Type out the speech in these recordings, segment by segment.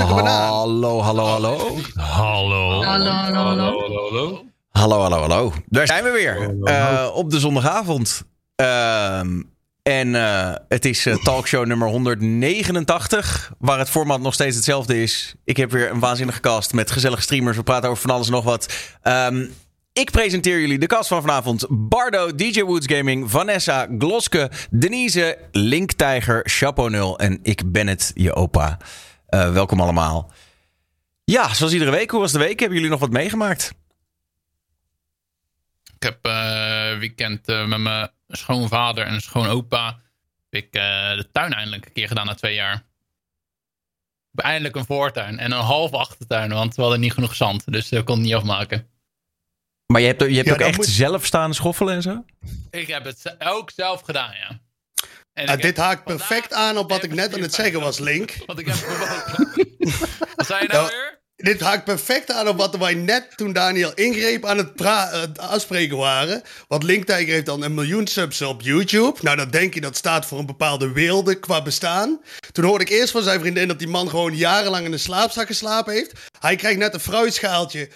prachtige banaan. Hallo, hallo, hallo. Hallo. Hallo, hallo, hallo. hallo. Hallo. Daar zijn we weer. Eh, op de zondagavond. Ehm, en eh, het is eh, talkshow nummer 189. Waar het format nog steeds hetzelfde is. Ik heb weer een waanzinnige cast met gezellige streamers. We praten over van alles en nog wat. Ehm, ik presenteer jullie de cast van vanavond. Bardo, DJ Woods Gaming, Vanessa, Gloske, Denise, Link Tijger, Chapeau Nul en ik ben het, je opa. Eh, welkom allemaal. Ja, zoals iedere week. Hoe was de week? Hebben jullie nog wat meegemaakt? Ik heb eh weekend eh, met mijn schoonvader en schoonopa heb ik eh, de tuin eindelijk een keer gedaan na twee jaar. Ik heb eindelijk een voortuin en een halve achtertuin, want we hadden niet genoeg zand. Dus dat kon het niet afmaken. Maar je hebt, je hebt Ja, ook echt moet- zelf staan schoffelen en zo? Ik heb het ook zelf gedaan, ja. En ik dit haakt perfect aan op wat ik net aan het zeggen was, Link. Want ik heb. Wat zei je nou Ja. weer? Dit haakt perfect aan op wat wij net toen Daniel ingreep aan het, eh, het afspreken waren. Want Link Tiger heeft dan een miljoen subs op YouTube. Nou, dan denk je dat staat voor een bepaalde weelde qua bestaan. Toen hoorde ik eerst van zijn vriendin dat die man gewoon jarenlang in een slaapzak geslapen heeft. Hij krijgt net een fruitschaaltje.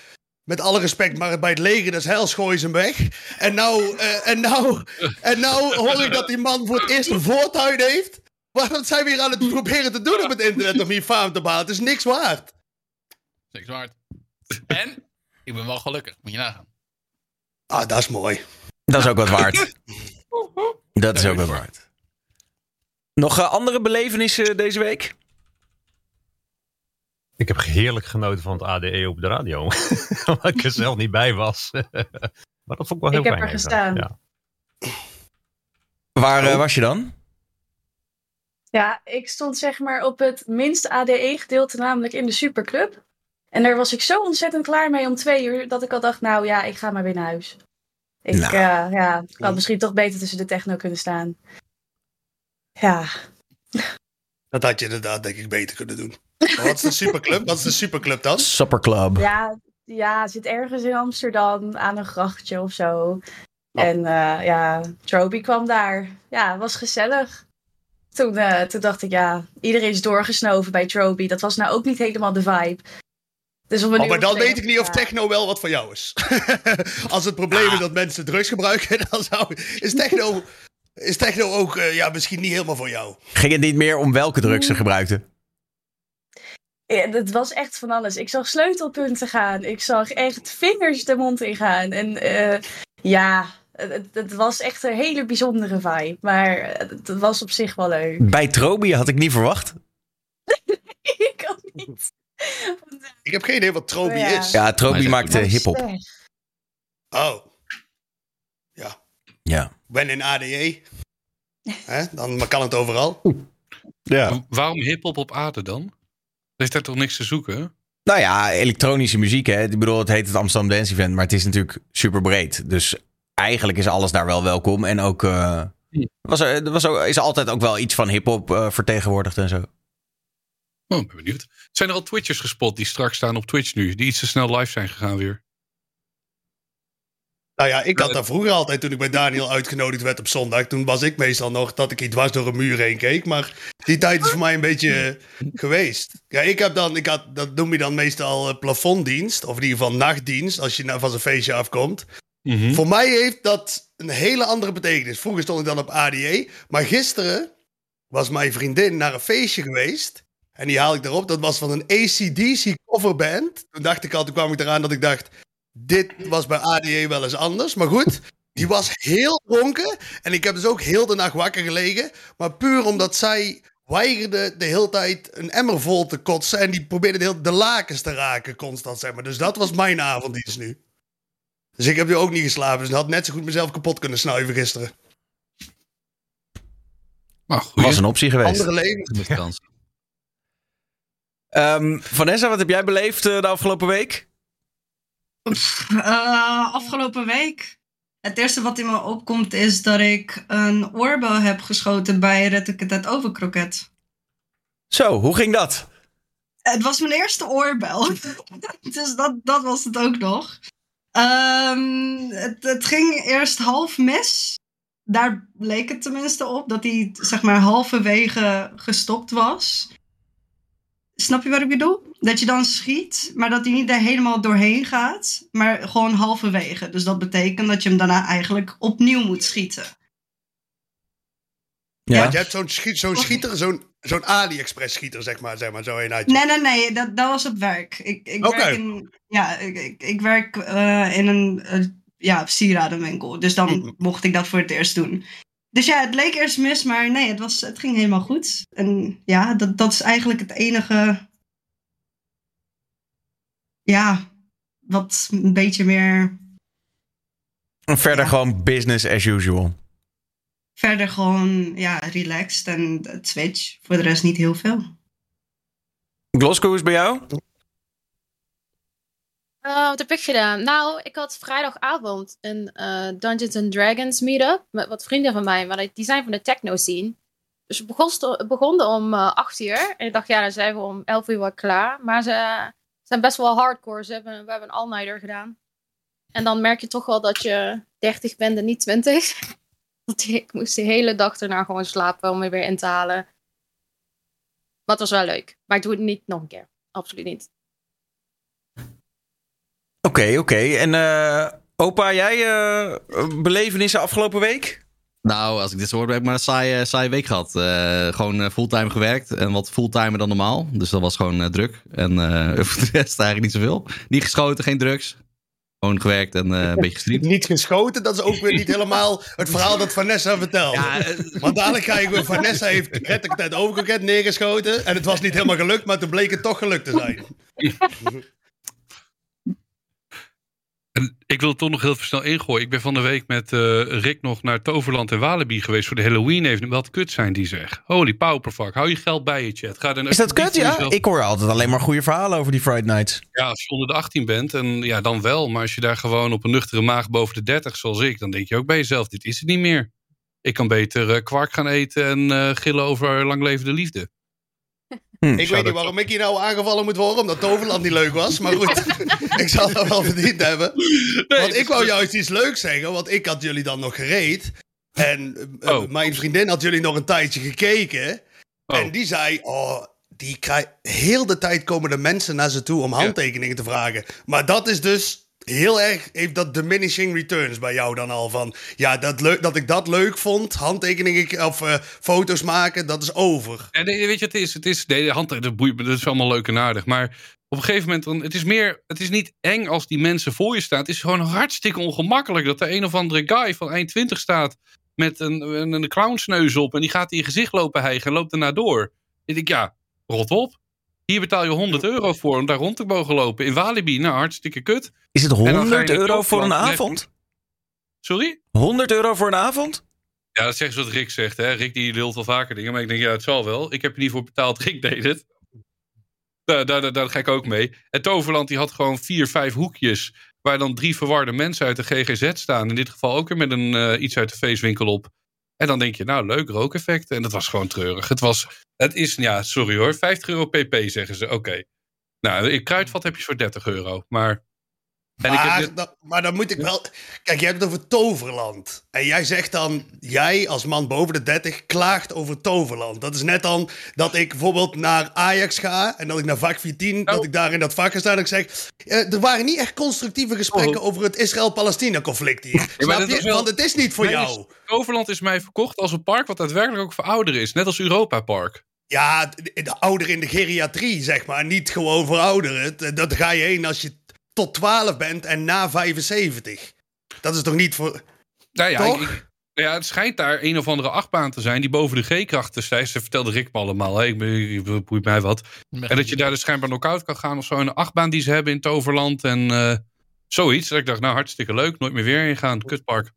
Met alle respect, maar bij het leger des heils gooien ze hem weg. En nou, eh, en, nou, en nou hoor ik dat die man voor het eerst een voortuin heeft. Wat zijn we hier aan het proberen te doen op het internet om hier faam te behalen? Het is niks waard. Niks waard. En ik ben wel gelukkig, moet je nagaan. Ah, dat is mooi. Dat is ook wat waard. Dat is ook wat waard. Nog eh, andere belevenissen deze week? Ik heb heerlijk genoten van het ADE op de radio. Omdat ik er zelf niet bij was. maar dat vond ik wel heel Ik heb fijn. er even. gestaan. Ja. Waar eh, Oh. was je dan? Ja, ik stond zeg maar op het minste ADE-gedeelte, namelijk in de superclub. En daar was ik zo ontzettend klaar mee om twee uur, dat ik al dacht, nou ja, ik ga maar weer naar huis. Ik, Nou. eh, ja, ik had misschien toch beter tussen de techno kunnen staan. Ja, Dat had je inderdaad, denk ik, beter kunnen doen. Maar wat is de superclub? Wat is de superclub dan? Supper Club. ja, ja, zit ergens in Amsterdam aan een grachtje of zo. En eh, ja, Troby kwam daar. Ja, het was gezellig. Toen, eh, toen dacht ik, ja, iedereen is doorgesnoven bij Troby. Dat was nou ook niet helemaal de vibe. Dus om een Oh, maar dan weet ik niet of ja. techno wel wat voor jou is. Als het probleem is dat mensen drugs gebruiken, dan zou, is, techno, is techno ook eh, ja, misschien niet helemaal voor jou. Ging het niet meer om welke drugs ze gebruikten? Ja, het was echt van alles. Ik zag sleutelpunten gaan. Ik zag echt vingers de mond ingaan. En eh, ja, het, het was echt een hele bijzondere vibe. Maar het was op zich wel leuk. Bij Trobi had ik niet verwacht. ik ook niet. Ik heb geen idee wat Trobi Ja. is. Ja, Trobi Wat hip-hop. Oh, Ja. ik ben in ADE. Hè? Dan kan het overal. ja. Waarom hip-hop op aarde dan? Er is daar toch niks te zoeken? Nou ja, elektronische muziek. Hè. Ik bedoel, het heet het Amsterdam Dance Event, maar het is natuurlijk super breed. Dus eigenlijk is alles daar wel welkom. En ook, eh, was er, er was ook, is altijd ook wel iets van hip-hop eh, vertegenwoordigd en zo. Oh, ben benieuwd. Zijn er al Twitchers gespot die straks staan op Twitch nu? Die iets te snel live zijn gegaan weer? Nou ja, ik had daar vroeger altijd, toen ik bij Daniel uitgenodigd werd op zondag, toen was ik meestal nog dat ik iets dwars door een muur heen keek. Maar die tijd is voor mij een beetje eh, geweest. Ja, ik heb dan, ik had, dat noem je dan meestal eh, plafonddienst, of in ieder geval nachtdienst, als je nou van zo'n feestje afkomt. Mhm. Voor mij heeft dat een hele andere betekenis. Vroeger stond ik dan op ADE, maar gisteren was mijn vriendin naar een feestje geweest. En die haal ik erop. Dat was van een ACDC coverband. Toen dacht ik al, toen kwam ik eraan dat ik dacht... Dit was bij ADE wel eens anders. Maar goed, die was heel dronken. En ik heb dus ook heel de nacht wakker gelegen. Maar puur omdat zij weigerde de hele tijd een emmer vol te kotsen. En die probeerde de, hele, de lakens te raken constant, zeg maar. Dus dat was mijn avonddienst nu. Dus ik heb nu ook niet geslapen. Dus ik had net zo goed mezelf kapot kunnen snuiven gisteren. Maar goed. Was een optie geweest. Andere leven. Met kans. Ehm, Vanessa, wat heb jij beleefd eh, de afgelopen week? Eh, afgelopen week. Het eerste wat in me opkomt is dat ik een oorbel heb geschoten bij Red overkroket. Zo, hoe ging dat? Het was mijn eerste oorbel. dus dat, dat was het ook nog. Ehm, het, het ging eerst half mis. Daar leek het tenminste op dat hij zeg maar halverwege gestopt was. Snap je wat ik bedoel? Dat je dan schiet, maar dat hij niet er helemaal doorheen gaat, maar gewoon halverwege. Dus dat betekent dat je hem daarna eigenlijk opnieuw moet schieten. Ja. Want je hebt zo'n schiet, zo'n schieter, zo'n zo'n AliExpress schieter, zeg maar, zeg maar zo een uitje. Nee, nee, nee, dat, dat was op werk. Ik, ik Oké. werk in, ja, ik, ik, ik werk eh, in een eh, ja, sieradenwinkel. Dus dan Mhm. mocht ik dat voor het eerst doen. Dus ja, het leek eerst mis, maar nee, het, was, het ging helemaal goed. En ja, dat, dat is eigenlijk het enige. Ja, wat een beetje meer En verder Ja. gewoon business as usual. verder gewoon ja, relaxed en het switch. Voor de rest niet heel veel. Glasgow is bij jou? Eh, wat heb ik gedaan? Nou, ik had vrijdagavond een eh, Dungeons and Dragons meetup met wat vrienden van mij, maar die zijn van de techno scene. Dus we begon- begonnen om eh 8 uur. En ik dacht, ja, dan zijn we om 11 uur wel klaar. Maar ze zijn best wel hardcore. Ze hebben, we hebben een all-nighter gedaan. En dan merk je toch wel dat je 30 bent en niet 20. Want ik moest de hele dag erna gewoon slapen om me weer in te halen. Het was wel leuk. Maar ik doe het niet nog een keer. Absoluut niet. Oké, oké. En eh, opa, jij eh, belevenissen afgelopen week? Nou, als ik dit zo hoor, heb ik maar een saaie, saaie week gehad. Eh, gewoon eh, fulltime gewerkt en wat fulltimer dan normaal. Dus dat was gewoon eh, druk. En eh, voor de rest eigenlijk niet zoveel. Niet geschoten, geen drugs. Gewoon gewerkt en eh, een beetje gestreamd. Niet geschoten, dat is ook weer niet helemaal het verhaal dat Vanessa vertelt. Ja, eh, Want dadelijk ga ik weer, Vanessa heeft tijd overgekend neergeschoten. En het was niet helemaal gelukt, maar toen bleek het toch gelukt te zijn. En ik wil het toch nog heel snel ingooien. Ik ben van de week met eh, Rick nog naar Toverland en Walibi geweest voor de Halloween even. Wat kut zijn die zeg. Holy pauperfuck. Hou je geld bij je chat. Ga dan Is dat kut? Ja? Ik hoor altijd alleen maar goede verhalen over die Friday Nights. Ja, als je onder de 18 bent, en ja, dan wel. Maar als je daar gewoon op een nuchtere maag boven de 30, zoals ik, dan denk je ook bij jezelf: dit is het niet meer. Ik kan beter eh, kwark gaan eten en eh, gillen over lang levende liefde. Hm. Ik weet niet waarom ik hier nou aangevallen moet worden, omdat Toverland niet leuk was. Maar goed, ik zal dat wel verdiend hebben. Want ik wou juist iets leuks zeggen, want ik had jullie dan nog gereed. En eh, Oh. mijn vriendin had jullie nog een tijdje gekeken. Oh. En die zei, oh, die krijg... heel de tijd komen de mensen naar ze toe om handtekeningen te vragen. Maar dat is dus heel erg, heeft dat diminishing returns bij jou dan al van... Ja, dat, leuk, dat ik dat leuk vond, handtekeningen of eh, foto's maken, dat is over. Nee, weet je, het is, het is, nee, de hand, dat boeit dat is allemaal leuk en aardig. Maar op een gegeven moment, dan, het is meer, het is niet eng als die mensen voor je staan. Het is gewoon hartstikke ongemakkelijk dat er een of andere guy van eind 20 staat met een, een, een clownsneus op en die gaat in je gezicht lopen hijgen en loopt erna door. Ik denk, ja, rot op. Hier betaal je 100 euro voor om daar rond te mogen lopen. In Walibi, nou, hartstikke kut. Is het dan ga je 100 naar euro voor een avond? Sorry? 100 euro voor een avond? Ja, dat zeggen ze wat Rick zegt. Hè? Rick die lult wel vaker dingen. Maar ik denk, ja, het zal wel. Ik heb er niet voor betaald. Rick deed het. Daar, daar, daar, daar ga ik ook mee. En Toverland die had gewoon vier, vijf hoekjes. Waar dan drie verwarde mensen uit de GGZ staan. In dit geval ook weer met een, eh, iets uit de feestwinkel op. En dan denk je, nou leuk, rookeffecten. En dat was gewoon treurig. Het was, het is, ja, sorry hoor, 50 euro pp zeggen ze. Oké. Nou, in kruidvat heb je voor 30 euro. Maar... En ik heb maar, dat- maar dan moet ik wel. Kijk, je hebt het over Toverland. En jij zegt dan, jij als man boven de 30 klaagt over Toverland. Dat is net dan dat ik bijvoorbeeld naar Ajax ga en dat ik naar vak 14, dat ik daar in dat vak ga staan en ik zeg. eh, er waren niet echt constructieve gesprekken over het Israël-Palestina-conflict hier. Snap je? wel- Want het is niet voor Nee, jou. Overland is mij verkocht als een park wat daadwerkelijk ook voor ouderen is. Net als Europa Park. Ja, de, de ouderen in de geriatrie, zeg maar. Niet gewoon voor ouderen. Dat ga je heen als je tot 12 bent en na 75. Dat is toch niet voor. Nou ja, Toch? ik- ik- nou ja, het schijnt daar een of andere achtbaan te zijn die boven de G-krachten stijgt. Ze vertelde Rick me allemaal. Hè? Ik, ik boeit mij wat. En dat je daar dus schijnbaar knock-out kan gaan of zo. Een achtbaan die ze hebben in Toverland en eh, zoiets. Dat ik dacht, nou hartstikke leuk. Nooit meer weer heen gaan. Kutpark.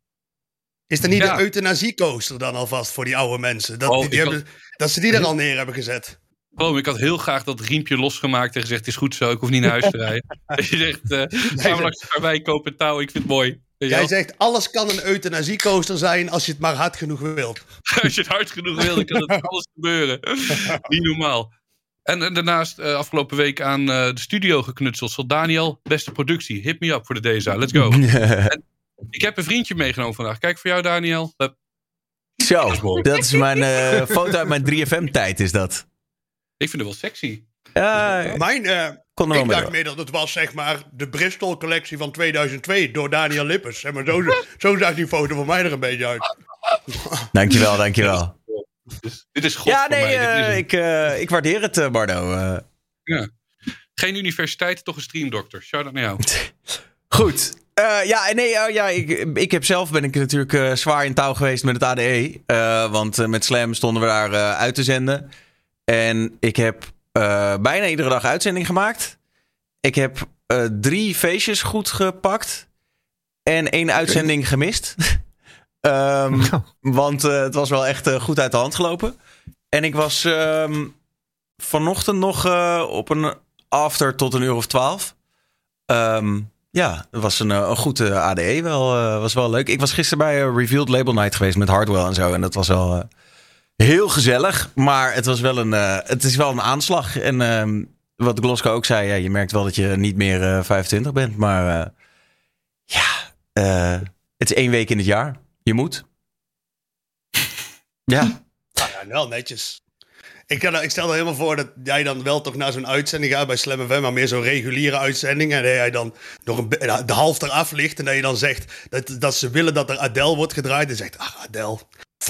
Is er niet Ja. een euthanasiecoaster dan alvast voor die oude mensen? Dat, Oh, die hebben, dat ze die er al neer hebben gezet. Me, ik had heel graag dat riempje losgemaakt en gezegd: het is goed zo, ik hoef niet naar huis te rijden. Je zegt: eh gaan we langs bij kopen en touw, ik vind het mooi. Jij zegt, alles kan een euthanasiecoaster zijn als je het maar hard genoeg wilt. Als je het hard genoeg wil, dan kan het alles gebeuren. Niet normaal. En, en daarnaast eh, afgelopen week aan eh, de studio geknutseld. Zo Daniel, beste productie. Hit me up voor de DSA. Let's go. Ik heb een vriendje meegenomen vandaag. Kijk voor jou, Daniel. Hup. Zo, dat is mijn eh, foto uit mijn 3FM-tijd, is dat. Ik vind het wel sexy. Ja, Mijn, eh, kon er wel ik mee dacht door. meer dat het was zeg maar de Bristol collectie van 2002 door Daniel Lippers. Zeg maar, zo, zo zag die foto van mij er een beetje uit. Dankjewel, dankjewel. Dit is God Ja, voor nee, mij. Dit is eh, een- ik, eh, ik waardeer het, eh, Bardo. Eh, Geen universiteit, toch een streamdokter. Shout-out naar jou. Goed. Eh, ja, en nee, oh, ja, ik, ik heb zelf ben ik natuurlijk eh, zwaar in touw geweest met het ADE. eh, want met Slam stonden we daar eh, uit te zenden. En ik heb eh, bijna iedere dag uitzending gemaakt. Ik heb eh, drie feestjes goed gepakt. En één uitzending gemist. Ehm, want eh, het was wel echt goed uit de hand gelopen. En ik was ehm, vanochtend nog op een after tot een uur of twaalf. Ehm, ja, het was een, een goed eh, ADE. Wel, was wel leuk. Ik was gisteren bij Revealed Label Night geweest met Hardwell en zo. En dat was wel heel gezellig. Maar het, was wel een, eh, het is wel een aanslag. En ehm, wat Glosko ook zei, ja, je merkt wel dat je niet meer eh 25 bent. Maar eh, ja, eh, het is één week in het jaar. Je moet. Ja, Nou ja, wel netjes. Ik, kan, ik stel er helemaal voor dat jij dan wel toch naar zo'n uitzending gaat bij Slam FM, maar meer zo'n reguliere uitzending. En dat jij dan nog een, de half eraf ligt en dat je dan zegt dat, dat ze willen dat er Adele wordt gedraaid. En zegt, ach Adele,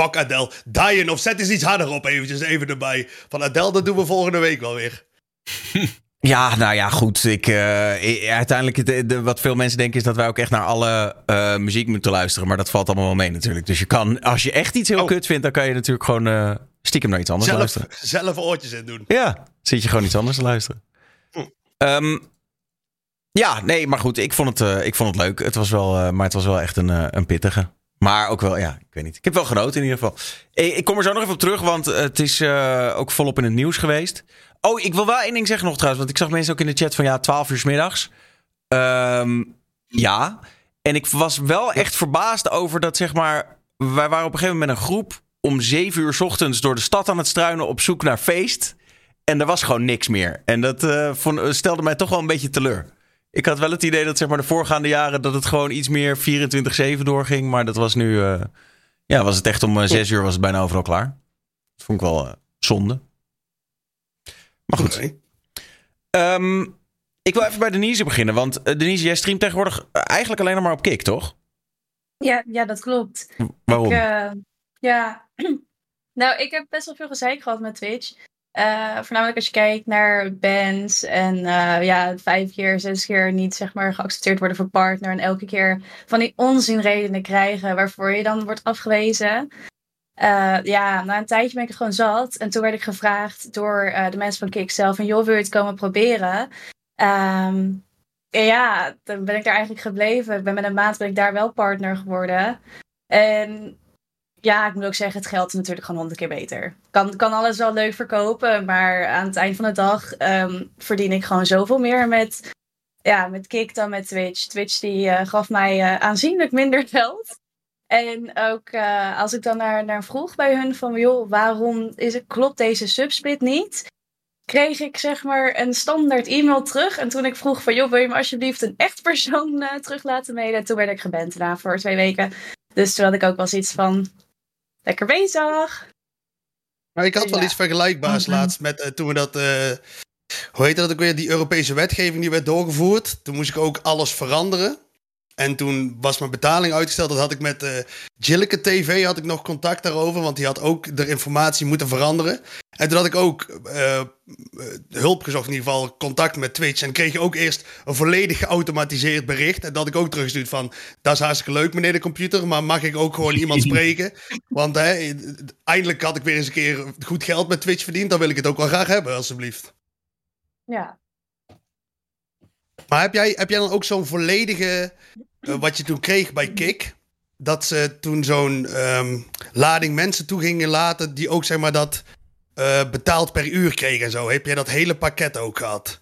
fuck Adele, Diane of zet eens iets harder op eventjes even erbij. Van Adele, dat doen we volgende week wel weer. Ja, nou ja, goed. Ik, eh, uiteindelijk, de, de- wat veel mensen denken is dat wij ook echt naar alle eh, muziek moeten luisteren. Maar dat valt allemaal wel mee natuurlijk. Dus je kan, als je echt iets heel Oh. kut vindt, dan kan je natuurlijk gewoon eh, stiekem naar iets anders Zelf, luisteren. zelf oortjes in doen. Ja, zit je gewoon iets anders te luisteren. Ehm, ja, nee, maar goed, ik vond het, ik vond het leuk. Het was wel, maar het was wel echt een, een pittige. Maar ook wel, ja, ik weet niet. Ik heb wel genoten in ieder geval. Ik, ik kom er zo nog even op terug, want het is eh, ook volop in het nieuws geweest. Oh, ik wil wel één ding zeggen nog trouwens. Want ik zag mensen ook in de chat van ja, 12 uur 's middags. Ehm, ja. En ik was wel echt verbaasd over dat, zeg maar. Wij waren op een gegeven moment met een groep om 7 uur ochtends door de stad aan het struinen op zoek naar feest. En er was gewoon niks meer. En dat eh, stelde mij toch wel een beetje teleur. Ik had wel het idee dat zeg maar de voorgaande jaren dat het gewoon iets meer 24-7 doorging. Maar dat was nu, eh, ja, was het echt om eh, 6 uur was het bijna overal klaar. Dat vond ik wel eh, zonde. Maar goed. Ehm, ik wil even bij Denise beginnen. Want eh, Denise, jij streamt tegenwoordig eh, eigenlijk alleen nog maar op Kick, toch? Ja, ja, dat klopt. Waarom? Ik, eh, ja, nou, ik heb best wel veel gezeik gehad met Twitch. Eh, voornamelijk als je kijkt naar bands en eh, ja, vijf keer, zes keer niet zeg maar geaccepteerd worden voor partner en elke keer van die onzinredenen krijgen waarvoor je dan wordt afgewezen. Eh, ja, na een tijdje ben ik het gewoon zat. En toen werd ik gevraagd door de mensen van Kick zelf: van, joh, wil je het komen proberen? En ja, dan ben ik daar eigenlijk gebleven. Ik ben met een maand ben ik daar wel partner geworden. En ja, ik moet ook zeggen, het geld is natuurlijk gewoon honderd keer beter. Kan, kan alles wel leuk verkopen, maar aan het eind van de dag ehm, verdien ik gewoon zoveel meer met, ja, met Kik dan met Twitch. Twitch die eh, gaf mij eh, aanzienlijk minder geld. En ook eh, als ik dan naar, naar vroeg bij hun van, joh, waarom is het, klopt deze subsplit niet? Kreeg ik zeg maar een standaard e-mail terug. En toen ik vroeg van, joh, wil je me alsjeblieft een echt persoon terug laten mailen? Toen werd ik geband daarna voor twee weken. Dus toen had ik ook wel zoiets van, lekker bezig. Maar ik had wel Ja. iets vergelijkbaars Mhm. laatst met eh, toen we dat. eh, hoe heet dat ook weer? Die Europese wetgeving die werd doorgevoerd. Toen moest ik ook alles veranderen. En toen was mijn betaling uitgesteld. Dat had ik met eh Jilleke TV had ik nog contact daarover. Want die had ook de informatie moeten veranderen. En toen had ik ook eh, eh, hulp gezocht, in ieder geval contact met Twitch. En kreeg je ook eerst een volledig geautomatiseerd bericht. En dat had ik ook teruggestuurd van... Dat is hartstikke leuk, meneer de computer. Maar mag ik ook gewoon iemand spreken? Want hè, eindelijk had ik weer eens een keer goed geld met Twitch verdiend. Dan wil ik het ook wel graag hebben, alsjeblieft. Ja. Maar heb jij, heb jij dan ook zo'n volledige... eh, wat je toen kreeg bij Kik... Dat ze toen zo'n ehm, lading mensen toe gingen laten... die ook zeg maar dat eh, betaald per uur kregen en zo. Heb jij dat hele pakket ook gehad?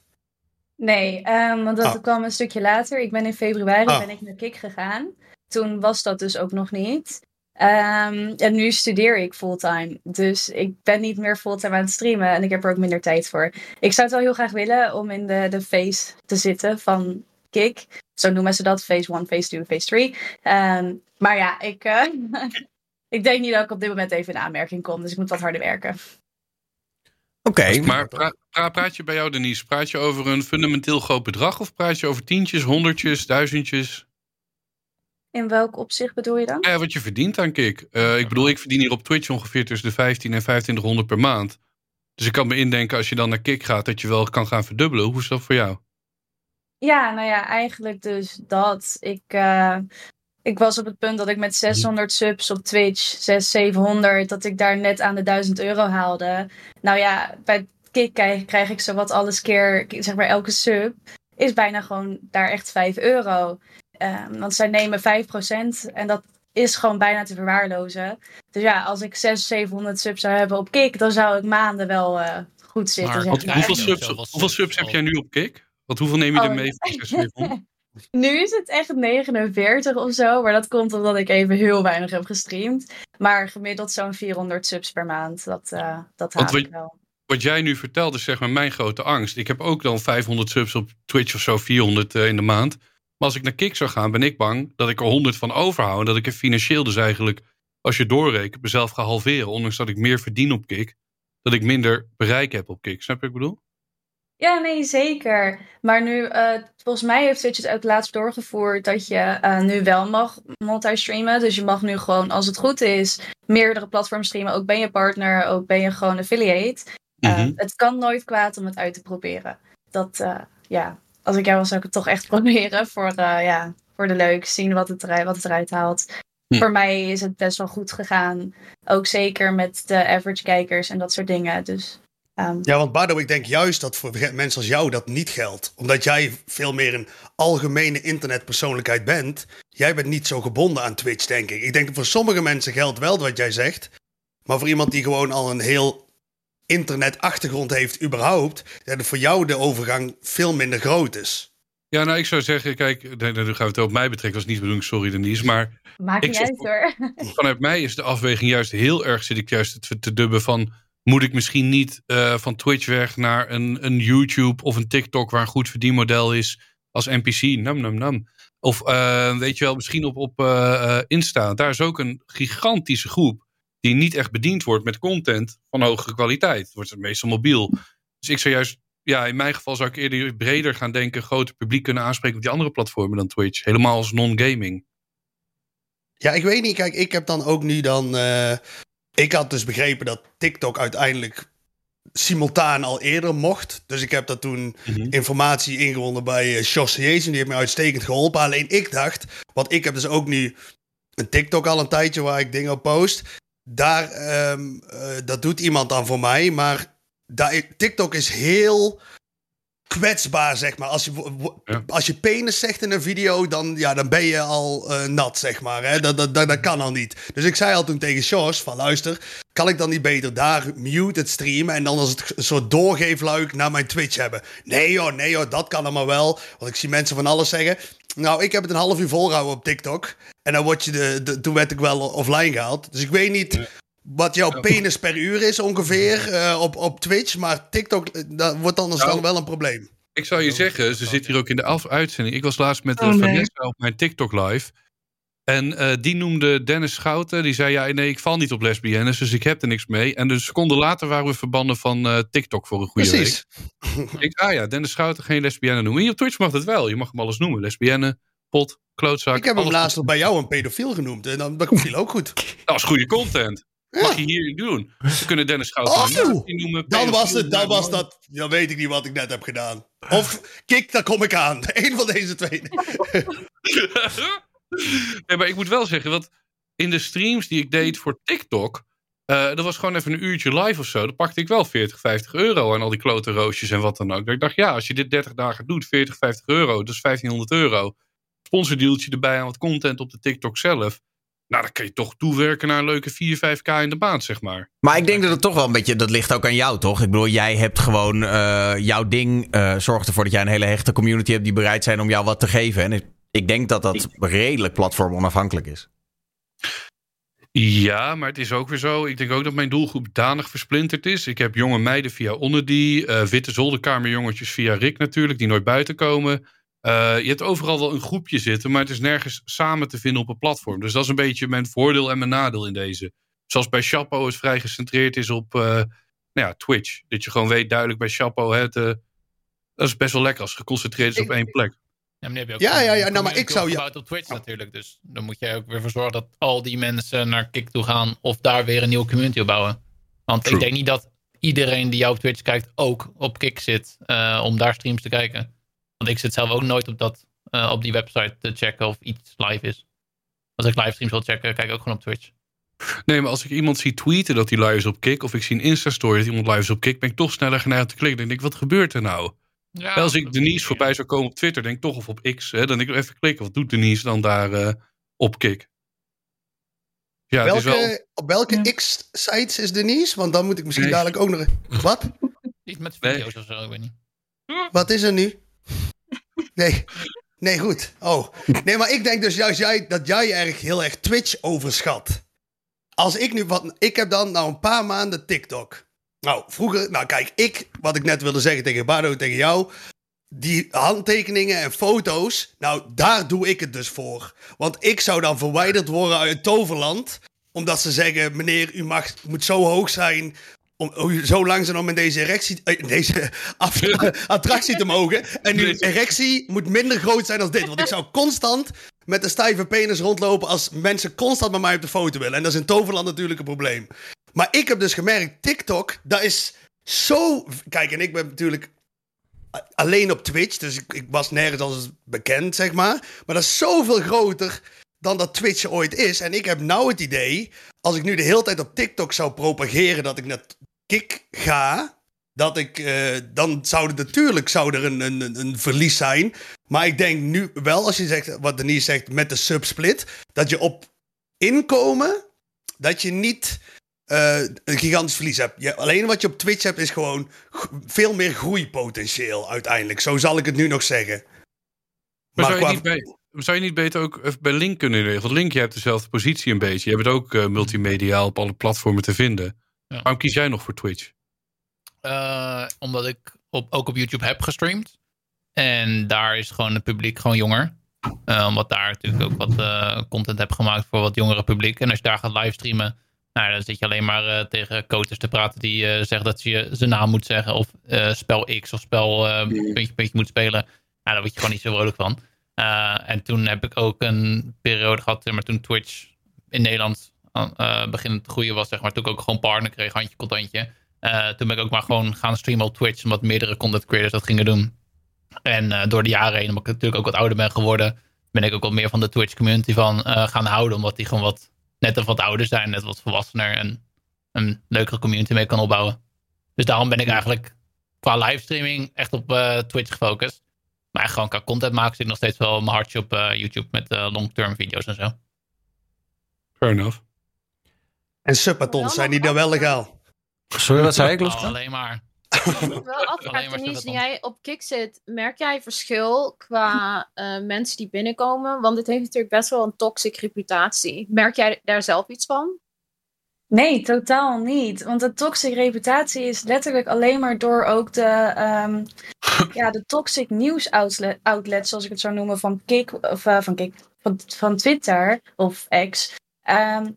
Nee, ehm, want dat Ah. kwam een stukje later. Ik ben in februari Ah. ben ik naar Kik gegaan. Toen was dat dus ook nog niet. Ehm, en nu studeer ik fulltime. Dus ik ben niet meer fulltime aan het streamen. En ik heb er ook minder tijd voor. Ik zou het wel heel graag willen om in de, de phase te zitten van Kik. Zo noemen ze dat. Phase 1, phase 2, phase 3. Ehm, maar ja, ik, eh, ik denk niet dat ik op dit moment even in aanmerking kom. Dus ik moet wat harder werken. Oké. Maar pra- pra- praat je bij jou, Denise, praat je over een fundamenteel groot bedrag of praat je over tientjes, honderdjes, duizendjes? In welk opzicht bedoel je dan? Ja, wat je verdient aan Kik. Eh, ik bedoel, ik verdien hier op Twitch ongeveer tussen de 15 en 2500 per maand. Dus ik kan me indenken als je dan naar Kik gaat, dat je wel kan gaan verdubbelen. Hoe is dat voor jou? Ja, nou ja, eigenlijk dus dat. Ik, eh, ik was op het punt dat ik met 600 subs op Twitch, 600, 700, dat ik daar net aan de 1000 euro haalde. Nou ja, bij Kik krijg, krijg ik zowat alles keer, zeg maar elke sub, is bijna gewoon daar echt 5 euro. Ehm, want zij nemen 5% en dat is gewoon bijna te verwaarlozen. Dus ja, als ik 600, 700 subs zou hebben op Kik, dan zou ik maanden wel eh, goed zitten. Maar zeg Want maar. hoeveel, subs, hoeveel subs heb jij nu op Kik? Want hoeveel neem je er Oh, mee van die 600? Nu is het echt 49 of zo, maar dat komt omdat ik even heel weinig heb gestreamd. Maar gemiddeld zo'n 400 subs per maand, dat, eh dat haal ik wat- wel. Wat jij nu vertelt is zeg maar mijn grote angst. Ik heb ook dan 500 subs op Twitch of zo, 400 eh, in de maand. Maar als ik naar Kik zou gaan, ben ik bang dat ik er 100 van overhoud. En dat ik er financieel dus eigenlijk, als je doorrekent, mezelf ga halveren. Ondanks dat ik meer verdien op Kik, dat ik minder bereik heb op Kik. Snap je wat ik bedoel? Ja, nee, zeker. Maar nu, eh, volgens mij heeft Twitch het ook laatst doorgevoerd dat je eh, nu wel mag multi-streamen. Dus je mag nu gewoon, als het goed is, meerdere platforms streamen. Ook ben je partner, ook ben je gewoon affiliate. Eh, Mhm. Het kan nooit kwaad om het uit te proberen. Dat, ja, als ik jou was, zou ik het toch echt proberen. Voor, ja, voor de leuk, zien wat het, eruit, wat het eruit haalt. Hm. Voor mij is het best wel goed gegaan. Ook zeker met de average kijkers en dat soort dingen. Dus ehm, Ja, want Bardo, ik denk juist dat voor mensen als jou dat niet geldt. Omdat jij veel meer een algemene internetpersoonlijkheid bent. Jij bent niet zo gebonden aan Twitch, denk ik. Ik denk dat voor sommige mensen geldt wel wat jij zegt. Maar voor iemand die gewoon al een heel internetachtergrond heeft überhaupt... dat voor jou de overgang veel minder groot is. Ja, nou, ik zou zeggen, kijk, nee, nu gaan we het op mij betrekken. Dat is niet bedoeling, sorry Denise. Maar maakt niet uit hoor. vanuit mij is de afweging juist heel erg, zit ik juist te, te dubben van... Moet ik misschien niet eh, van Twitch weg naar een, een YouTube of een TikTok... waar een goed verdienmodel is als NPC? Nam, nam, nam. Of eh, weet je wel, misschien op, op eh, Insta. Daar is ook een gigantische groep die niet echt bediend wordt met content van hogere kwaliteit. Het wordt meestal mobiel. Dus ik zou juist, ja, in mijn geval zou ik eerder breder gaan denken... groter publiek kunnen aanspreken op die andere platformen dan Twitch. Helemaal als non-gaming. Ja, ik weet niet. Kijk, ik heb dan ook nu dan... ik had dus begrepen dat TikTok uiteindelijk simultaan al eerder mocht. Dus ik heb dat toen Mhm. informatie ingewonnen bij uh, Jos Jezus. Die heeft me uitstekend geholpen. Alleen ik dacht, want ik heb dus ook nu een TikTok al een tijdje waar ik dingen op post. Daar, ehm, eh, dat doet iemand dan voor mij. Maar daar, TikTok is heel kwetsbaar, zeg maar. Als je, Ja. als je penis zegt in een video, dan, ja, dan ben je al eh, nat, zeg maar. Hè? Dat, dat, dat, dat kan al niet. Dus ik zei al toen tegen Jos van, luister, kan ik dan niet beter daar muted streamen en dan als het een soort doorgeefluik naar mijn Twitch hebben? Nee joh, nee joh, dat kan allemaal wel. Want ik zie mensen van alles zeggen. Nou, ik heb het een half uur volgehouden op TikTok. En dan word je de, de, toen werd ik wel offline gehaald. Dus ik weet niet wat jouw penis per uur is ongeveer eh, op, op Twitch. Maar TikTok, eh, dat wordt anders Nou, dan wel een probleem. Ik zou je zeggen, ze zit hier ook in de af- uitzending. Ik was laatst met Oh, nee. Vanessa op mijn TikTok live. En eh, die noemde Dennis Schouten. Die zei, ja, nee, ik val niet op lesbiennes, dus ik heb er niks mee. En een seconde later waren we verbannen van eh, TikTok voor een goede Precies. week. Ik ah ja, Dennis Schouten geen lesbienne noemen. Hier op Twitch mag dat wel. Je mag hem alles noemen. Lesbienne, pot, klootzak. Ik heb hem laatst bij jou een pedofiel genoemd. En dan, dat viel ook goed. Dat is goede content. Mag je hier doen. We kunnen Dennis Schouten Oh, nazi noemen. Dan was het, dan was dat, dan weet ik niet wat ik net heb gedaan. Of kik, daar kom ik aan. Eén van deze twee. nee, maar ik moet wel zeggen, want in de streams die ik deed voor TikTok, eh, dat was gewoon even een uurtje live of zo. Dan pakte ik wel 40, 50 euro aan al die klote roosjes en wat dan ook. Dat ik dacht, ja, als je dit 30 dagen doet, 40, 50 euro, dus 1500 euro. Sponsordeeltje erbij aan wat content op de TikTok zelf. Nou, dan kan je toch toewerken naar een leuke 4, 5k in de maand, zeg maar. Maar ik denk dat het toch wel een beetje, dat ligt ook aan jou, toch? Ik bedoel, jij hebt gewoon eh, jouw ding, eh zorgt ervoor dat jij een hele hechte community hebt die bereid zijn om jou wat te geven. En ik, ik denk dat dat redelijk platform onafhankelijk is. Ja, maar het is ook weer zo. Ik denk ook dat mijn doelgroep danig versplinterd is. Ik heb jonge meiden via Onnedy, eh witte zolderkamerjongetjes via Rick natuurlijk, die nooit buiten komen. Eh, je hebt overal wel een groepje zitten, maar het is nergens samen te vinden op een platform. Dus dat is een beetje mijn voordeel en mijn nadeel in deze. Zoals bij Chapo het vrij gecentreerd is op, eh, nou ja, Twitch. Dat je gewoon weet duidelijk bij Chapo, het, eh, dat is best wel lekker als het geconcentreerd is op één plek. Ja, maar, heb je ook Ja, ja, ja, nou, maar ik zou- ja. op Twitch natuurlijk. Dus dan moet jij ook weer voor zorgen dat al die mensen naar Kik toe gaan. Of daar weer een nieuwe community op bouwen. Want True. ik denk niet dat iedereen die jou op Twitch kijkt ook op Kik zit. eh, om daar streams te kijken. Want ik zit zelf ook nooit op, dat, eh, op die website te checken of iets live is. Als ik livestreams wil checken, kijk ik ook gewoon op Twitch. Nee, maar als ik iemand zie tweeten dat hij live is op Kik, of ik zie een Insta-story dat iemand live is op Kik, ben ik toch sneller geneigd te klikken. Dan denk ik, wat gebeurt er nou? Ja, als ik Denise voorbij zou komen op Twitter, denk ik toch of op X. Hè, dan denk ik even klikken, wat doet Denise dan daar eh, op Kik? Ja, welke, wel... Op welke Ja. X-sites is Denise? Want dan moet ik misschien Nee. dadelijk ook nog... Wat? Iets met Nee. video's of zo, ik weet niet. Wat is er nu? Nee. Nee, goed. Oh. Nee, maar ik denk dus juist jij, dat jij erg heel erg Twitch overschat. Als ik nu wat. Ik heb dan nou een paar maanden TikTok. Nou, vroeger. Nou, kijk, ik. Wat ik net wilde zeggen tegen Bardo, tegen jou. Die handtekeningen en foto's. Nou, daar doe ik het dus voor. Want ik zou dan verwijderd worden uit Toverland. Omdat ze zeggen: meneer, u mag, moet zo hoog zijn om zo langzaam in deze, erectie, eh, in deze attractie te mogen. En uw erectie moet minder groot zijn dan dit. Want ik zou constant met een stijve penis rondlopen als mensen constant met mij op de foto willen. En dat is in Toverland natuurlijk een probleem. Maar ik heb dus gemerkt, TikTok, dat is zo... Kijk, en ik ben natuurlijk alleen op Twitch, dus ik, ik was nergens als bekend, zeg maar. Maar dat is zoveel groter dan dat Twitch ooit is. En ik heb nou het idee, als ik nu de hele tijd op TikTok zou propageren dat ik naar Kik ga, dat ik, eh, dan zou er natuurlijk zou er een, een, een- verlies zijn. Maar ik denk nu wel, als je zegt, wat Denise zegt, met de subsplit, dat je op inkomen, dat je niet eh, een gigantisch verlies hebt. Je, alleen wat je op Twitch hebt, is gewoon veel meer groeipotentieel uiteindelijk. Zo zal ik het nu nog zeggen. Maar, zou, je qua- niet bij, zou je niet beter ook even bij Link kunnen regelen? Want Link, je hebt dezelfde positie een beetje. Je bent ook eh, multimediaal op alle platformen te vinden. Ja. Waarom kies jij nog voor Twitch? Eh, omdat ik op, ook op YouTube heb gestreamd. En daar is gewoon het publiek gewoon jonger. Eh, omdat daar natuurlijk ook wat eh, content heb gemaakt voor wat jongere publiek. En als je daar gaat livestreamen, nou, dan zit je alleen maar eh, tegen coaches te praten die eh, zeggen dat je zijn naam moet zeggen. Of eh, spel X of spel eh puntje, puntje moet spelen. Nou, daar word je gewoon niet zo vrolijk van. Eh, en toen heb ik ook een periode gehad, maar toen Twitch in Nederland uh, beginnen te groeien was, zeg maar. Toen ik ook gewoon partner kreeg, handje contantje. Uh, toen ben ik ook maar gewoon gaan streamen op Twitch, omdat meerdere content creators dat gingen doen. En door de jaren heen, omdat ik natuurlijk ook wat ouder ben geworden, ben ik ook wat meer van de Twitch community van gaan houden. Omdat die gewoon wat, net wat ouder zijn, net wat volwassener en een leukere community mee kan opbouwen. Dus daarom ben ik eigenlijk qua livestreaming echt op Twitch gefocust. Maar gewoon qua content maken zit ik nog steeds wel mijn hartje op uh, YouTube met long-term video's en zo. Fair enough. En subatons, zijn die dan wel legaal? Sorry, wat zei ik, Oh, alleen maar. Ik wil afvragen, Denise, nu jij op Kik zit, merk jij verschil qua uh, mensen die binnenkomen? Want dit heeft natuurlijk best wel een toxic reputatie. Merk jij daar zelf iets van? Nee, totaal niet. Want de toxic reputatie is letterlijk alleen maar door ook de, um, ja, de toxic nieuws outlet, outlet, zoals ik het zou noemen, van Kik, of uh, van Kik, van, van Twitter of X. Um,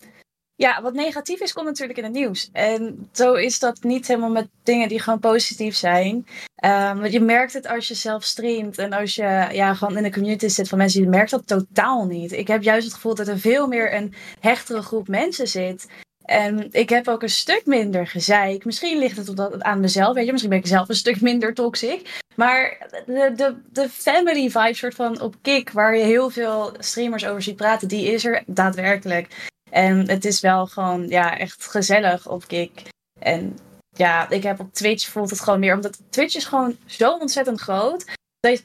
ja, wat negatief is, komt natuurlijk in het nieuws. En zo is dat niet helemaal met dingen die gewoon positief zijn. Um, want je merkt het als je zelf streamt en als je ja, gewoon in de community zit van mensen, je merkt dat totaal niet. Ik heb juist het gevoel dat er veel meer een hechtere groep mensen zit. En ik heb ook een stuk minder gezeik. Misschien ligt het aan mezelf, weet je. Misschien ben ik zelf een stuk minder toxic. Maar de, de, de family vibe soort van op Kik, waar je heel veel streamers over ziet praten, die is er daadwerkelijk. En het is wel gewoon ja, echt gezellig op Kik. En ja, ik heb op Twitch voelt het gewoon meer. Omdat Twitch is gewoon zo ontzettend groot.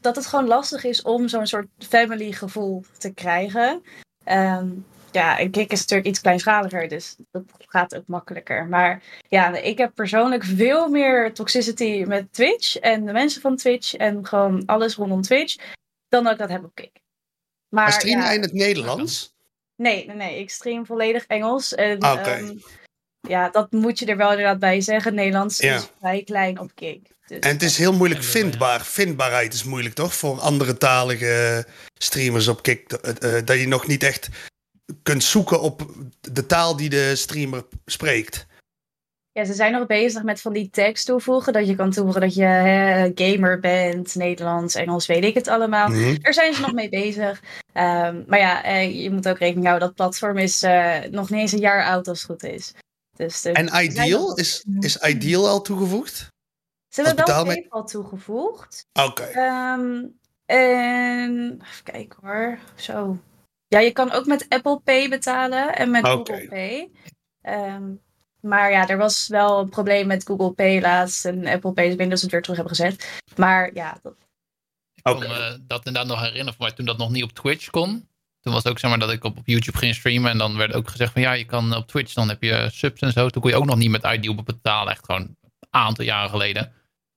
Dat het gewoon lastig is om zo'n soort family gevoel te krijgen. Um, ja, en Kik is natuurlijk iets kleinschaliger. Dus dat gaat ook makkelijker. Maar ja, ik heb persoonlijk veel meer toxicity met Twitch. En de mensen van Twitch. En gewoon alles rondom Twitch. Dan dat ik dat heb op Kik. Maar, maar stream jij ja, in het Nederlands? Nee, nee, nee. Ik stream volledig Engels. En, ah, okay. um, ja, dat moet je er wel inderdaad bij zeggen. Nederlands ja. is vrij klein op Kik. Dus en het is heel moeilijk vindbaar. Vindbaarheid is moeilijk, toch? Voor andere talige streamers op Kik. Dat je nog niet echt kunt zoeken op de taal die de streamer spreekt. Ja, ze zijn nog bezig met van die tags toevoegen. Dat je kan toevoegen dat je hè, gamer bent, Nederlands, Engels, weet ik het allemaal. Mhm. Daar zijn ze nog mee bezig. Ehm, maar ja, eh, je moet ook rekening houden dat platform is eh, nog niet eens een jaar oud als het goed is. Dus, En Ideal? nog- Is, is Ideal al toegevoegd? Ze hebben wel betaalme- PayPal toegevoegd. Oké. Ehm, en even kijken hoor. Zo. Ja, je kan ook met Apple Pay betalen en met. Google Pay. Ehm, maar ja, er was wel een probleem met Google Pay laatst en Apple Pay. Dus ik weet niet of ze het weer terug hebben gezet. Maar ja, dat, Ik kan me dat inderdaad nog herinneren, mij toen dat nog niet op Twitch kon. Toen was het ook zeg maar dat ik op, op YouTube ging streamen en dan werd ook gezegd van ja, je kan op Twitch, dan heb je subs en zo. Toen kon je ook nog niet met Ideal betalen, echt gewoon een aantal jaren geleden.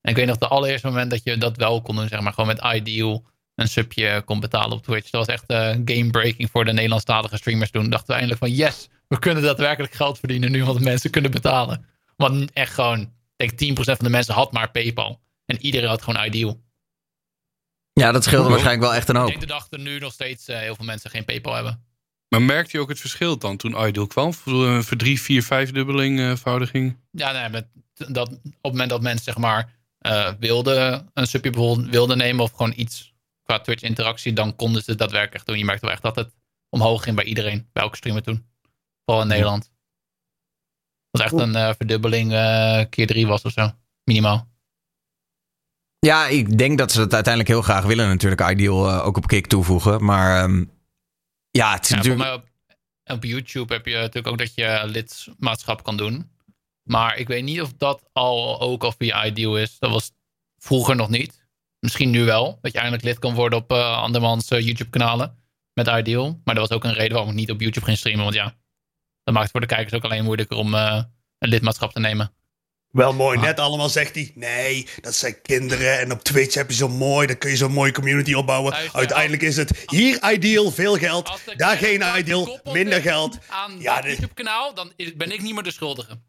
En ik weet nog de allereerste moment dat je dat wel kon doen, zeg maar gewoon met Ideal een subje kon betalen op Twitch. Dat was echt eh game breaking voor de Nederlandstalige streamers toen. Dachten we eindelijk van yes, we kunnen daadwerkelijk geld verdienen nu, want mensen kunnen betalen. Want echt gewoon, ik denk 10% van de mensen had maar PayPal. En iedereen had gewoon Ideal. Ja, dat scheelde Oké. waarschijnlijk wel echt een Ik hoop. denk de dag er nu nog steeds eh, heel veel mensen geen PayPal hebben. Maar merkte je ook het verschil dan toen Ideal kwam? Voor een voor drie, vier, vijfdubbeling, eh voudiging? Ja, nee, met dat, op het moment dat mensen zeg maar eh, wilden een subje bijvoorbeeld wilden nemen of gewoon iets qua Twitch interactie, dan konden ze het daadwerkelijk doen. Je merkte wel echt dat het omhoog ging bij iedereen, bij elke streamer toen. Vooral in Nederland. Dat was echt een eh, verdubbeling eh, keer drie was of zo. Minimaal. Ja, ik denk dat ze dat uiteindelijk heel graag willen natuurlijk. Ideal eh, ook op Kick toevoegen. Maar ehm, ja, het is Ja, natuurlijk... op, op YouTube heb je natuurlijk ook dat je lidmaatschap kan doen. Maar ik weet niet of dat al ook al via Ideal is. Dat was vroeger nog niet. Misschien nu wel. Dat je eindelijk lid kan worden op eh andermans eh, YouTube kanalen. Met Ideal. Maar dat was ook een reden waarom ik niet op YouTube ging streamen. Want ja, dat maakt het voor de kijkers ook alleen moeilijker om eh, een lidmaatschap te nemen. Wel mooi. Net allemaal zegt hij, nee, dat zijn kinderen. En op Twitch heb je zo mooi, dan kun je zo'n mooie community opbouwen. Uiteindelijk is het hier ideal, veel geld. Daar geen ideal, minder geld. Aan Ja, dat dit- YouTube kanaal, dan ben ik niet meer de schuldige.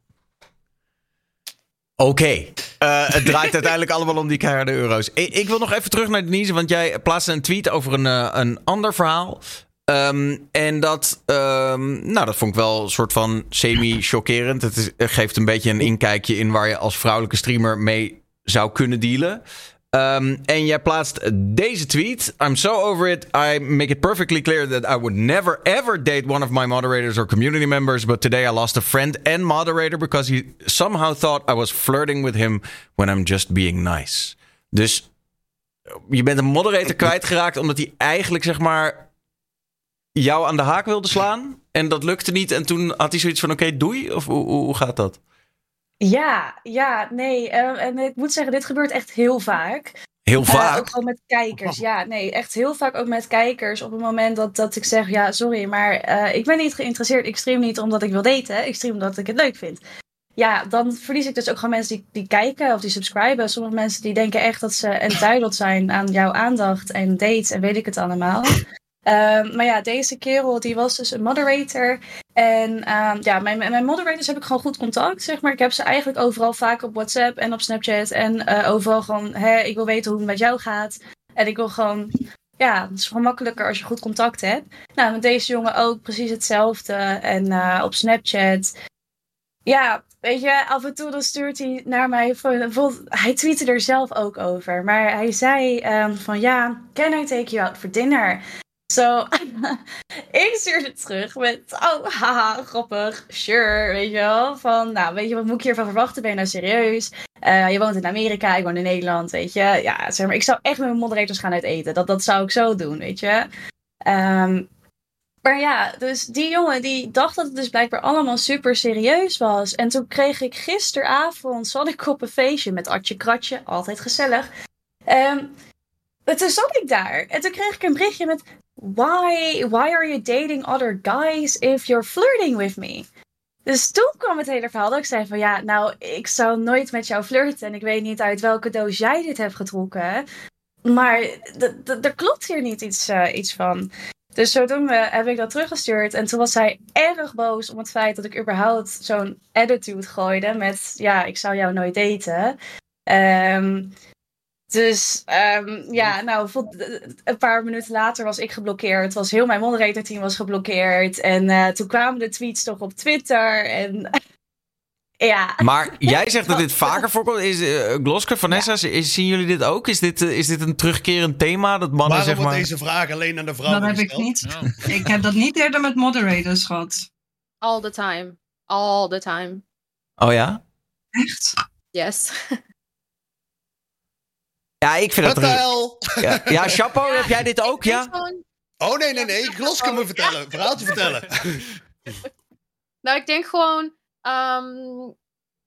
Oké. Eh, het draait uiteindelijk allemaal om die keiharde euro's. Ik, wil nog even terug naar Denise, want jij plaatste een tweet over een, eh, een ander verhaal. Ehm, en dat, ehm, nou, dat vond ik wel een soort van semi-chockerend. Het geeft een beetje een inkijkje in waar je als vrouwelijke streamer mee zou kunnen dealen. Ehm, en jij plaatst deze tweet. I'm so over it. I make it perfectly clear that I would never ever date one of my moderators or community members. But today I lost a friend and moderator because he somehow thought I was flirting with him when I'm just being nice. Dus je bent een moderator kwijtgeraakt omdat hij eigenlijk zeg maar jou aan de haak wilde slaan. En dat lukte niet. En toen had hij zoiets van: oké, doei. Of hoe, hoe gaat dat? Ja, ja, nee. eh, en ik moet zeggen, dit gebeurt echt heel vaak. Heel Eh, vaak. ook gewoon met kijkers. Ja, nee, echt heel vaak ook met kijkers. Op het moment dat, dat ik zeg, ja, sorry, maar eh, ik ben niet geïnteresseerd. Ik stream niet omdat ik wil daten. Ik stream omdat ik het leuk vind. Ja, dan verlies ik dus ook gewoon mensen die, die kijken of die subscriben. Sommige mensen die denken echt dat ze entitled zijn aan jouw aandacht en dates en weet ik het allemaal. Ehm, maar ja, deze kerel die was dus een moderator. En ehm, ja, mijn, mijn moderators heb ik gewoon goed contact, zeg maar. Ik heb ze eigenlijk overal vaak op WhatsApp en op Snapchat. En eh, overal gewoon, hè, ik wil weten hoe het met jou gaat. En ik wil gewoon, ja, het is gewoon makkelijker als je goed contact hebt. Nou, met deze jongen ook precies hetzelfde. En eh, op Snapchat. Ja, weet je, af en toe dan stuurt hij naar mij. hij tweette er zelf ook over. Maar hij zei ehm, van ja, can I take you out for dinner? Zo, ik stuurde terug met, oh, haha, grappig, sure, weet je wel. Van, nou, weet je, wat moet ik hiervan verwachten? Ben je nou serieus? Eh, je woont in Amerika, ik woon in Nederland, weet je. Ja, zeg maar, ik zou echt met mijn moderators gaan uit eten. Dat, dat zou ik zo doen, weet je. Ehm, maar ja, dus die jongen die dacht dat het dus blijkbaar allemaal super serieus was. En toen kreeg ik gisteravond, zat ik op een feestje met Artje Kratje, altijd gezellig. En toen zat ik daar en toen kreeg ik een berichtje met... Why, why are you dating other guys if you're flirting with me? Dus toen kwam het hele verhaal dat ik zei van ja, nou, ik zou nooit met jou flirten. En ik weet niet uit welke doos jij dit hebt getrokken. Maar er klopt hier niet iets, eh, iets van. Dus zodoende heb ik dat teruggestuurd. En toen was hij erg boos om het feit dat ik überhaupt zo'n attitude gooide. Met ja, ik zou jou nooit daten. Ehm, dus ehm, ja, nou, een paar minuten later was ik geblokkeerd. Was heel mijn moderator team was geblokkeerd. En eh, toen kwamen de tweets toch op Twitter. En Ja. Maar jij zegt dat dit vaker voorkomt. Is, eh Gloske, Vanessa, is, zien jullie dit ook? Is dit, eh, is dit een terugkerend thema? Dat mannen Waarom zeg wordt maar... deze vraag alleen aan de vrouwen Dat heb ik niet. Ik heb dat niet eerder met moderators gehad. All the time. All the time. Oh ja? Echt? Yes. Ja, ik vind Wat dat... de hel? Ja, ja Chapo, heb jij dit ook, Ik ja? Oh nee, nee, nee. Gloske moet vertellen. Verhaaltje vertellen. Nou, ik denk gewoon ehm,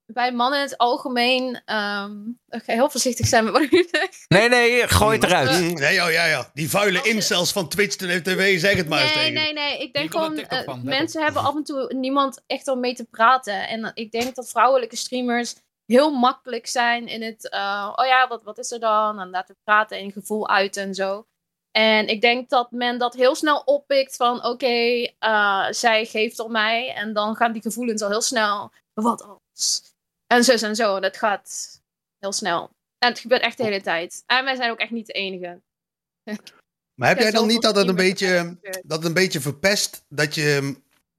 bij mannen in het algemeen. ehm, ik ga heel voorzichtig zijn met wat ik nu zeg. Nee, nee, gooi het eruit. Mm, Nee, oh ja, ja. Die vuile Als incels van Twitch TV, zeg het maar eens Nee, tegen. nee, nee. Ik Hier denk gewoon, eh, mensen hebben af en toe niemand echt om mee te praten. En ik denk dat vrouwelijke streamers heel makkelijk zijn in het, eh, oh ja, wat, wat is er dan? En laten we praten en gevoel uit en zo. En ik denk dat men dat heel snel oppikt van, oké, eh, zij geeft om mij. En dan gaan die gevoelens al heel snel, wat als? En zus en zo. En dat gaat heel snel. En het gebeurt echt de hele tijd. En wij zijn ook echt niet de enige. Maar heb jij dan niet dat het een beetje, dat het een beetje verpest dat je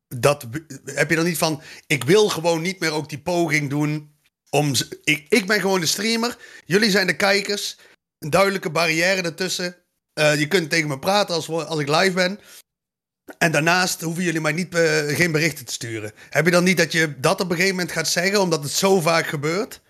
dat heb je dan niet van ik wil gewoon niet meer ook die poging doen om ik, ik ben gewoon de streamer, jullie zijn de kijkers, een duidelijke barrière ertussen. Eh, je kunt tegen me praten als, als ik live ben. En daarnaast hoeven jullie mij niet, geen berichten te sturen. Heb je dan niet dat je dat op een gegeven moment gaat zeggen, omdat het zo vaak gebeurt?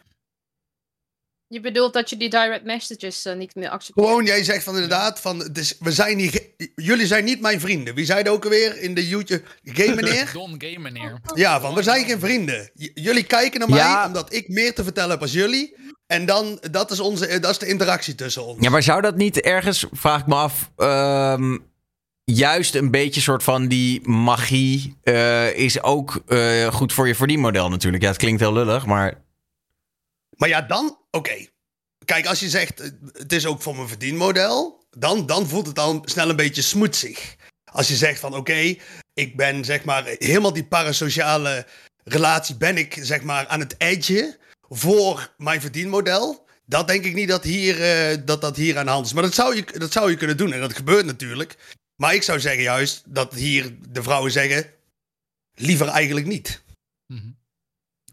Je bedoelt dat je die direct messages eh, niet meer accepteert? Gewoon, jij zegt van inderdaad, van, dus we zijn niet, jullie zijn niet mijn vrienden. Wie zei dat ook alweer in de YouTube? Game meneer? Don Game meneer. Ja, van we zijn geen vrienden. J- jullie kijken naar mij Ja. omdat ik meer te vertellen heb als jullie. En dan, dat is, onze, eh, dat is de interactie tussen ons. Ja, maar zou dat niet ergens, vraag ik me af, ehm, juist een beetje soort van die magie eh, is ook eh, goed voor je verdienmodel natuurlijk. Ja, het klinkt heel lullig, maar Maar ja, dan, oké. Kijk, als je zegt, eh, het is ook voor mijn verdienmodel, dan, dan voelt het al snel een beetje smoetsig. Als je zegt van, oké, ik ben zeg maar helemaal die parasociale relatie ben ik zeg maar aan het edge voor mijn verdienmodel. Dat denk ik niet dat hier, eh, dat, dat hier aan de hand is. Maar dat zou, je, dat zou je kunnen doen en dat gebeurt natuurlijk. Maar ik zou zeggen juist dat hier de vrouwen zeggen, liever eigenlijk niet. Mhm.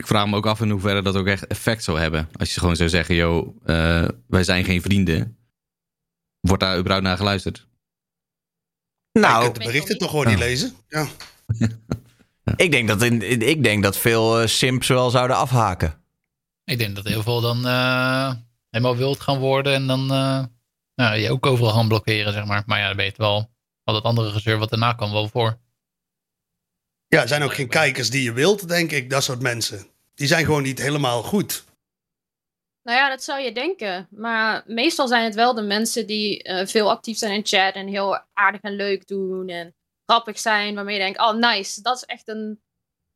Ik vraag me ook af in hoeverre dat ook echt effect zou hebben. Als je gewoon zou zeggen, yo, eh, wij zijn geen vrienden. Wordt daar überhaupt naar geluisterd? nou, kunt de berichten toch gewoon niet lezen. Ja. ik denk dat, in, in- ik denk dat veel eh, simps wel zouden afhaken. Ik denk dat heel veel dan eh, helemaal wild gaan worden en dan eh, nou, je ook overal gaan blokkeren, zeg maar. Maar ja, dan weet je wel, al dat andere gezeur wat daarna kan wel voor. Ja, er zijn ook geen kijkers die je wilt, denk ik, dat soort mensen. Die zijn gewoon niet helemaal goed. Nou ja, dat zou je denken. Maar meestal zijn het wel de mensen die eh, veel actief zijn in chat en heel aardig en leuk doen en grappig zijn, waarmee je denkt, oh nice, dat is echt een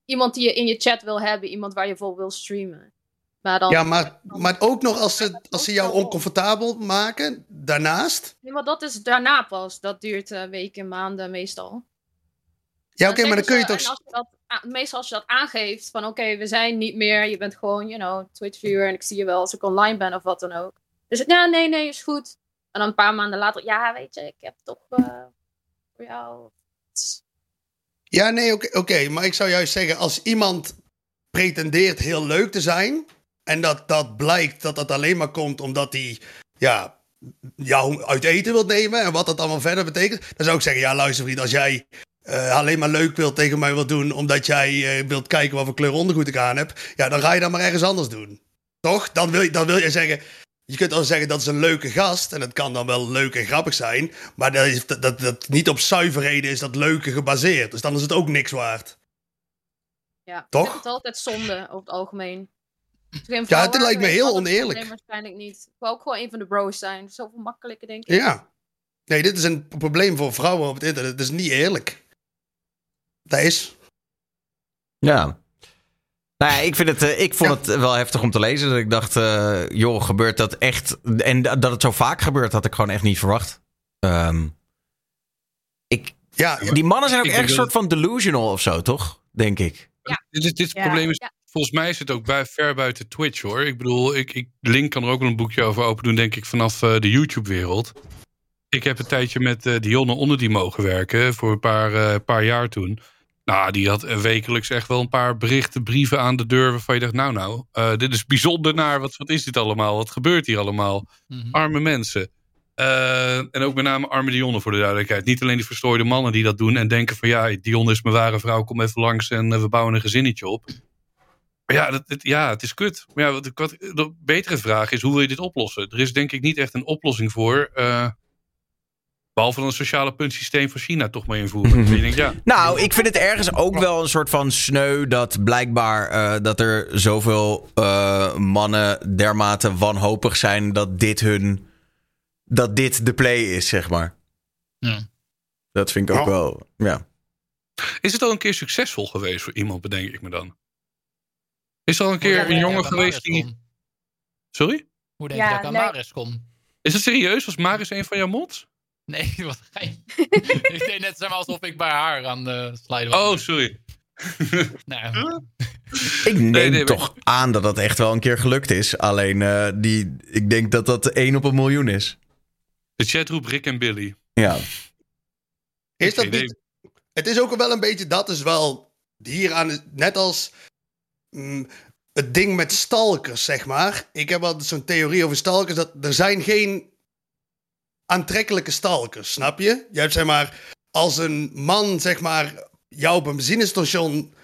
iemand die je in je chat wil hebben, iemand waar je voor wil streamen. Maar dan, Ja, maar, maar ook nog als ze, als ze jou oncomfortabel maken, daarnaast. Nee, maar dat is daarna pas. Dat duurt eh, weken, maanden meestal. Ja, oké, maar dan kun je toch... ze- en als je dat, a- meestal als je dat aangeeft, van oké, we zijn niet meer, je bent gewoon, you know, Twitch-viewer en ik zie je wel als ik online ben of wat dan ook. Dus ja, nee, nee, is goed. En dan een paar maanden later, ja, weet je, ik heb toch eh, voor jou. Ja, nee, oké, oké, maar ik zou juist zeggen, als iemand pretendeert heel leuk te zijn... en dat, dat blijkt dat dat alleen maar komt omdat hij ja, jou uit eten wilt nemen... en wat dat allemaal verder betekent... dan zou ik zeggen, ja, luister vriend, als jij eh, alleen maar leuk wilt tegen mij wilt doen... omdat jij eh, wilt kijken wat voor kleur ondergoed ik aan heb... ja, dan ga je dat maar ergens anders doen. Toch? Dan wil, je- dan wil je zeggen... Je kunt wel zeggen dat is een leuke gast. En het kan dan wel leuk en grappig zijn. Maar dat, is, dat, dat, dat niet op zuiverheden is dat leuke gebaseerd. Dus dan is het ook niks waard. Ja, Toch? Ik vind het altijd zonde over het algemeen. Ja, heb, lijkt me heel oneerlijk. probleem waarschijnlijk niet. Ik wil ook gewoon een van de bros zijn. Zoveel makkelijker, denk ik. Ja. Nee, dit is een probleem voor vrouwen op het internet. Het is niet eerlijk. Dat is. Ja. Nou ja, ik, vind het, eh, ik vond het wel heftig om te lezen. Dat ik dacht, eh, joh, gebeurt dat echt? En da- dat het zo vaak gebeurt, had ik gewoon echt niet verwacht. Ehm, ik, Ja, die mannen zijn ook echt een soort van delusional of zo, toch? Denk ik. Dit, is- dit Ja, probleem is, ja. volgens mij is het ook bij, ver buiten Twitch hoor. Ik bedoel, ik, ik, Link kan er ook wel een boekje over open doen, denk ik, vanaf eh, de YouTube-wereld. Ik heb een tijdje met eh Dionne onder die mogen werken, voor een paar, eh, paar jaar toen. Nou, die had wekelijks echt wel een paar berichten, brieven aan de deur. waarvan je dacht: Nou, nou, eh, dit is bijzonder naar. Wat, wat is dit allemaal? Wat gebeurt hier allemaal? Mhm. Arme mensen. Eh, en ook met name arme Dionne voor de duidelijkheid. Niet alleen die verstrooide mannen die dat doen en denken: van ja, Dionne is mijn ware vrouw, kom even langs en eh, we bouwen een gezinnetje op. Maar ja, dat, het- ja, het is kut. Maar ja, wat, wat, de betere vraag is: hoe wil je dit oplossen? Er is denk ik niet echt een oplossing voor. Eh, behalve dan een sociale puntsysteem van China toch mee invoeren. Dus je denkt, ja, Nou, ik vind het ergens ook wel een soort van sneu dat blijkbaar eh, dat er zoveel eh, mannen dermate wanhopig zijn dat dit hun. dat dit de play is, zeg maar. Ja. Dat vind ik ook Ja. wel. Ja. Is het al een keer succesvol geweest voor iemand, bedenk ik me dan? Is er al een keer een denk jongen geweest die... Sorry? Hoe denk je Ja, dat ik aan nee. Maris kon? Is het serieus? Was Maris een van jouw mods? Nee, wat gein. ik deed net zeg maar alsof ik bij haar aan de slide was. Oh, sorry. Nou, Ik neem nee, toch aan dat dat echt wel een keer gelukt is. Alleen eh, die, ik denk dat dat één op een miljoen is. De chat roept Rick en Billy. Ja. Is dat niet... Het is ook wel een beetje, dat is wel hier aan, het- net als mm, het ding met stalkers, zeg maar. Ik heb altijd zo'n theorie over stalkers, dat er zijn geen aantrekkelijke stalkers, snap je? Je hebt zeg maar, als een man zeg maar jou op een benzinestation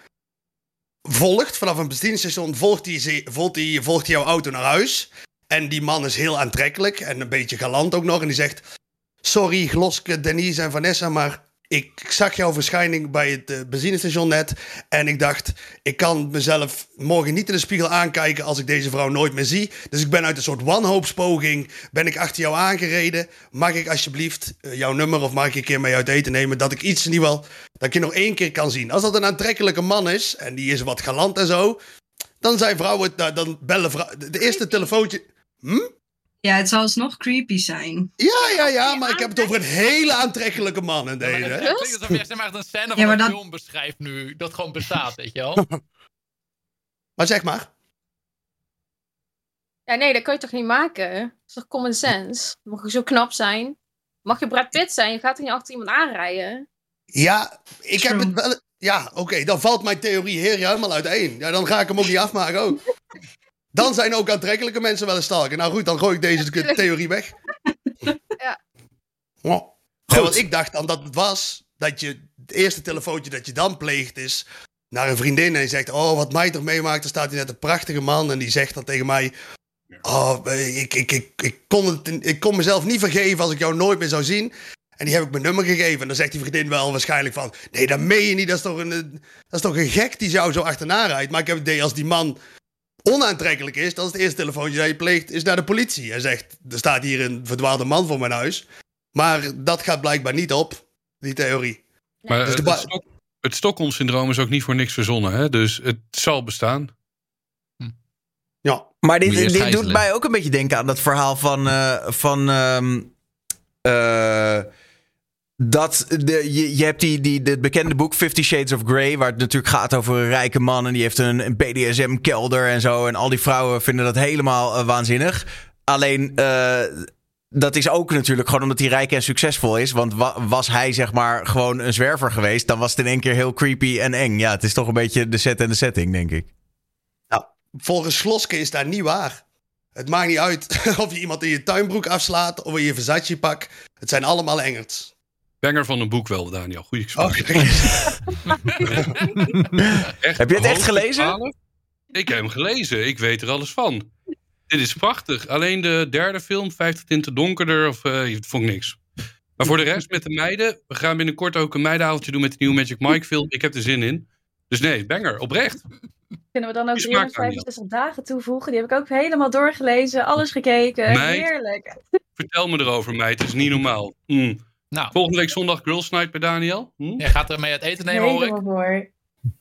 volgt, vanaf een benzinestation volgt hij, volgt volgt jouw auto naar huis. En die man is heel aantrekkelijk en een beetje galant ook nog. En die zegt, sorry Gloske, Denise en Vanessa, maar ik zag jouw verschijning bij het eh, benzinestation net. En ik dacht, ik kan mezelf morgen niet in de spiegel aankijken als ik deze vrouw nooit meer zie. Dus ik ben uit een soort wanhoopspoging, ben ik achter jou aangereden. Mag ik alsjeblieft eh, jouw nummer of mag ik een keer mee uit eten nemen? Dat ik iets in ieder dat ik je nog één keer kan zien. Als dat een aantrekkelijke man is, en die is wat galant en zo... Dan zijn vrouwen, nou, dan bellen vrouwen. De eerste telefoontje. Ja, het zou alsnog creepy zijn. Ja, ja, ja, maar ik heb het over een hele aantrekkelijke man in maar deze. het hè? klinkt alsof jij zeg maar, een scène van Ja, maar een dat- film beschrijft nu. Dat gewoon bestaat, weet je wel? Maar zeg maar. Ja, nee, dat kan je toch niet maken? Dat is toch common sense? Mag je zo knap zijn? Mag je Brad Pitt zijn? Je gaat er niet achter iemand aanrijden. Ja, ik heb het wel. Ja, oké, dan valt mijn theorie hier helemaal uiteen. Ja, dan ga ik hem ook niet afmaken ook. Dan zijn ook aantrekkelijke mensen wel een stalker. Nou goed, dan gooi ik deze theorie weg. Ja. Ja. Ja, want ik dacht dan dat het was dat je het eerste telefoontje dat je dan pleegt is naar een vriendin en die zegt, oh, wat mij toch meemaakt, dan staat hier net een prachtige man en die zegt dan tegen mij, oh, ik, ik, ik, ik, kon het, ik kon mezelf niet vergeven als ik jou nooit meer zou zien. En die heb ik mijn nummer gegeven. En dan zegt die vriendin wel waarschijnlijk van... Nee, dat meen je niet. Dat is toch een, dat is toch een gek die jou zo achterna rijdt. Maar ik heb het idee als die man onaantrekkelijk is... dat is het eerste telefoontje dat je pleegt... is naar de politie. En zegt, er staat hier een verdwaalde man voor mijn huis. Maar dat gaat blijkbaar niet op, die theorie. Maar Dus het, het, Stok- het Stockholm-syndroom is ook niet voor niks verzonnen. Hè? Dus het zal bestaan. Ja, Maar dit, dit doet mij ook een beetje denken aan dat verhaal van. eh, van ehm, eh, dat de, je, je hebt die, die, het bekende boek Fifty Shades of Grey, waar het natuurlijk gaat over een rijke man en die heeft een, BDSM-kelder en zo. En al die vrouwen vinden dat helemaal eh, waanzinnig. Alleen, eh, dat is ook natuurlijk gewoon omdat hij rijk en succesvol is. Want wa- was hij zeg maar gewoon een zwerver geweest, dan was het in één keer heel creepy en eng. Ja, het is toch een beetje de set en de setting, denk ik. volgens Sloske is dat niet waar. Het maakt niet uit of je iemand in je tuinbroek afslaat... of in je Versace pak. Het zijn allemaal engels. Banger van een boek wel, Daniel. Goeie Oh, gesprek. Echt Heb je het echt gelezen? Ik heb hem gelezen. Ik weet er alles van. Dit is prachtig. Alleen de derde film, 50 tinten donkerder, of, eh vond ik niks. Maar voor de rest met de meiden. We gaan binnenkort ook een meidenavondje doen met de nieuwe Magic Mike film. Ik heb er zin in. Dus nee, banger. Oprecht. Kunnen we dan ook Die smaakt 365 dagen toevoegen? Die heb ik ook helemaal doorgelezen, alles gekeken. Meid. Heerlijk. Vertel me erover, meid. Het is niet normaal. Mm. Nou, Volgende week zondag Girls Night bij Daniel. Hm? jij gaat er mee het eten nemen, hoor ik.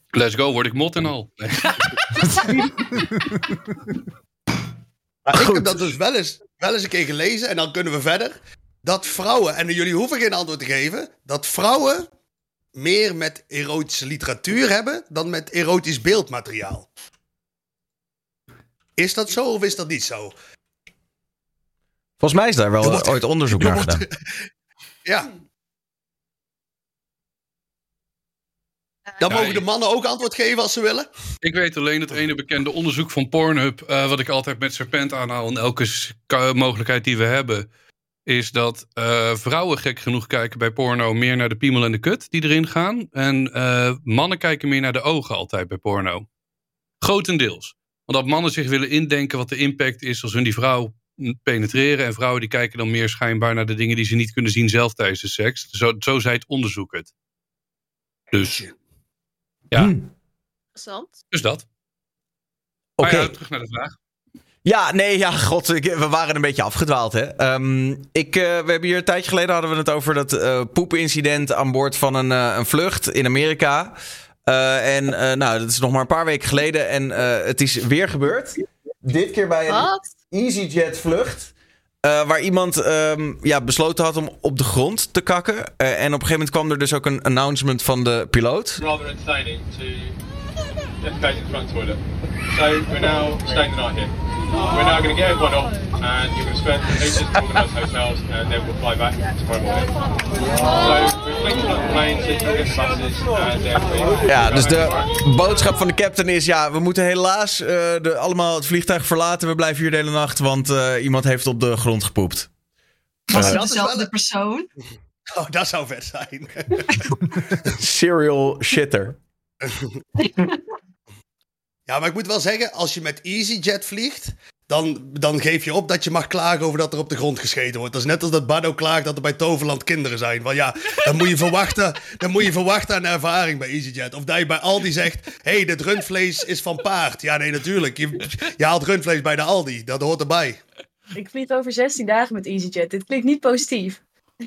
Let's go, word ik mot en al. Nee. Maar ik heb dat dus wel eens, wel eens een keer gelezen en dan kunnen we verder. Dat vrouwen, en jullie hoeven geen antwoord te geven, dat vrouwen meer met erotische literatuur hebben dan met erotisch beeldmateriaal. Is dat zo of is dat niet zo? Volgens mij is daar wel wordt- ooit onderzoek er naar wordt- gedaan. Ja, Dan mogen de mannen ook antwoord geven als ze willen. Ik weet alleen het ene bekende onderzoek van Pornhub, eh, wat ik altijd met Serpent aanhaal in elke mogelijkheid die we hebben, is dat eh, vrouwen gek genoeg kijken bij porno meer naar de piemel en de kut die erin gaan. En eh, mannen kijken meer naar de ogen altijd bij porno. Grotendeels. Want dat mannen zich willen indenken wat de impact is als hun die vrouw penetreren. En vrouwen die kijken dan meer schijnbaar naar de dingen die ze niet kunnen zien zelf tijdens de seks. Zo, zo zei het onderzoek het. Dus, Ja. Hm. Interessant. dus dat. Oké. Ja, terug naar de vraag. Ja, nee, ja, god, ik- we waren een beetje afgedwaald, hè. Ehm, ik, eh, we hebben hier een tijdje geleden hadden we het over dat eh poepincident aan boord van een, eh, een vlucht in Amerika. Eh, en eh, nou, dat is nog maar een paar weken geleden en eh, het is weer gebeurd. Dit keer bij een Wat? EasyJet vlucht. eh, waar iemand ehm, ja, besloten had om op de grond te kakken. Eh, en op een gegeven moment kwam er dus ook een announcement van de piloot. rather entertaining to defecate in the front toilet. So we're now staying the night here. We're now going to get everyone off and you're going to spend ages talking about hotels and then we'll fly back tomorrow morning. So we're fleeing on the plane so you get the buses and then we... Ja, dus de boodschap van de captain is: ja, we moeten helaas eh, de, allemaal het vliegtuig verlaten. We blijven hier de hele nacht, want eh, iemand heeft op de grond gepoept. Was het dat is dezelfde wel een- persoon? Oh, dat zou vet zijn. serial shitter. Ja, maar ik moet wel zeggen, als je met EasyJet vliegt, dan, dan geef je op dat je mag klagen over dat er op de grond gescheten wordt. Dat is net als dat Bardo klaagt dat er bij Toverland kinderen zijn. Want ja, dan moet je verwachten, dan moet je verwachten aan ervaring bij EasyJet. Of dat je bij Aldi zegt, hé, hey, dit rundvlees is van paard. Ja, nee, natuurlijk. Je, je haalt rundvlees bij de Aldi. Dat hoort erbij. Ik vlieg over 16 dagen met EasyJet. Dit klinkt niet positief.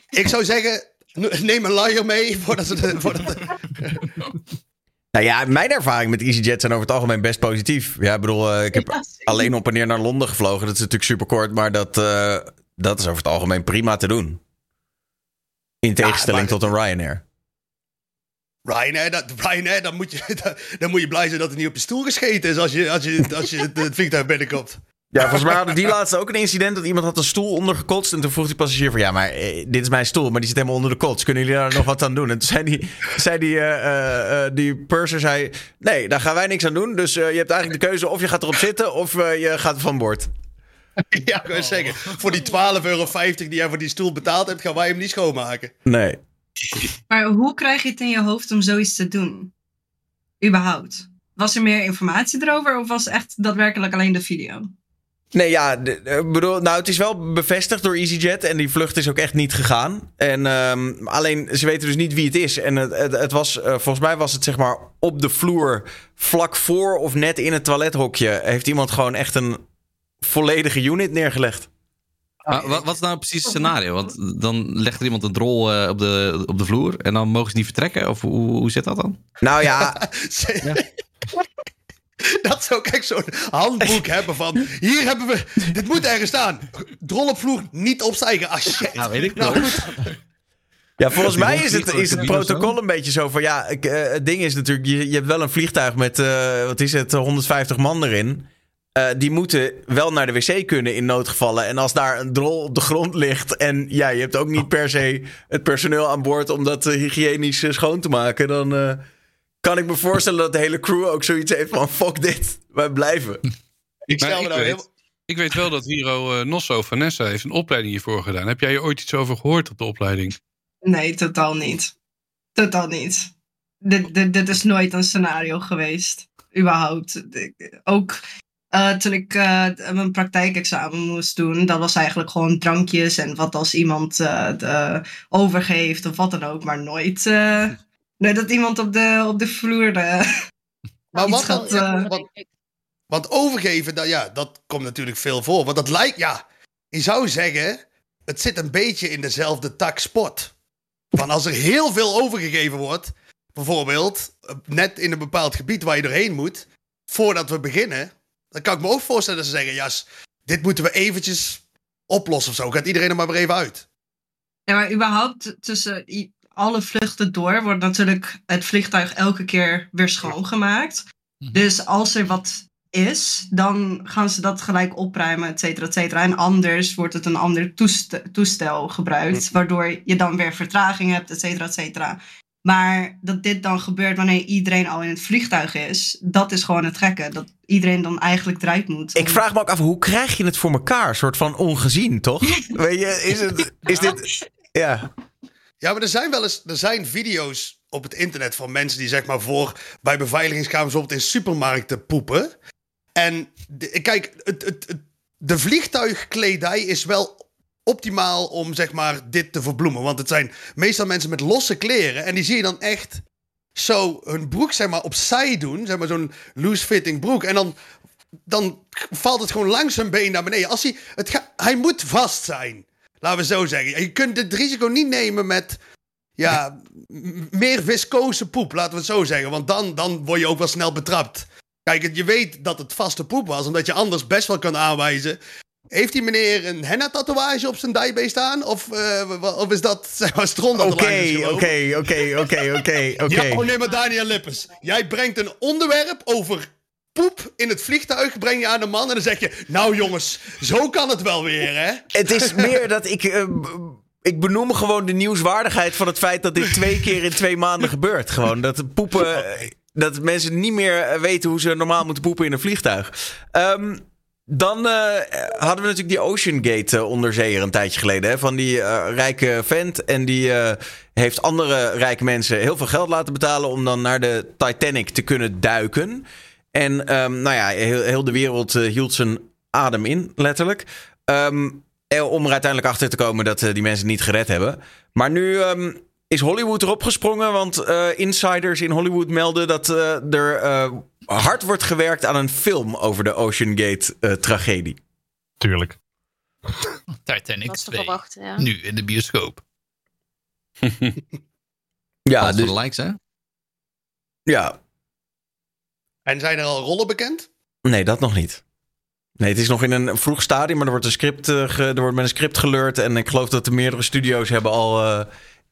Ik zou zeggen, neem een luier mee voordat ze... de- Voordat de- Nou ja, mijn ervaring met EasyJet zijn over het algemeen best positief. Ja, ik bedoel, eh, ik heb Ja, alleen op en neer naar Londen gevlogen. Dat is natuurlijk super kort, maar dat, eh, dat is over het algemeen prima te doen. In tegenstelling maar- tot een Ryanair. Ryanair, dat, Ryanair dan, moet je, dan moet je blij zijn dat er niet op je stoel gescheten is als je, als je, als je het, het vliegtuig binnenkomt. Ja, volgens mij hadden die laatste ook een incident dat iemand had een stoel ondergekotst. En toen vroeg die passagier van, ja, maar eh, dit is mijn stoel, maar die zit helemaal onder de kots. Kunnen jullie daar nog wat aan doen? En toen zei die, zei die, eh, eh, die purser, zei, nee, daar gaan wij niks aan doen. Dus eh, je hebt eigenlijk de keuze of je gaat erop zitten of eh, je gaat van boord. Ja, ik wil zeggen, voor die 12,50 euro die jij voor die stoel betaald hebt, gaan wij hem niet schoonmaken. Nee. Maar hoe krijg je het in je hoofd om zoiets te doen? Überhaupt. Was er meer informatie erover of was echt daadwerkelijk alleen de video? Nee, ja, de- eh, bedoel, nou, het is wel bevestigd door EasyJet en die vlucht is ook echt niet gegaan. En ehm, alleen, ze weten dus niet wie het is. En het, het, het was, eh, volgens mij was het zeg maar op de vloer, vlak voor of net in het toilethokje, heeft iemand gewoon echt een volledige unit neergelegd. Maar wat, wat is nou precies het scenario? Want dan legt er iemand een drol eh, op, de, op de vloer en dan mogen ze niet vertrekken? Of hoe, hoe zit dat dan? Nou ja, Dat zou ik echt zo'n handboek hebben van, hier hebben we, dit moet ergens staan. Drol op vloer, niet opstijgen. Ah shit. Ja, weet ik Nou, goed. Ja, volgens mij is het, is het protocol een beetje zo van... Ja, ik, eh, het ding is natuurlijk... Je, je hebt wel een vliegtuig met, eh, wat is het, 150 man erin. Eh, die moeten wel naar de wc kunnen in noodgevallen. En als daar een drol op de grond ligt... en ja, je hebt ook niet per se het personeel aan boord... om dat hygiënisch schoon te maken... dan eh, kan ik me voorstellen dat de hele crew ook zoiets heeft van... fuck dit, wij blijven. Ik stel me ik nou weet- helemaal... Ik weet wel dat Hiro eh, Nosso, Vanessa, heeft een opleiding hiervoor gedaan. Heb jij hier ooit iets over gehoord op de opleiding? Nee, totaal niet. Totaal niet. Dit, dit, dit is nooit een scenario geweest. Überhaupt. Ook eh, toen ik eh, mijn praktijkexamen moest doen, dat was eigenlijk gewoon drankjes en wat als iemand eh, de overgeeft of wat dan ook, maar nooit, nooit dat iemand op de, op de vloer. eh, Maar iets wat dan? eh, Want, want overgeven, dat, ja, dat komt natuurlijk veel voor. Want dat lijkt, ja, je zou zeggen, het zit een beetje in dezelfde tak sport. Van als er heel veel overgegeven wordt, bijvoorbeeld eh, net in een bepaald gebied waar je doorheen moet, voordat we beginnen, dan kan ik me ook voorstellen dat ze zeggen, ja, s- dit moeten we eventjes oplossen of zo. Gaat iedereen er maar weer even uit. Ja, maar überhaupt tussen alle vluchten door wordt natuurlijk het vliegtuig elke keer weer schoongemaakt. Dus als er wat is, dan gaan ze dat gelijk opruimen, et cetera, et cetera. En anders wordt het een ander toest- toestel gebruikt, waardoor je dan weer vertraging hebt, et cetera, et cetera. Maar dat dit dan gebeurt wanneer iedereen al in het vliegtuig is, dat is gewoon het gekke. Dat iedereen dan eigenlijk eruit moet. Ik vraag me ook af, hoe krijg je het voor elkaar? Een soort van ongezien, toch? Weet je, is, het, is dit... Ja. Ja, maar er zijn wel eens er zijn video's op het internet van mensen die zeg maar voor bij beveiligingskamers bijvoorbeeld in supermarkten poepen. En de- kijk, het, het, de vliegtuigkledij is wel optimaal om zeg maar dit te verbloemen. Want het zijn meestal mensen met losse kleren en die zie je dan echt zo hun broek zeg maar opzij doen. Zeg maar zo'n loose-fitting broek. En dan, dan valt het gewoon langs hun been naar beneden. Als hij, het ga- hij moet vast zijn. Laten we zo zeggen. Je kunt het risico niet nemen met ja, meer viscose poep, laten we het zo zeggen. Want dan, dan word je ook wel snel betrapt. Kijk, je weet dat het vaste poep was, omdat je anders best wel kan aanwijzen. Heeft die meneer een henna-tatoeage op zijn dijbeen staan? Of, eh, of is dat zeg maar stront dat er Oké, gelopen? oké, oké, oké, oké, oké. Ja, oh nee, maar Daniel Lippens. Jij brengt een onderwerp over poep in het vliegtuig, breng je aan de man en dan zeg je... Nou jongens, zo kan het wel weer, hè? Het is meer dat ik... eh, ik benoem gewoon de nieuwswaardigheid van het feit dat dit twee keer in twee maanden gebeurt. Gewoon dat poepen... Dat mensen niet meer weten hoe ze normaal moeten poepen in een vliegtuig. Ehm, dan eh, hadden we natuurlijk die Ocean Gate eh, onderzeeër een tijdje geleden. Hè, van die rijke vent. En die heeft andere rijke mensen heel veel geld laten betalen... om dan naar de Titanic te kunnen duiken. En ehm, nou ja, heel, heel de wereld eh, hield zijn adem in, letterlijk. Ehm, eh, om er uiteindelijk achter te komen dat eh, die mensen het niet gered hebben. Maar nu ehm, is Hollywood erop gesprongen. Want eh, insiders in Hollywood melden dat eh, er eh, hard wordt gewerkt aan een film over de Ocean Gate eh, tragedie. Tuurlijk. Titanic Dat is te 2. verwachten, ja. Nu in de bioscoop. Ja, dus, de likes, hè? ja, En zijn er al rollen bekend? nee, dat nog niet. Nee, het is nog in een vroeg stadium, maar er wordt, een script, eh, ge- er wordt met een script geleurd. En ik geloof dat de meerdere studio's hebben al eh,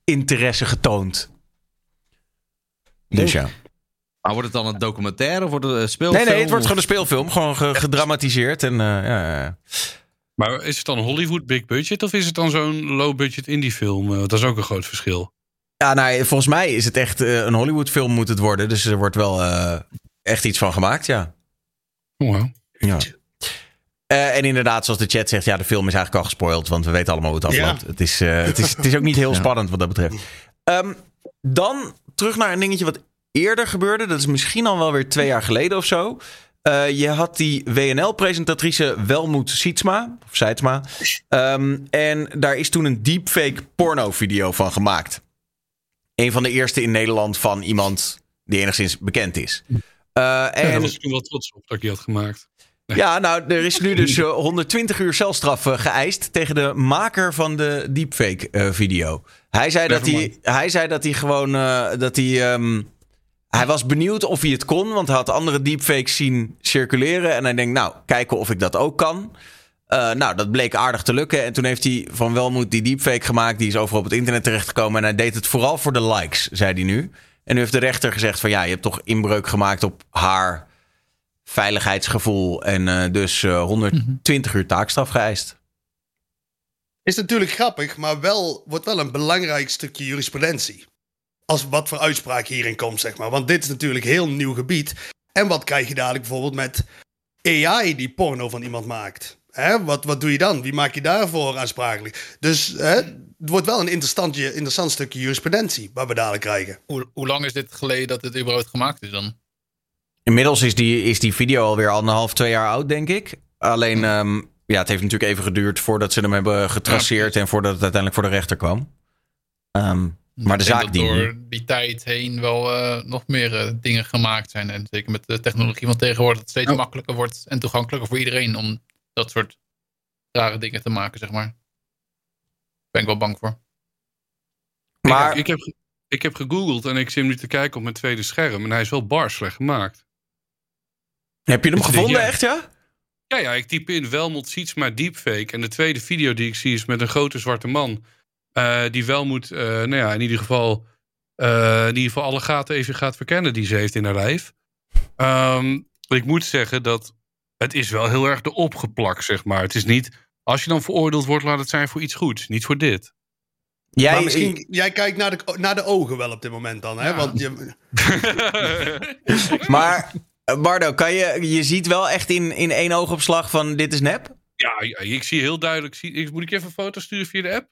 interesse getoond. Dus ja. Maar wordt het dan een documentaire of wordt het een speelfilm? Nee, nee, het wordt gewoon een speelfilm. Gewoon ge- gedramatiseerd. En, eh, ja, ja. Maar is het dan Hollywood big budget of is het dan zo'n low budget indie film? Dat is ook een groot verschil. ja, nou, volgens mij is het echt een Hollywood film moet het worden. Dus er wordt wel eh, echt iets van gemaakt, ja. Wow. ja. Eh, en inderdaad, zoals de chat zegt, ja, de film is eigenlijk al gespoild. Want we weten allemaal hoe het afloopt. Ja. Het, is, eh, het, is, het is ook niet heel Ja. spannend wat dat betreft. Ehm, dan terug naar een dingetje wat eerder gebeurde. Dat is misschien al wel weer twee jaar geleden of zo. Eh, je had die WNL-presentatrice Welmoed Sietsma, of Seidsma. Ehm, en daar is toen een deepfake porno-video van gemaakt. Een van de eerste in Nederland van iemand die enigszins bekend is. Eh, Ja, en daar was ik toen wel trots op dat ik die had gemaakt. ja, nou, er is nu dus eh, 120 uur celstraf eh, geëist tegen de maker van de deepfake-video. hij, zei dat hij, hij zei dat hij gewoon. eh, dat hij, ehm, hij was benieuwd of hij het kon, want hij had andere deepfakes zien circuleren. En hij denkt, nou, kijken of ik dat ook kan. Eh, nou, dat bleek aardig te lukken. En toen heeft hij van Welmoed die deepfake gemaakt. Die is overal op het internet terechtgekomen. En hij deed het vooral voor de likes, zei hij nu. En nu heeft de rechter gezegd van ja, je hebt toch inbreuk gemaakt op haar veiligheidsgevoel. En eh, dus eh, 120 uur taakstraf geëist. Is natuurlijk grappig, maar wel, wordt wel een belangrijk stukje jurisprudentie. Als wat voor uitspraak hierin komt, zeg maar. Want dit is natuurlijk heel nieuw gebied. En wat krijg je dadelijk bijvoorbeeld met AI die porno van iemand maakt? Hè? Wat, wat doe je dan? Wie maak je daarvoor aansprakelijk? Dus hè, het wordt wel een interessant, interessant stukje jurisprudentie wat we dadelijk krijgen. Hoe, hoe lang is dit geleden dat dit überhaupt gemaakt is dan? Inmiddels is die, is die video alweer anderhalf, twee jaar oud, denk ik. Alleen, ehm, ja, het heeft natuurlijk even geduurd voordat ze hem hebben getraceerd. en voordat het uiteindelijk voor de rechter kwam. Ehm, maar de Ik denk zaak dat die. door die tijd heen wel eh, nog meer eh, dingen gemaakt zijn. En zeker met de technologie van tegenwoordig dat het steeds Oh. makkelijker wordt en toegankelijker voor iedereen om dat soort rare dingen te maken, zeg maar. Daar ben ik wel bang voor. Maar Ik, ik, heb, ik heb gegoogeld en ik zit nu te kijken op mijn tweede scherm. En hij is wel bar slecht gemaakt. heb je hem gevonden, ja. echt ja? Ja, ja, ik typ in Welmot Sietsma deepfake. En de tweede video die ik zie is met een grote zwarte man. eh, die Welmoed, eh nou ja, in ieder geval... eh, in ieder geval alle gaten even gaat verkennen die ze heeft in haar lijf. Ehm, ik moet zeggen dat het is wel heel erg de opgeplakt, zeg maar. Het is niet... Als je dan veroordeeld wordt, laat het zijn voor iets goeds. Niet voor dit. Jij, maar misschien, jij kijkt naar de, naar de ogen wel op dit moment dan, hè? Ja. Want je, Maar eh, Bardo, kan je, je ziet wel echt in, in één oogopslag van dit is nep? Ja, ja, ik zie heel duidelijk. Zie, ik, moet ik je even een foto sturen via de app?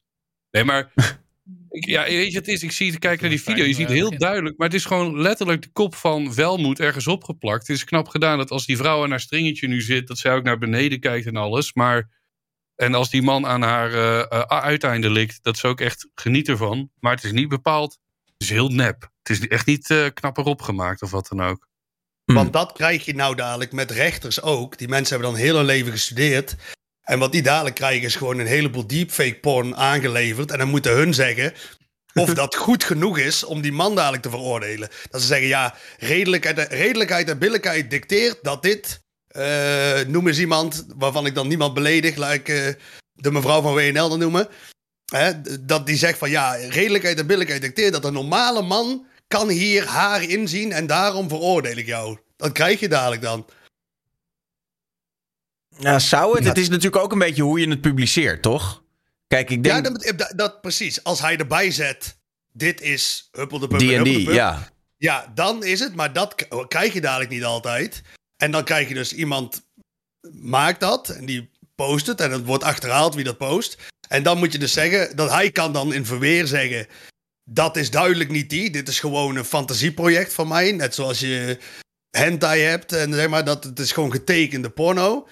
Nee, maar. ik, ja, weet je, het is. Ik zie te kijken naar die video. Je ziet heel duidelijk. Maar het is gewoon letterlijk de kop van Welmoed ergens opgeplakt. Het is knap gedaan dat als die vrouw aan haar stringetje nu zit. dat zij ook naar beneden kijkt en alles. Maar. En als die man aan haar eh, eh, uiteinde likt. dat ze ook echt geniet ervan. Maar het is niet bepaald. Het is heel nep. Het is echt niet eh, knap erop gemaakt of wat dan ook. Hm. Want dat krijg je nou dadelijk met rechters ook. Die mensen hebben dan heel hun leven gestudeerd. En wat die dadelijk krijgen is gewoon een heleboel deepfake porn aangeleverd. En dan moeten hun zeggen of dat goed genoeg is om die man dadelijk te veroordelen. Dat ze zeggen, ja, redelijkheid, redelijkheid en billijkheid dicteert dat dit... eh, noem eens iemand waarvan ik dan niemand beledig, laat ik eh, de mevrouw van WNL dan noemen. Hè, dat die zegt van ja, redelijkheid en billijkheid dicteert dat een normale man kan hier haar inzien en daarom veroordeel ik jou. Dat krijg je dadelijk dan. Ja, zou het? Het is natuurlijk ook een beetje hoe je het publiceert, toch? Kijk, ik Ja, denk dat, dat, dat- precies. Als hij erbij zet, dit is huppel de pup pup. ja. Ja, dan is het, maar dat k- krijg je dadelijk niet altijd. En dan krijg je dus iemand maakt dat en die post het en het wordt achterhaald wie dat post. En dan moet je dus zeggen dat hij kan dan in verweer zeggen dat is duidelijk niet die. Dit is gewoon een fantasieproject van mij, net zoals je hentai hebt en zeg maar dat het is gewoon getekende porno.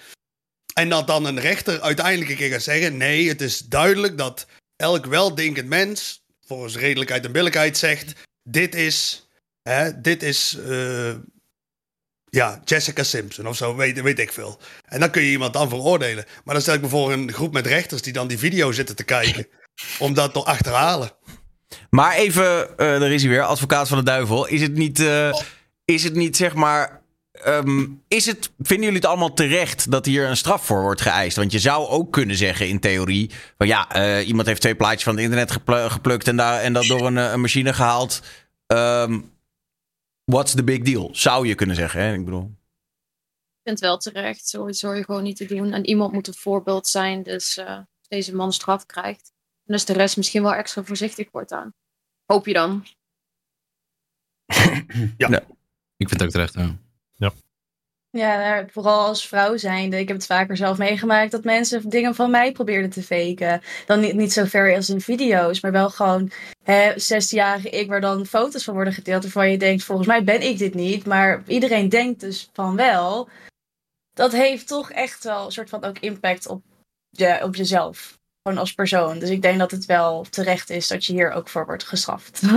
En dat dan een rechter uiteindelijk een keer gaat zeggen: nee, het is duidelijk dat elk weldenkend mens volgens redelijkheid en billijkheid zegt: dit is, hè, dit is, eh, ja, Jessica Simpson of zo, weet, weet ik veel. En dan kun je iemand dan veroordelen. Maar dan stel ik me voor een groep met rechters die dan die video zitten te kijken, om dat te achterhalen. Maar even, eh er is hij weer, advocaat van de duivel. Is het niet, eh, is het niet zeg maar... ehm, is het, vinden jullie het allemaal terecht dat hier een straf voor wordt geëist? Want je zou ook kunnen zeggen in theorie... van ja, eh, iemand heeft twee plaatjes van het internet gepl- geplukt... en, daar, en dat door een, eh, een machine gehaald. Ehm, what's the big deal? Zou je kunnen zeggen, hè? Ik bedoel... Ik vind het wel terecht. Zoiets hoor je gewoon niet te doen. En iemand moet een voorbeeld zijn. Dus eh, als deze man straf krijgt. En dus de rest misschien wel extra voorzichtig wordt aan. Hoop je dan. Ik vind het ook terecht, ja. Ja, nou, vooral als vrouw zijnde. Ik heb het vaker zelf meegemaakt dat mensen dingen van mij probeerden te faken. Dan niet, niet zo ver als in video's, maar wel gewoon hè, 16-jarige ik, waar dan foto's van worden gedeeld. Waarvan je denkt, volgens mij ben ik dit niet. Maar iedereen denkt dus van wel. Dat heeft toch echt wel een soort van ook impact op, je, op jezelf. Gewoon als persoon. Dus ik denk dat het wel terecht is dat je hier ook voor wordt gestraft.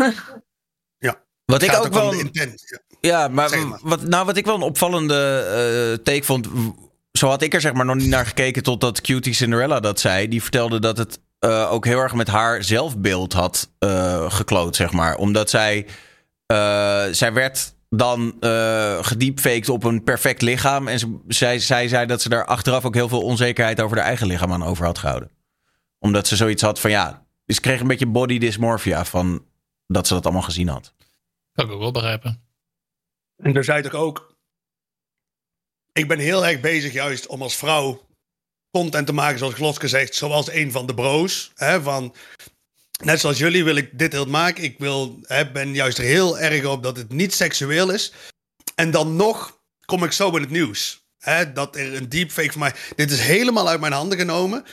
Wat ik Gaat ook wel... om de intent. Ja. Ja, maar, Zeg maar. Wat, nou, wat ik wel een opvallende eh take vond. Zo had ik er zeg maar nog niet naar gekeken totdat Cutie Cinderella dat zei. Die vertelde dat het eh, ook heel erg met haar zelfbeeld had eh, gekloot, zeg maar. Omdat zij, eh, zij werd dan eh gediepfaked op een perfect lichaam. En ze, zij, zij zei dat ze daar achteraf ook heel veel onzekerheid over haar eigen lichaam aan over had gehouden. Omdat ze zoiets had van ja, ze kreeg een beetje body dysmorphia van dat ze dat allemaal gezien had. Kan ik ook wel begrijpen. En daar zei ik ook. Ik ben heel erg bezig juist om als vrouw content te maken, zoals Gloske zegt, zoals een van de bro's. Hè, van, net zoals jullie wil ik dit heel maken. Ik wil, hè, ben juist heel erg op dat het niet seksueel is. En dan nog kom ik zo in het nieuws. Hè, dat er een deepfake van mij... Dit is helemaal uit mijn handen genomen.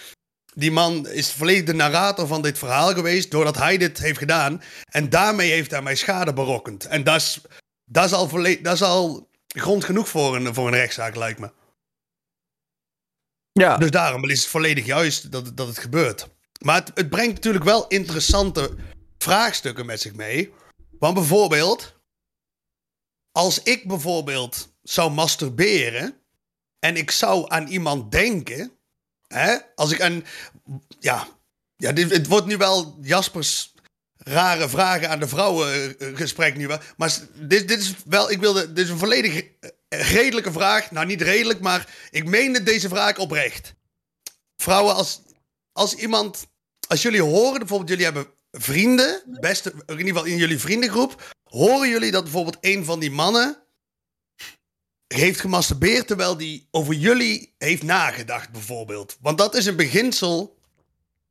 Die man is volledig de narrator van dit verhaal geweest... doordat hij dit heeft gedaan. En daarmee heeft hij mij schade berokkend. En dat is, dat is, al, dat is al grond genoeg voor een, voor een rechtszaak, lijkt me. Ja. Dus daarom is het volledig juist dat, het- dat het gebeurt. Maar het, het brengt natuurlijk wel interessante vraagstukken met zich mee. Want bijvoorbeeld, als ik bijvoorbeeld zou masturberen en ik zou aan iemand denken, hè, als ik aan, ja, ja dit, het wordt nu wel Jaspers rare vragen aan de vrouwen eh, gesprek nu maar dit, dit is wel, ik wilde, dit is een volledig eh, redelijke vraag, nou niet redelijk, maar ik meende deze vraag oprecht. Vrouwen, als, als iemand, als jullie horen, bijvoorbeeld jullie hebben vrienden, beste, in ieder geval in jullie vriendengroep, horen jullie dat bijvoorbeeld een van die mannen heeft gemasturbeerd terwijl die over jullie heeft nagedacht, bijvoorbeeld. Want dat is een beginsel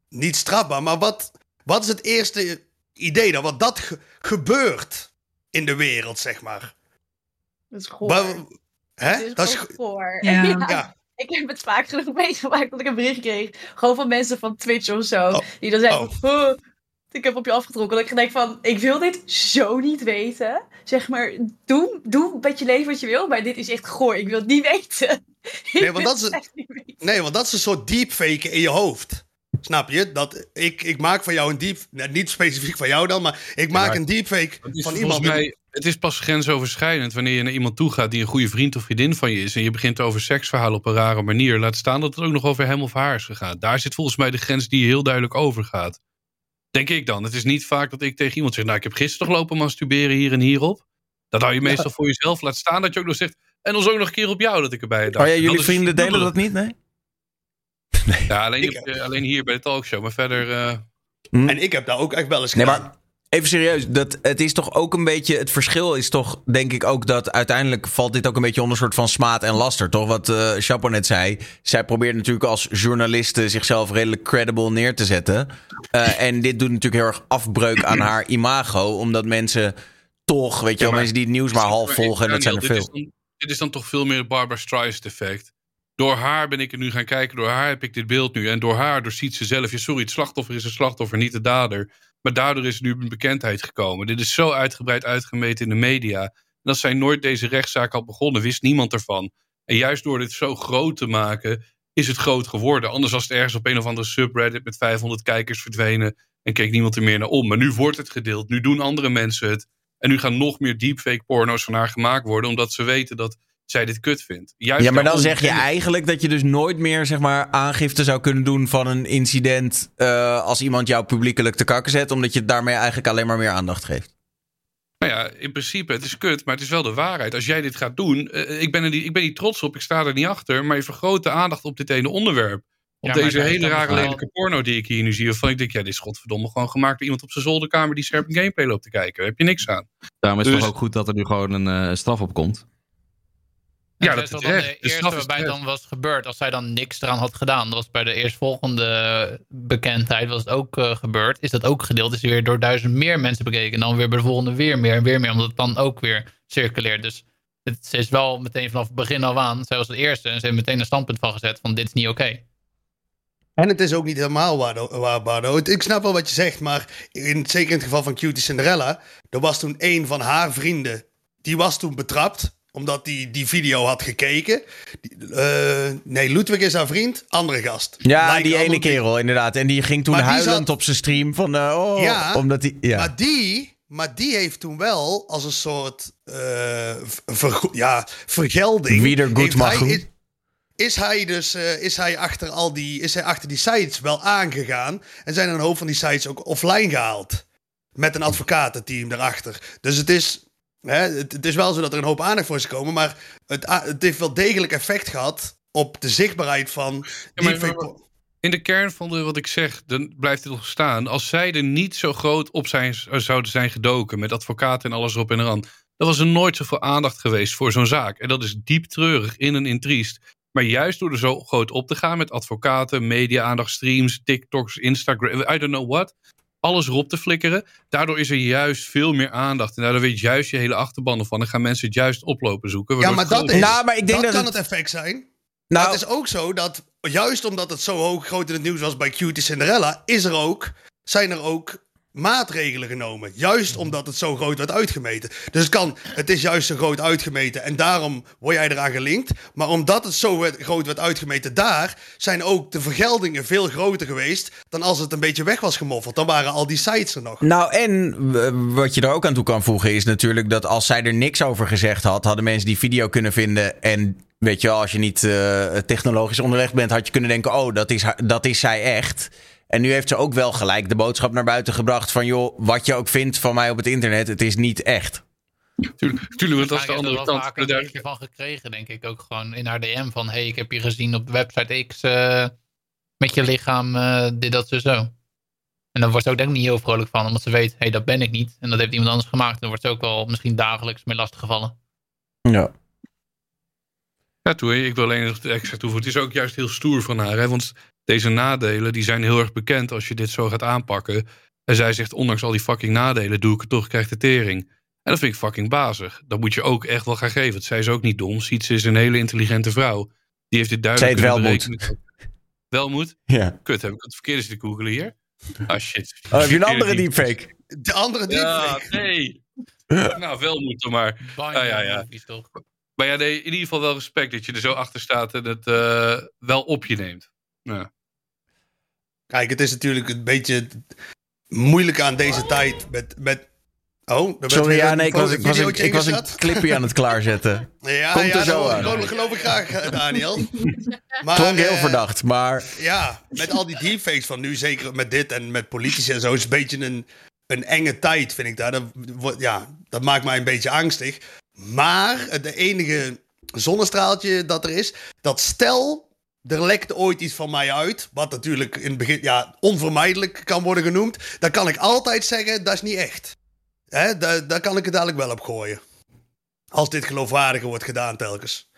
niet strafbaar, maar wat, Wat is het eerste idee dan? Wat dat ge- gebeurt in de wereld, zeg maar. Dat is goor. Hè? Dat is, goor. Ja. ja. Ik heb het vaak genoeg meegemaakt dat ik een bericht kreeg. Gewoon van mensen van Twitch of zo. Oh. Die dan zeggen Oh. van, "Huh, ik heb op je afgetrokken. Dat ik denk van, ik wil dit zo niet weten. Zeg maar, doe, doe met je leven wat je wil. Maar dit is echt goor. Ik wil het niet weten. Nee, want dat is. Nee, want dat is een soort deepfaken in je hoofd. Snap je? Dat ik, ik maak van jou een deep... nou, niet specifiek van jou dan, maar ik maak maar een deepfake van volgens iemand... mij, het is pas grensoverschrijdend wanneer je naar iemand toe gaat die een goede vriend of vriendin van je is. En je begint over seksverhalen op een rare manier. Laat staan dat het ook nog over hem of haar is gegaan. Daar zit volgens mij de grens die heel duidelijk overgaat. Denk ik dan. Het is niet vaak dat ik tegen iemand zeg: Nou, ik heb gisteren toch lopen masturberen hier en hierop. Dat hou je meestal voor jezelf. Laat staan dat je ook nog zegt. En dan ook nog een keer op jou dat ik erbij dacht. Oh ja, jullie is vrienden delen dat niet, nee? Ja, alleen, eh, alleen hier bij de talkshow. Maar verder. eh, En ik heb daar ook echt wel eens Nee, gedaan. maar even serieus. Dat, het is toch ook een beetje. Het verschil is toch, denk ik ook, dat uiteindelijk valt dit ook een beetje onder een soort van smaad en laster. Toch? Wat eh Chapo net zei. Zij probeert natuurlijk als journaliste zichzelf redelijk credible neer te zetten. Eh, en dit doet natuurlijk heel erg afbreuk aan haar imago. Omdat mensen toch, weet je wel, mensen die het nieuws maar half volgen. En dat zijn er veel. Dit is, dan, dit is dan toch veel meer het Barbara Streisand effect. Door haar ben ik er nu gaan kijken. Door haar heb ik dit beeld nu. En door haar, door ziet ze zelf. Ja, sorry, het slachtoffer is een slachtoffer, niet de dader. Maar daardoor is nu een bekendheid gekomen. Dit is zo uitgebreid uitgemeten in de media. En als zij nooit deze rechtszaak had begonnen, wist niemand ervan. En juist door dit zo groot te maken, is het groot geworden. Anders was het ergens op een of andere subreddit met 500 kijkers verdwenen. En keek niemand er meer naar om. Maar nu wordt het gedeeld. Nu doen andere mensen het. En nu gaan nog meer deepfake porno's van haar gemaakt worden. Omdat ze weten dat zij dit kut vindt. Juist Ja, maar dan zeg je eigenlijk dat je dus nooit meer zeg maar, aangifte zou kunnen doen van een incident. eh, als iemand jou publiekelijk te kakken zet. Omdat je daarmee eigenlijk alleen maar meer aandacht geeft. Nou ja, in principe, het is kut, maar het is wel de waarheid. Als jij dit gaat doen, eh, ik, ben er niet, ik ben niet trots op, ik sta er niet achter. Maar je vergroot de aandacht op dit ene onderwerp. Op Ja, deze hele rare wel- lelijke porno die ik hier nu zie. Waarvan ik denk, ja, dit is godverdomme gewoon gemaakt door iemand op zijn zolderkamer die scherp een gameplay loopt te kijken. Daar heb je niks aan. Daarom is het Dus- toch ook goed dat er nu gewoon een eh, straf op komt. Ja, Ja, dat dat is wel dan terecht. de De straf eerste waarbij dan was gebeurd. Als zij dan niks eraan had gedaan. Dat was bij de eerstvolgende bekendheid was het ook eh, gebeurd. Is dat ook gedeeld. Is weer door duizend meer mensen bekeken. En dan weer bij de volgende weer meer en weer meer. Omdat het dan ook weer circuleert. Dus het is wel meteen vanaf het begin af aan. Zij was het eerste. En ze heeft meteen een standpunt van gezet. Van dit is niet oké. En het is ook niet helemaal waar, Bardo. Ik snap wel wat je zegt, maar in, zeker in het geval van Cutie Cinderella, er was toen een van haar vrienden, die was toen betrapt, omdat die die video had gekeken. Eh, nee, Ludwig is haar vriend, andere gast. Ja, Lijkt die ene kerel inderdaad. En die ging toen Maar huilend zat- op zijn stream van... eh, oh, Ja, omdat die, ja. Maar, die, maar die heeft toen wel als een soort eh, ver- ja, vergelding. Wieder hij- machen. Is, hij dus is hij achter al die is hij achter die sites wel aangegaan en zijn er een hoop van die sites ook offline gehaald met een advocatenteam erachter. Dus het is het, het is wel zo dat er een hoop aandacht voor is gekomen, maar het, heeft wel degelijk effect gehad op de zichtbaarheid van Ja, maar- In de kern van de, wat ik zeg, dan blijft het nog staan. Als zij er niet zo groot op zijn, zouden zijn gedoken, met advocaten en alles erop en eraan, dan was er nooit zoveel aandacht geweest voor zo'n zaak. En dat is diep treurig in en in triest. Maar juist door er zo groot op te gaan met advocaten, media-aandacht, streams, TikToks, Instagram, I don't know what. Alles erop te flikkeren. Daardoor is er juist veel meer aandacht. En daardoor weet je juist je hele achterban ervan. En gaan mensen het juist oplopen zoeken. Ja, maar dat, is, Nou, maar ik denk dat, dat kan het- het effect zijn. Nou, Maar het is ook zo dat, juist omdat het zo hoog groot in het nieuws was bij Cutie Cinderella, is er ook, zijn er ook maatregelen genomen. Juist omdat het zo groot werd uitgemeten. Dus het, kan, het is juist zo groot uitgemeten en daarom word jij eraan gelinkt. Maar omdat het zo groot werd uitgemeten daar, zijn ook de vergeldingen veel groter geweest dan als het een beetje weg was gemoffeld. Dan waren al die sites er nog. Nou, en wat je er ook aan toe kan voegen is natuurlijk dat als zij er niks over gezegd had, hadden mensen die video kunnen vinden. En weet je als je niet eh, technologisch onderlegd bent, had je kunnen denken: oh, dat is, dat is zij echt. En nu heeft ze ook wel gelijk de boodschap naar buiten gebracht van joh, wat je ook vindt van mij op het internet, het is niet echt. Tuurlijk, tuurlijk want dat is de andere heeft ze er wel kant. vaak een Daar- berichtje van gekregen, denk ik ook gewoon in haar DM. Van hey, ik heb je gezien op de website X eh, met je lichaam, eh, dit, dat, zo, zo. En dan wordt ze ook denk ik niet heel vrolijk van, omdat ze weet, hé, hey, dat ben ik niet. En dat heeft iemand anders gemaakt. En dan wordt ze ook wel misschien dagelijks mee lastiggevallen. Ja. Ja, toe, ik wil alleen nog extra toevoegen. Het is ook juist heel stoer van haar. Hè? Want deze nadelen die zijn heel erg bekend als je dit zo gaat aanpakken. En zij zegt, ondanks al die fucking nadelen, doe ik het toch, krijg de tering. En dat vind ik fucking bazig. Dat moet je ook echt wel gaan geven. Want zij is ook niet dom. Sietse is een hele intelligente vrouw. Die heeft dit duidelijk Zij het kunnen wel berekenen. Wel moet? Ja. Kut, heb ik het verkeerde zitten googelen hier? Ah shit. Oh, heb je een andere deepfake? De andere Ja, deepfake. nee. nou, wel moet dan maar. Ah, ja, ja. Maar ja, nee, in ieder geval wel respect dat je er zo achter staat en het eh, wel op je neemt. Ja. Kijk, het is natuurlijk een beetje moeilijk aan deze tijd met... met oh, Sorry, ja, nee, ik was, ik was, een, ik was een clipje aan het klaarzetten. Ja, Komt ja, er zo aan. geloof, geloof ik graag, eh, Daniel. Maar, Klonk heel eh, verdacht, maar Ja, met al die deepfakes van nu, zeker met dit en met politici en zo, is een beetje een, een enge tijd, vind ik daar. Dat, ja, dat maakt mij een beetje angstig. Maar het enige zonnestraaltje dat er is, dat stel, er lekt ooit iets van mij uit, wat natuurlijk in het begin ja, onvermijdelijk kan worden genoemd, dan kan ik altijd zeggen, dat is niet echt. Hè, daar, daar kan ik het dadelijk wel op gooien. Als dit geloofwaardiger wordt gedaan telkens.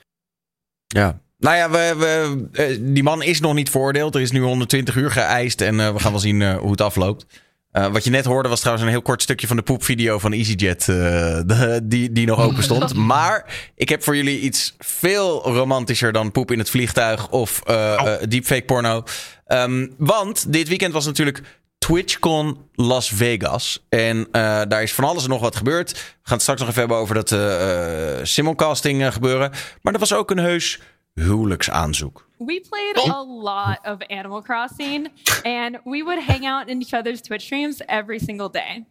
ja. Nou ja, we, we, eh, die man is nog niet veroordeeld. Er is nu 120 uur geëist en eh, we gaan wel zien eh, hoe het afloopt. Eh, wat je net hoorde was trouwens een heel kort stukje van de poepvideo van EasyJet. eh, de- die, die nog open stond. Maar ik heb voor jullie iets veel romantischer dan poep in het vliegtuig of eh, deepfake porno. Ehm, want dit weekend was natuurlijk TwitchCon Las Vegas. En daar is van alles en nog wat gebeurd. We gaan het straks nog even hebben over dat simulcasting gebeuren. Maar er was ook een heus huwelijksaanzoek. We played oh. a lot of Animal Crossing, and we would hang out in each other's Twitch streams every single day.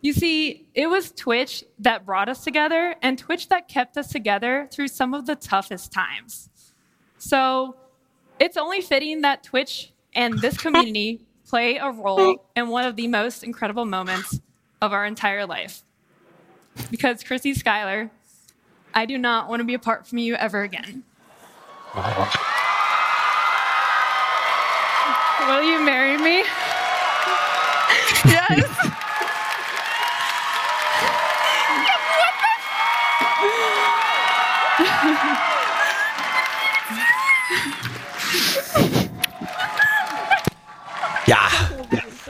You see, it was Twitch that brought us together, and Twitch that kept us together through some of the toughest times. So it's only fitting that Twitch and this community play a role in one of the most incredible moments of our entire life. Because Chrissy Schuyler, I do not want to be apart from you ever again. Will you marry me? yes. Ja.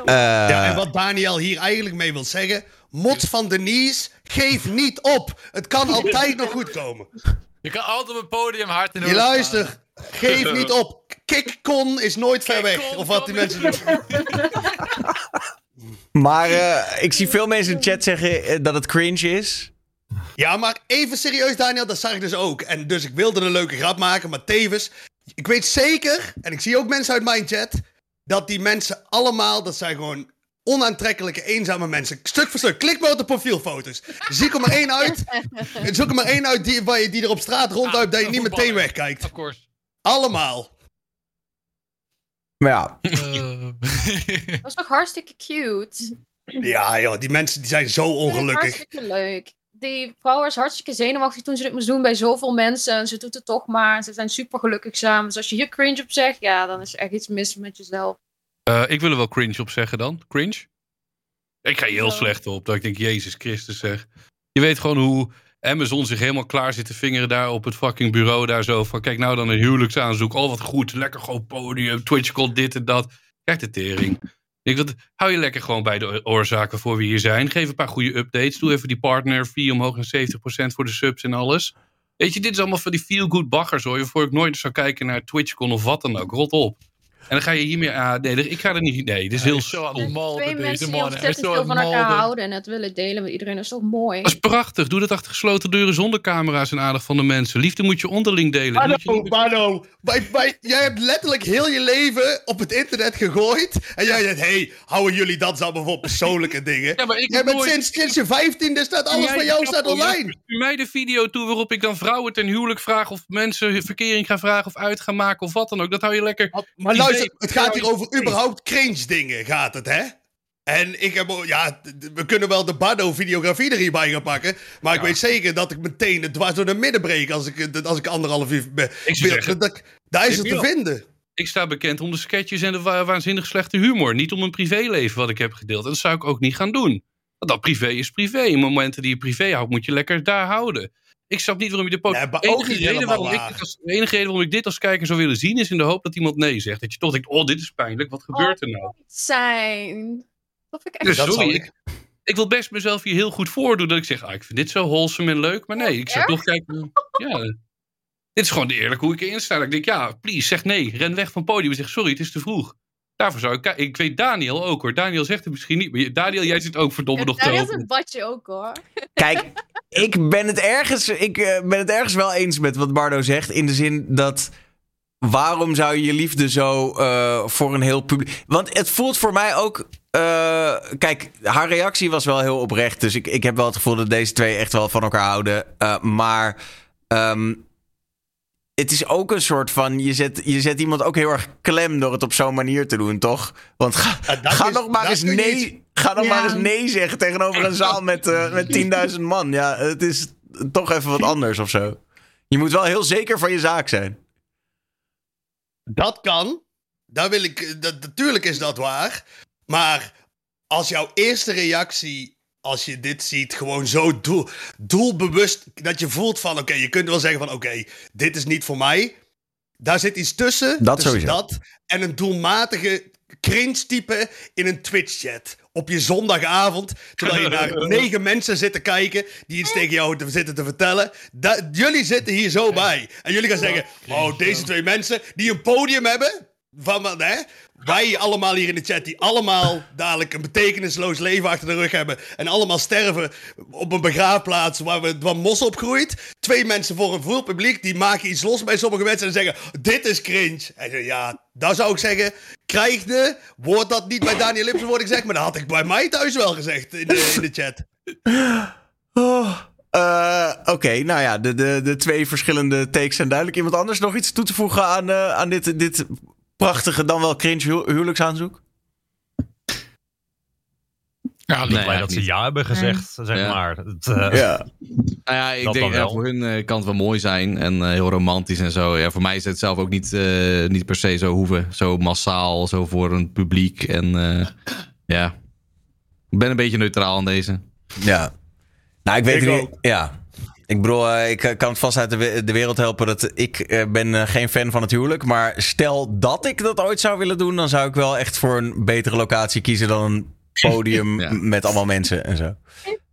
Eh, Ja, en wat Daniel hier eigenlijk mee wil zeggen. Mot van Denise, geef niet op. Het kan altijd nog goed komen. Je kan altijd op het podium hard in de Je staan. luistert, geef niet op. Kickcon is nooit ver weg. Of wat die mensen doen. Maar eh, ik zie veel mensen in de chat zeggen eh, dat het cringe is. Ja, maar even serieus, Daniel, dat zag ik dus ook. En dus ik wilde een leuke grap maken, maar tevens... Ik weet zeker, en ik zie ook mensen uit mijn chat... dat die mensen allemaal, dat zijn gewoon onaantrekkelijke, eenzame mensen. Stuk voor stuk. Klik maar op de profielfoto's. Zie er maar één uit. Zoek er maar één uit die, waar je, die er op straat rondloopt... dat je niet meteen wegkijkt. Of course. Allemaal. Maar ja, Dat was toch hartstikke cute? Ja, joh, die mensen die zijn zo ongelukkig. Hartstikke leuk. Die vrouw was hartstikke zenuwachtig toen ze dit moest doen bij zoveel mensen. En ze doet het toch maar. Ze zijn super gelukkig samen. Dus als je hier cringe op zegt, ja, dan is er echt iets mis met jezelf. Eh, ik wil er wel cringe op zeggen dan. Cringe? Ik ga je heel slecht op. Dat ik denk, Jezus Christus zeg. Je weet gewoon hoe Amazon zich helemaal klaar zit te vingeren daar op het fucking bureau. Daar zo van, kijk nou dan een huwelijksaanzoek. Oh, wat goed. Lekker groot podium. Twitch call dit en dat. Kijk de tering. Ik dat, hou je lekker gewoon bij de oorzaken voor wie hier zijn. Geef een paar goede updates. Doe even die partner fee omhoog naar 70% voor de subs en alles. Weet je, dit is allemaal van die feel-good baggers hoor. Waarvoor ik nooit zou kijken naar TwitchCon of wat dan ook. Rot op. En dan ga je hiermee aan. Nee, ik ga er niet. Nee, dit is heel zo aan het Twee deze mensen die is ontzettend veel van het elkaar houden en het willen delen met iedereen. Dat is toch mooi? Dat is prachtig. Doe dat achter gesloten deuren zonder camera's en aandacht van de mensen. Liefde moet je onderling delen. Je Mano, jij hebt letterlijk heel je leven op het internet gegooid. En jij zegt, hey, houden jullie dat allemaal voor persoonlijke dingen? Ja, maar ik jij heb bent nooit- sinds, sinds je vijftiende staat alles van jou staat online. Stuur mij de video toe waarop ik dan vrouwen ten huwelijk vraag. Of mensen verkering ga vragen of uit ga maken of wat dan ook. Dat hou je lekker. Maar luister, het gaat hier over überhaupt cringe dingen, gaat het, hè? En ik heb, ja, we kunnen wel de Bardo-videografie er hierbij gaan pakken. Maar ik weet zeker dat ik meteen het dwars door de midden breek als ik, als ik anderhalf uur ben. Daar is het te vinden. Ik sta bekend om de sketches en de wa- waanzinnig slechte humor. Niet om een privéleven wat ik heb gedeeld. En dat zou ik ook niet gaan doen. Want dat privé is privé. In momenten die je privé houdt, moet je lekker daar houden. Ik snap niet waarom je de po- Nee, maar enige ook niet reden helemaal waarom ik waar. dit als, De enige reden waarom ik dit als kijker zou willen zien... is in de hoop dat iemand nee zegt. Dat je toch denkt, oh, dit is pijnlijk. Wat gebeurt er nou? zijn. Dat vind ik echt Dus Dat sorry, ik, ik wil best mezelf hier heel goed voordoen. Dat ik zeg, ah, ik vind dit zo wholesome en leuk. Maar nee, ik zou toch kijken. Ja, dit is gewoon eerlijk hoe ik erin sta. Ik denk, ja, please, zeg nee. Ren weg van het podium en zeg, sorry, het is te vroeg. Daarvoor zou ik. Ik weet Daniel ook hoor. Daniel zegt het misschien niet. Maar Daniel, jij zit ook verdomme nog te Daar is een badje ook hoor. Kijk, ik ben het ergens, ik eh, ben het ergens wel eens met wat Bardo zegt. In de zin dat. Waarom zou je je liefde zo eh, voor een heel publiek. Want het voelt voor mij ook. eh, kijk, haar reactie was wel heel oprecht. Dus ik, ik heb wel het gevoel dat deze twee echt wel van elkaar houden. Eh, maar. ehm, het is ook een soort van. Je zet, je zet iemand ook heel erg klem door het op zo'n manier te doen, toch? Want ga, Ja, ga is- nog maar eens nee. Ga dan Ja. maar eens nee zeggen tegenover een zaal met, eh, met 10.000 man. Ja, het is toch even wat anders of zo. Je moet wel heel zeker van je zaak zijn. Dat kan. Daar wil ik, dat, natuurlijk is dat waar. Maar als jouw eerste reactie, als je dit ziet, gewoon zo doel, doelbewust, dat je voelt van, oké, je kunt wel zeggen van, oké, dit is niet voor mij. Daar zit iets tussen. Dat tussen sowieso. dat en een doelmatige cringe type in een Twitch chat. Op je zondagavond, terwijl je naar negen mensen zit te kijken die iets tegen jou te- zitten te vertellen. Da- jullie zitten hier zo bij. En jullie gaan zeggen, oh, deze twee mensen die een podium hebben, van, wat, hè? Wij allemaal hier in de chat, die allemaal dadelijk een betekenisloos leven achter de rug hebben. En allemaal sterven op een begraafplaats waar, we, waar mos opgroeit. Twee mensen voor een vol publiek, die maken iets los bij sommige mensen en zeggen: Dit is cringe. En zo, ja, daar zou ik zeggen: Krijg de, wordt dat niet bij Daniel Lipsen worden gezegd, maar dat had ik bij mij thuis wel gezegd in de, in de chat. Oh, eh, Oké, nou ja, de, de, de twee verschillende takes zijn duidelijk. Iemand anders nog iets toe te voegen aan, eh, aan dit, dit prachtige, dan wel cringe hu- huwelijksaanzoek? Ja, Nee, blij dat ze niet. ja hebben gezegd, zeg Ja. maar. Het, eh, Ja. Nou ja, ik Dat denk wel. voor hun eh, kan het wel mooi zijn en eh, heel romantisch en zo. Ja, voor mij is het zelf ook niet, eh, niet per se zo hoeven. Zo massaal, zo voor een publiek. En eh, ja, ik ben een beetje neutraal aan deze. Ja. Nou, ik weet Ik niet. ook. Ja. Ik bedoel, eh, ik eh, kan het vast uit de, we- de wereld helpen dat ik eh, ben geen fan van het huwelijk. Maar stel dat ik dat ooit zou willen doen, dan zou ik wel echt voor een betere locatie kiezen dan een podium Ja. met allemaal mensen en zo.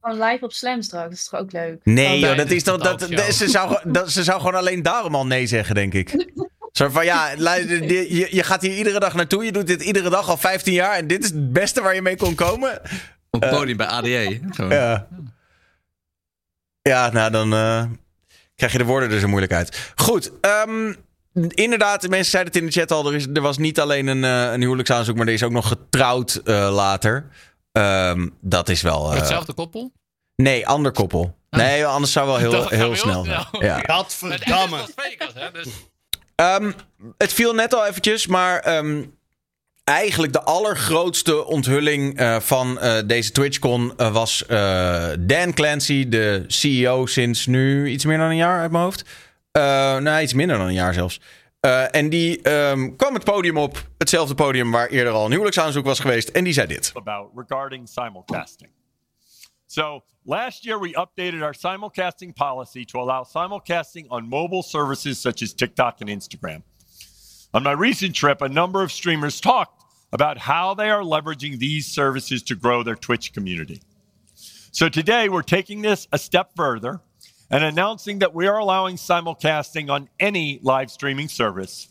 Gewoon live op Slam straks, dat is toch ook leuk? Nee, joh, dat is toch, dat ze, zou, gewoon- dat, ze zou gewoon alleen daarom al nee zeggen, denk ik. Zo van ja, je, je gaat hier iedere dag naartoe, je doet dit iedere dag al 15 jaar en dit is het beste waar je mee kon komen. Op het podium bij ADE. Gewoon. Ja. Ja, nou dan eh, krijg je de woorden er zo moeilijk uit. Goed, ehm, inderdaad, de mensen zeiden het in de chat al. Er, is, er was niet alleen een, eh, een huwelijksaanzoek, maar er is ook nog getrouwd eh, later. Ehm, dat is wel... eh, Hetzelfde koppel? nee, ander koppel. Nee, anders zou wel heel, Dat heel heel snel zijn. Ja. Vegas, hè? Dus Ehm, het viel net al eventjes, maar ehm, eigenlijk de allergrootste onthulling eh, van eh, deze TwitchCon eh, was Dan Clancy, de CEO sinds nu iets meer dan een jaar uit mijn hoofd. Nou, iets minder dan een jaar zelfs. En die ehm, kwam het podium op, hetzelfde podium waar eerder al een huwelijksaanzoek was geweest. En die zei dit. about regarding simulcasting. So, last year we updated our simulcasting policy to allow simulcasting on mobile services such as TikTok and Instagram. On my recent trip, a number of streamers talked about how they are leveraging these services to grow their Twitch community. So, today we're taking this a step further and announcing that we are allowing simulcasting on any live streaming service.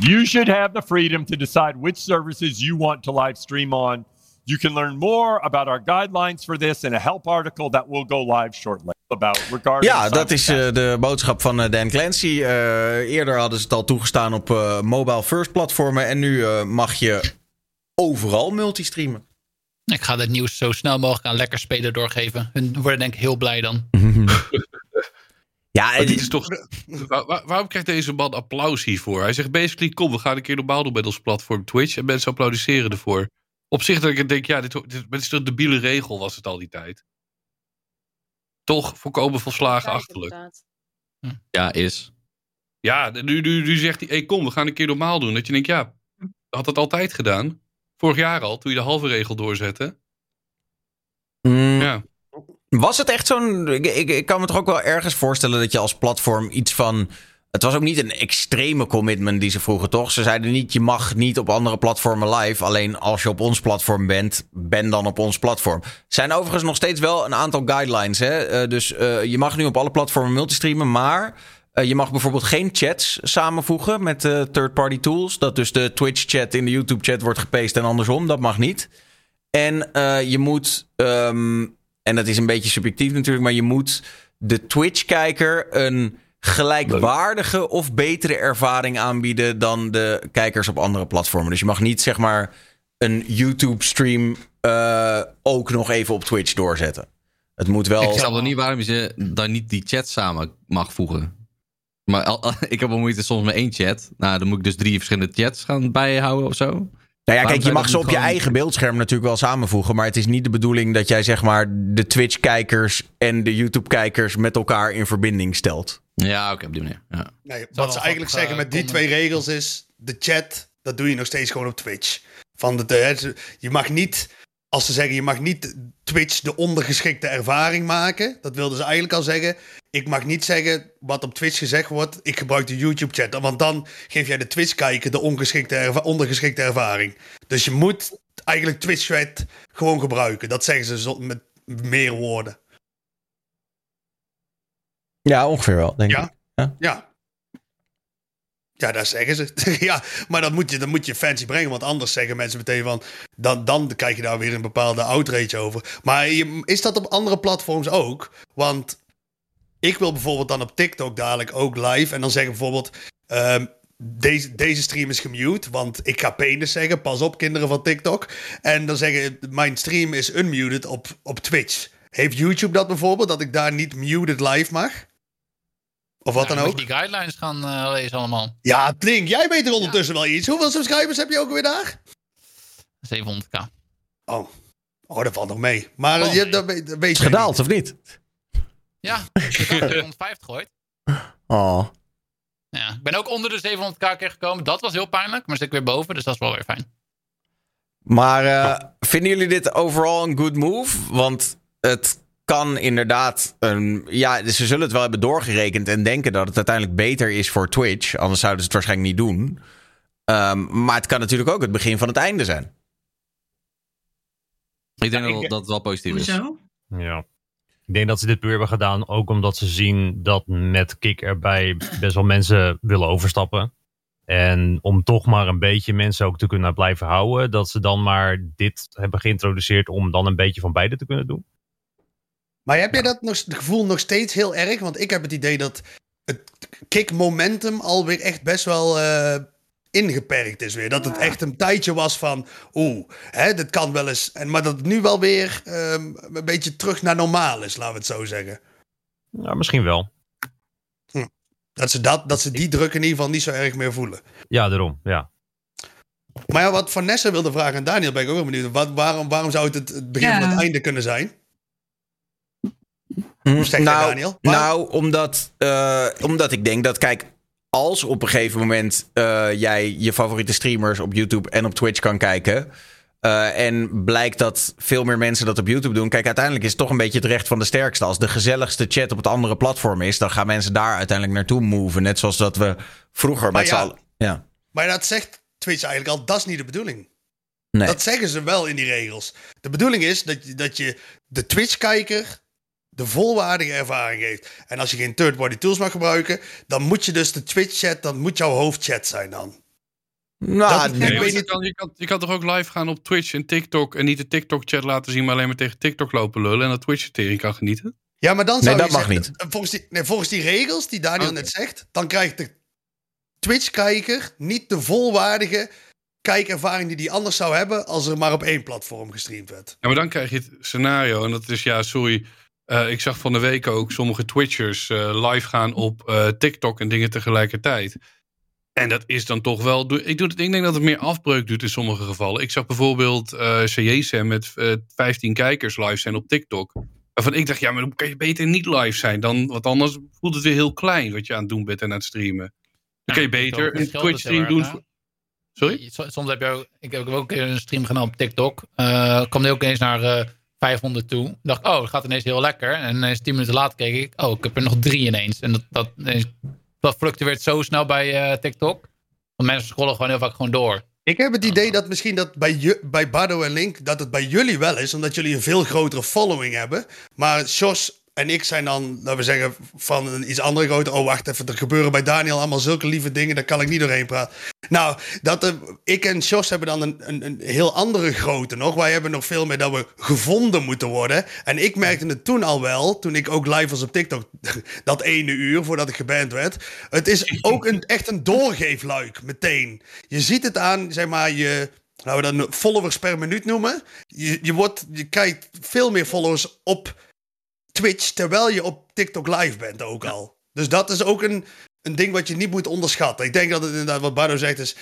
You should have the freedom to decide which services you want to live stream on. You can learn more about our guidelines for this in a help article that will go live shortly about regarding Ja, dat is eh, de boodschap van eh, Dan Clancy. Eh, eerder hadden ze het al toegestaan op eh, mobile first platformen. En nu eh, mag je overal multistreamen. ik ga dit nieuws zo snel mogelijk aan lekker spelen doorgeven. Hun worden denk ik heel blij dan. Ja, dit is toch, waar- waar- waarom krijgt deze man applaus hiervoor? Hij zegt basically, kom, we gaan een keer normaal doen met ons platform Twitch. En mensen applaudisseren ervoor. Op zich dat ik denk, ja, dit, dit, dit is toch een debiele regel was het al die tijd. Toch volkomen volslagen achterlijk. inderdaad. Ja, is. Ja, nu, nu, nu zegt hij, hey, kom, we gaan een keer normaal doen. Dat je denkt, ja, had dat altijd gedaan. Vorig jaar al, toen je de halve regel doorzette. Mm, Ja. Was het echt zo'n. Ik, ik, ik kan me toch ook wel ergens voorstellen dat je als platform iets van. Het was ook niet een extreme commitment die ze vroegen, toch? Ze zeiden niet: je mag niet op andere platformen live. Alleen als je op ons platform bent, ben dan op ons platform. Zijn overigens nog steeds wel een aantal guidelines. Hè? Eh, dus eh, je mag nu op alle platformen multistreamen, maar. eh, je mag bijvoorbeeld geen chats samenvoegen met third-party tools. Dat dus de Twitch-chat in de YouTube-chat wordt gepaced en andersom. Dat mag niet. En je moet, ehm, en dat is een beetje subjectief natuurlijk, maar je moet de Twitch-kijker een gelijkwaardige of betere ervaring aanbieden dan de kijkers op andere platformen. Dus je mag niet zeg maar een YouTube-stream eh, ook nog even op Twitch doorzetten. Het moet wel. Ik snap nog niet waarom je dan niet die chat samen mag voegen. Maar al- ik heb wel moeite soms met één chat. Nou, dan moet ik dus drie verschillende chats gaan bijhouden of zo. Nou ja, Waarom kijk, je mag ze op je eigen beeldscherm natuurlijk wel samenvoegen. Maar het is niet de bedoeling dat jij zeg maar de Twitch-kijkers en de YouTube-kijkers met elkaar in verbinding stelt. Ja, oké, op die manier. Ja. Nee, wat ze eigenlijk zeggen eh, met die twee regels is... de chat, dat doe je nog steeds gewoon op Twitch. Van de, je mag niet... Als ze zeggen, je mag niet Twitch de ondergeschikte ervaring maken. Dat wilden ze eigenlijk al zeggen. Ik mag niet zeggen wat op Twitch gezegd wordt. Ik gebruik de YouTube-chat. Want dan geef jij de Twitch-kijker de ongeschikte erva- ondergeschikte ervaring. Dus je moet eigenlijk Twitch-chat gewoon gebruiken. Dat zeggen ze met meer woorden. Ja, ongeveer wel, denk Ja. ik. Ja. Ja. Ja, dat zeggen ze. ja, maar dat moet, je, dat moet je fancy brengen. Want anders zeggen mensen meteen van... Dan, dan krijg je daar weer een bepaalde outrage over. Maar je, is dat op andere platforms ook? Want ik wil bijvoorbeeld dan op TikTok dadelijk ook live. En dan zeggen bijvoorbeeld... ehm, deze, deze stream is gemute, want ik ga penis zeggen. Pas op, kinderen van TikTok. En dan zeggen, mijn stream is unmuted op, op Twitch. Heeft YouTube dat bijvoorbeeld, dat ik daar niet muted live mag? Of wat Ja, dan moet ook? je die guidelines gaan eh, lezen allemaal. Ja, Plink, jij weet er ondertussen wel iets. Hoeveel subscribers heb je ook weer daar? 700k. Oh, oh dat valt nog mee. Maar Oh, je, nee. dat, weet- dat weet Is je gedaald of niet? Ja, ik heb 250 gegooid. Oh. Ja, ik ben ook onder de 700k keer gekomen. Dat was heel pijnlijk, maar zit ik weer boven, dus dat is wel weer fijn. Maar eh, vinden jullie dit overal een good move? Want het kan inderdaad. Een, ja, ze zullen het wel hebben doorgerekend en denken dat het uiteindelijk beter is voor Twitch. Anders zouden ze het waarschijnlijk niet doen. Ehm, maar het kan natuurlijk ook het begin van het einde zijn. Ik denk Ja, dat ik- dat wel positief is. Hoezo? Ja. Ik denk dat ze dit puur hebben gedaan, ook omdat ze zien dat met Kik erbij best wel mensen willen overstappen. En om toch maar een beetje mensen ook te kunnen blijven houden, dat ze dan maar dit hebben geïntroduceerd om dan een beetje van beide te kunnen doen. Maar heb je dat nog, het gevoel nog steeds heel erg? Want ik heb het idee dat het kick momentum alweer echt best wel eh, ingeperkt is weer. Dat het echt een tijdje was van, oeh, hè, dit kan wel eens. En, maar dat het nu wel weer ehm, een beetje terug naar normaal is, laten we het zo zeggen. Ja, misschien wel. Dat ze, dat, dat ze die druk in ieder geval niet zo erg meer voelen. Ja, daarom. Ja. Maar ja, wat Vanessa wilde vragen aan Daniel, ben ik ook wel benieuwd. Wat, waarom, waarom zou het het, het begin Ja. van het einde kunnen zijn? Hoe jij, nou, Daniel? Nou omdat, eh, omdat ik denk dat, kijk, als op een gegeven moment eh, jij je favoriete streamers op YouTube en op Twitch kan kijken. eh, en blijkt dat veel meer mensen dat op YouTube doen. Kijk, uiteindelijk is het toch een beetje het recht van de sterkste. Als de gezelligste chat op het andere platform is, dan gaan mensen daar uiteindelijk naartoe moven. Net zoals dat we vroeger Maar met ja. Ja. Maar dat zegt Twitch eigenlijk al, dat is niet de bedoeling. Nee. Dat zeggen ze wel in die regels. De bedoeling is dat je, dat je de Twitch-kijker de volwaardige ervaring geeft. En als je geen third-party tools mag gebruiken, dan moet je dus de Twitch-chat, dan moet jouw hoofdchat zijn dan. Nou, Dat- nee, ik Nee, weet je, niet- kan, je, kan, je kan toch ook live gaan op Twitch en TikTok en niet de TikTok-chat laten zien, maar alleen maar tegen TikTok lopen lullen en dat Twitch-tering kan genieten? Ja, maar dan Nee, zou dat je mag zeggen, niet. eh, Volgens die, nee, volgens die regels die Daniel Oké. net zegt, dan krijgt de Twitch-kijker niet de volwaardige kijkervaring die die anders zou hebben als er maar op één platform gestreamd werd. Ja, maar dan krijg je het scenario en dat is, ja, sorry, eh, ik zag van de week ook sommige Twitchers eh, live gaan op eh, TikTok en dingen tegelijkertijd. En dat is dan toch wel. Ik, doe het, ik denk dat het meer afbreuk doet in sommige gevallen. Ik zag bijvoorbeeld eh CJSM met eh 15 kijkers live zijn op TikTok. Waarvan ik dacht, ja, maar dan kan je beter niet live zijn. Dan, want anders voelt het weer heel klein wat je aan het doen bent en aan het streamen. Dan kan je beter een Twitch stream doen. voor- Sorry? Soms heb je ook, ik heb ook een stream gedaan op TikTok. Kwam er ook eens naar 500 toe. Ik dacht, oh, het gaat ineens heel lekker. En ineens 10 minuten later keek ik, oh, ik heb er nog drie ineens. En dat, dat, dat fluctueert zo snel bij eh, TikTok. Want mensen scrollen gewoon heel vaak gewoon door. Ik heb het idee dat misschien dat bij, bij Bardo en Link, dat het bij jullie wel is, omdat jullie een veel grotere following hebben. Maar Jos en ik zijn dan, laten we zeggen, van een iets andere grootte. Oh, wacht even, er gebeuren bij Daniel allemaal zulke lieve dingen, daar kan ik niet doorheen praten. Nou, dat, ik en Jos hebben dan een, een, een, heel andere grootte nog. Wij hebben nog veel meer dat we gevonden moeten worden. En ik merkte het toen al wel, toen ik ook live was op TikTok, dat ene uur voordat ik geband werd. Het is ook een, echt een doorgeefluik, meteen. Je ziet het aan, zeg maar, je nou, we dat followers per minuut noemen. Je, je, wordt, je kijkt veel meer followers op Twitch terwijl je op TikTok live bent ook al. Dus dat is ook een, een ding wat je niet moet onderschatten. Ik denk dat het inderdaad, wat Bardo zegt, is.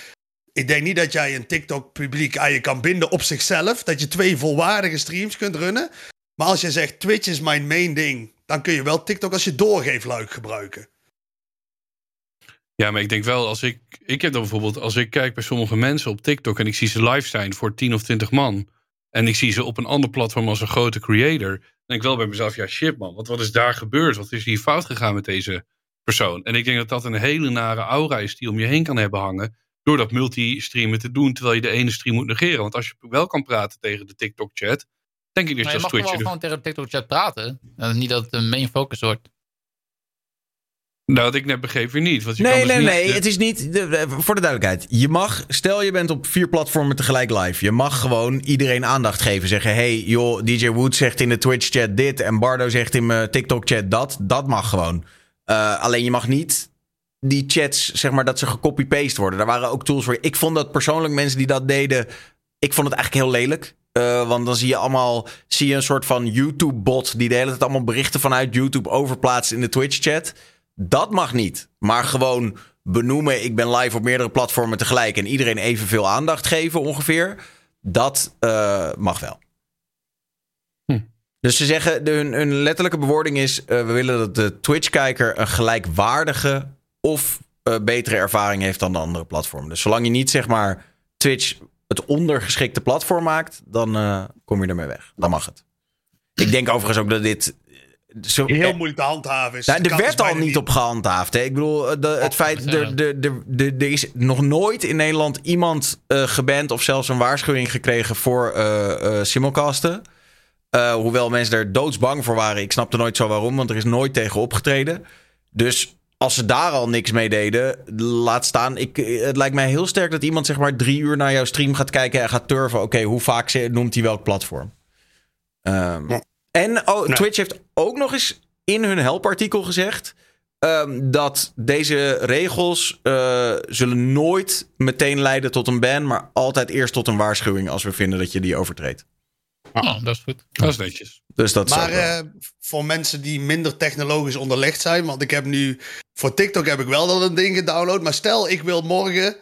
Ik denk niet dat jij een TikTok-publiek aan je kan binden op zichzelf. Dat je twee volwaardige streams kunt runnen. Maar als je zegt Twitch is mijn main ding, dan kun je wel TikTok als je doorgeefluik gebruiken. Ja, maar ik denk wel, als ik. Ik heb dan bijvoorbeeld, als ik kijk bij sommige mensen op TikTok en ik zie ze live zijn voor 10 of 20 man. En ik zie ze op een ander platform als een grote creator denk ik wel bij mezelf, ja shit man, wat, wat is daar gebeurd? Wat is hier fout gegaan met deze persoon? En ik denk dat dat een hele nare aura is die om je heen kan hebben hangen. Door dat multi-streamen te doen, terwijl je de ene stream moet negeren. Want als je wel kan praten tegen de TikTok-chat, denk ik dat je als Twitch... Je mag wel gewoon tegen de TikTok-chat praten. niet dat het een main focus wordt. Nou, dat ik net begreep weer niet. Want je nee, kan dus nee, niet, nee. Het is niet. voor de duidelijkheid. Je mag. Stel je bent op vier platformen tegelijk live. Je mag gewoon iedereen aandacht geven. Zeggen: hey, joh, DJ Wood zegt in de Twitch-chat dit. En Bardo zegt in mijn TikTok-chat dat. Dat mag gewoon. Uh, alleen je mag niet die chats, zeg maar, dat ze gecopy-paste worden. Daar waren ook tools voor. Ik vond dat persoonlijk mensen die dat deden. Ik vond het eigenlijk heel lelijk. Uh, want dan zie je allemaal zie je een soort van YouTube-bot die de hele tijd allemaal berichten vanuit YouTube overplaatst in de Twitch-chat. Dat mag niet. Maar gewoon benoemen, ik ben live op meerdere platformen tegelijk en iedereen evenveel aandacht geven ongeveer. Dat uh, mag wel. Hm. Dus ze zeggen, de, hun, hun, letterlijke bewoording is: uh, we willen dat de Twitch-kijker een gelijkwaardige of uh, betere ervaring heeft dan de andere platformen. Dus zolang je niet zeg maar Twitch het ondergeschikte platform maakt, dan kom je ermee weg. Dan mag het. Ik denk overigens ook dat dit zo, heel moeilijk te handhaven is. Nou, er werd al niet op gehandhaafd. Hè? Ik bedoel, de, het oh, feit, er, de, de, de, er is nog nooit in Nederland iemand uh, geband of zelfs een waarschuwing gekregen voor uh, uh, simulcasten. hoewel mensen er doodsbang voor waren. Ik snapte nooit zo waarom, want er is nooit tegen opgetreden. Dus als ze daar al niks mee deden, laat staan. Ik, het lijkt mij heel sterk dat iemand zeg maar drie uur naar jouw stream gaat kijken en gaat turven. Oké, hoe vaak noemt hij welk platform? Um, ja. En oh, Twitch heeft ook nog eens in hun helpartikel gezegd. Um, dat deze regels uh, zullen nooit meteen leiden tot een ban, maar altijd eerst tot een waarschuwing als we vinden dat je die overtreedt. Oh, dat is goed. Dat is netjes. Dus dat maar uh, voor mensen die minder technologisch onderlegd zijn, want ik heb nu voor TikTok heb ik wel dat een ding gedownload, maar stel ik wil morgen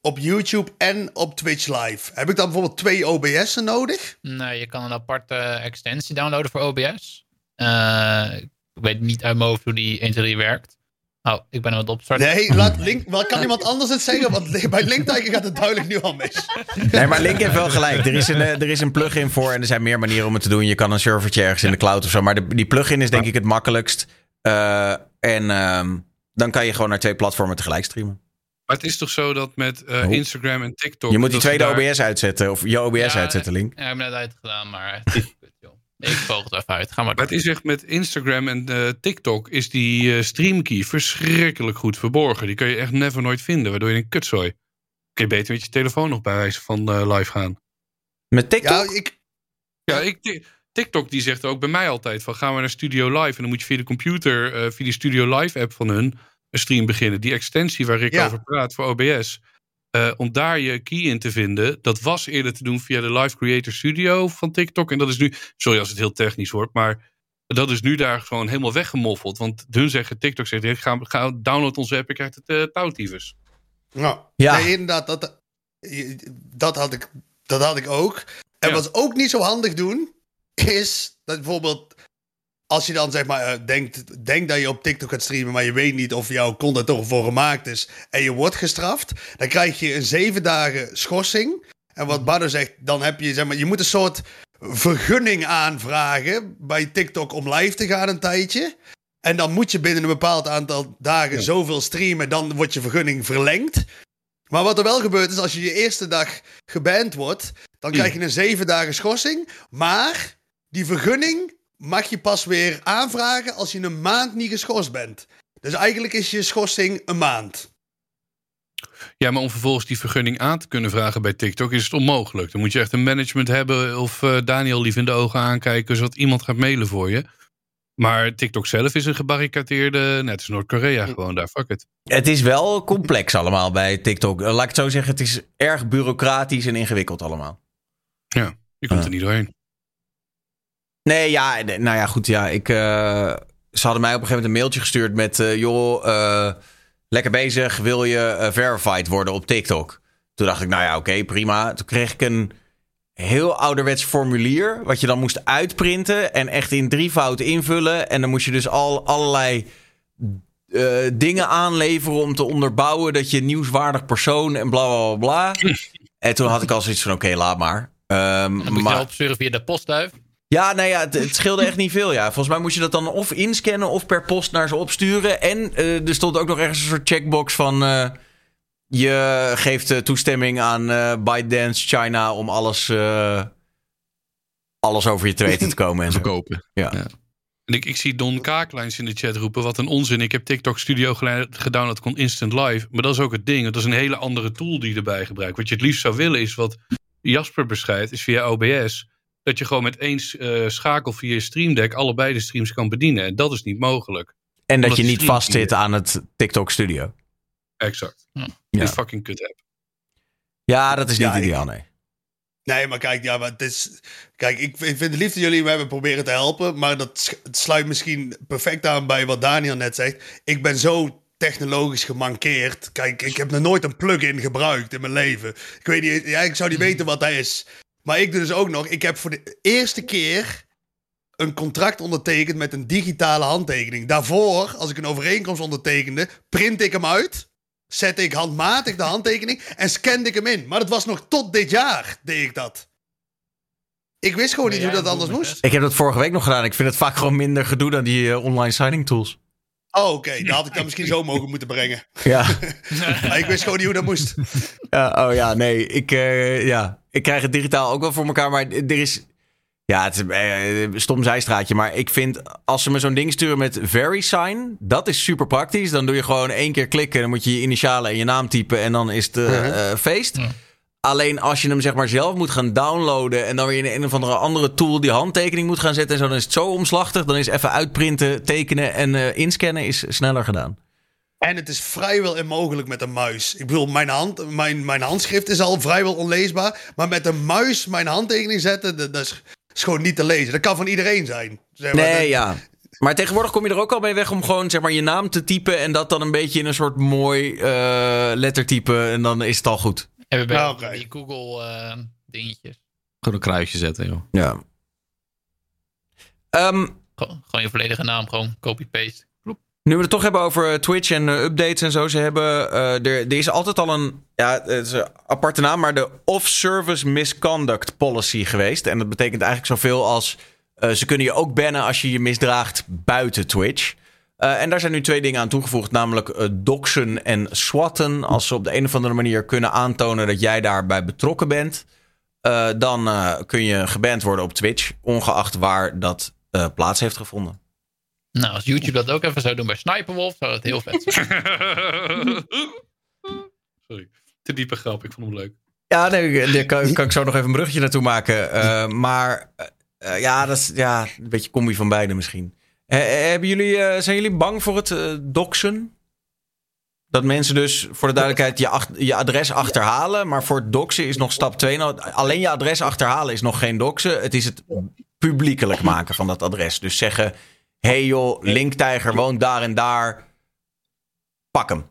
op YouTube en op Twitch Live. Heb ik dan bijvoorbeeld twee OBS'en nodig? Nee, je kan een aparte extensie downloaden voor OBS. Uh, ik weet niet uit mijn hoofd hoe die 1, 2, 3 werkt. Oh, ik ben aan het opstarten. Nee, laat Link, kan iemand anders het zeggen? Want bij Linktiger gaat het duidelijk nu al mis. Nee, maar Link heeft wel gelijk. Er is, een, er is een plugin voor en er zijn meer manieren om het te doen. Je kan een servertje ergens in de cloud of zo. Maar de, die plugin is denk ik het makkelijkst. Uh, en uh, dan kan je gewoon naar twee platformen tegelijk streamen. Maar het is toch zo dat met uh, Instagram en TikTok... Je moet die tweede daar... OBS uitzetten, of je OBS ja, uitzetten, Link. Ja, ik heb net uitgedaan, maar... ik volg het even uit. Ga maar door. Het is echt met Instagram en uh, TikTok is die uh, streamkey verschrikkelijk goed verborgen. Die kun je echt never nooit vinden, waardoor je een kutzooi. Kun je beter met je telefoon nog bij wijze van live gaan. Met TikTok? Ja, ik... Ja, ik... TikTok die zegt ook bij mij altijd van gaan we naar Studio Live en dan moet je via de computer, via de Studio Live app van hun, een stream beginnen. Die extensie waar ik over praat voor OBS. Uh, om daar je key in te vinden. Dat was eerder te doen via de Live Creator Studio van TikTok. En dat is nu, sorry als het heel technisch wordt, maar dat is nu daar gewoon helemaal weggemoffeld. Want hun zeggen, TikTok zegt, ga, ga download onze app, je krijgt het uh. Nou, ja. Nee, inderdaad, dat, dat, had ik, dat had ik ook. En ja. wat ook niet zo handig doen, is dat bijvoorbeeld als je dan zeg maar uh, denkt, denkt dat je op TikTok gaat streamen, maar je weet niet of jouw content toch voor gemaakt is en je wordt gestraft, dan krijg je een zeven dagen schorsing. En wat Bardo zegt, dan heb je zeg maar, je moet een soort vergunning aanvragen bij TikTok om live te gaan een tijdje. En dan moet je binnen een bepaald aantal dagen zoveel streamen, dan wordt je vergunning verlengd. Maar wat er wel gebeurt is, als je je eerste dag geband wordt, dan krijg je een zeven dagen schorsing. Maar die vergunning mag je pas weer aanvragen als je een maand niet geschorst bent. Dus eigenlijk is je schorsing een maand. Ja, maar om vervolgens die vergunning aan te kunnen vragen bij TikTok is het onmogelijk. Dan moet je echt een management hebben of eh, Daniel lief in de ogen aankijken, zodat iemand gaat mailen voor je. Maar TikTok zelf is een gebarricadeerde, net als Noord-Korea gewoon daar, fuck it. Het is wel complex allemaal bij TikTok. Eh, Laat ik het zo zeggen, het is erg bureaucratisch en ingewikkeld allemaal. Ja, je komt Ja. er niet doorheen. Nee, ja, nee, nou ja, goed. Ja, ik, eh, ze hadden mij op een gegeven moment een mailtje gestuurd met... eh, joh, eh, lekker bezig, wil je verified worden op TikTok? Toen dacht ik, nou ja, oké, prima. Toen kreeg ik een heel ouderwets formulier... wat je dan moest uitprinten en echt in drievoud invullen. En dan moest je dus al allerlei dingen aanleveren... om te onderbouwen dat je nieuwswaardig persoon en bla, bla, bla, bla. En toen had ik al zoiets van, oké, laat maar. Ehm, Dan moet maar- via de postduif. Ja, nou ja, het, het scheelde echt niet veel. Ja. Volgens mij moest je dat dan of inscannen of per post naar ze opsturen. En eh, er stond ook nog ergens een soort checkbox van... eh, je geeft eh, toestemming aan eh ByteDance China om alles, alles over je te weten te komen. En. Verkopen. Ja. En ik, ik zie Don Kaaklines in de chat roepen, wat een onzin. Ik heb TikTok Studio gedownload, kon instant live. Maar dat is ook het ding. Dat is een hele andere tool die je erbij gebruikt. Wat je het liefst zou willen is, wat Jasper beschrijft, is via OBS. Dat je gewoon met één eh, schakel via je Stream Deck allebei de streams kan bedienen. En dat is niet mogelijk. En dat je niet vastzit aan het TikTok Studio. Exact. Ja. Die fucking kut app. Ja, dat is niet Ja, ideaal, nee. Nee, maar kijk, ja, maar het is. Kijk, ik vind ik vind het lief dat jullie me hebben proberen te helpen. Maar dat sluit misschien perfect aan bij wat Daniel net zegt. Ik ben zo technologisch gemankeerd. Kijk, ik heb nog nooit een plugin gebruikt in mijn leven. Ik weet niet, ja, ik zou niet weten wat dat is. Maar ik doe dus ook nog. Ik heb voor de eerste keer een contract ondertekend met een digitale handtekening. Daarvoor, als ik een overeenkomst ondertekende, print ik hem uit. Zette ik handmatig de handtekening en scande ik hem in. Maar dat was nog tot dit jaar, deed ik dat. Ik wist gewoon niet hoe dat anders moest. Ik heb dat vorige week nog gedaan. Ik vind het vaak gewoon minder gedoe dan die eh, online signing tools. Oh, oké. Dan had ik dat misschien zo mogen moeten brengen. Ja. Maar ik wist gewoon niet hoe dat moest. Ja, oh ja, nee. Ik, eh, ja. Ik krijg het digitaal ook wel voor elkaar. Maar er is. Ja, het is eh, een stom zijstraatje. Maar ik vind als ze me zo'n ding sturen met VeriSign. Dat is super praktisch. Dan doe je gewoon één keer klikken. Dan moet je je initialen en je naam typen. En dan is het eh, eh, feest. Ja. Alleen als je hem zeg maar zelf moet gaan downloaden. En dan weer in een of andere andere tool die handtekening moet gaan zetten. En zo, dan is het zo omslachtig. Dan is even uitprinten, tekenen en eh, inscannen is sneller gedaan. En het is vrijwel onmogelijk met een muis. Ik bedoel, mijn, hand, mijn, mijn handschrift is al vrijwel onleesbaar. Maar met een muis mijn handtekening zetten, dat, dat is, is gewoon niet te lezen. Dat kan van iedereen zijn. Zeg maar, Nee, dat- ja. Maar tegenwoordig kom je er ook al mee weg om gewoon zeg maar, je naam te typen. En dat dan een beetje in een soort mooi eh, lettertype. En dan is het al goed. Hebben we die Google eh, dingetjes. Gewoon een kruisje zetten, joh. Ja. Ehm, Gewoon, gewoon je volledige naam, gewoon copy-paste. Nu we het toch hebben over Twitch en eh, updates en zo. Ze hebben, eh, er, er is altijd al een, ja, een aparte naam, maar de Off-Service Misconduct Policy geweest. En dat betekent eigenlijk zoveel als, eh, ze kunnen je ook bannen als je je misdraagt buiten Twitch. Eh, en daar zijn nu twee dingen aan toegevoegd, namelijk eh, doxen en swatten. Als ze op de een of andere manier kunnen aantonen dat jij daarbij betrokken bent, eh, dan eh, kun je geband worden op Twitch, ongeacht waar dat eh, plaats heeft gevonden. Nou, als YouTube dat ook even zou doen bij Sniperwolf, zou dat heel vet zijn. Sorry. Te diepe grap, ik vond hem leuk. Ja, nee, daar kan, kan ik zo nog even een bruggetje naartoe maken. Eh, maar eh, eh, ja, dat is ja, een beetje combi van beide misschien. Hebben jullie, eh, zijn jullie bang voor het doxen? Dat mensen dus voor de duidelijkheid je, ach- je adres achterhalen. Maar voor het doxen is nog stap 2. Nou, alleen je adres achterhalen is nog geen doxen. Het is het publiekelijk maken van dat adres. Dus zeggen: hey joh, Linktijger woont daar en daar. Pak hem.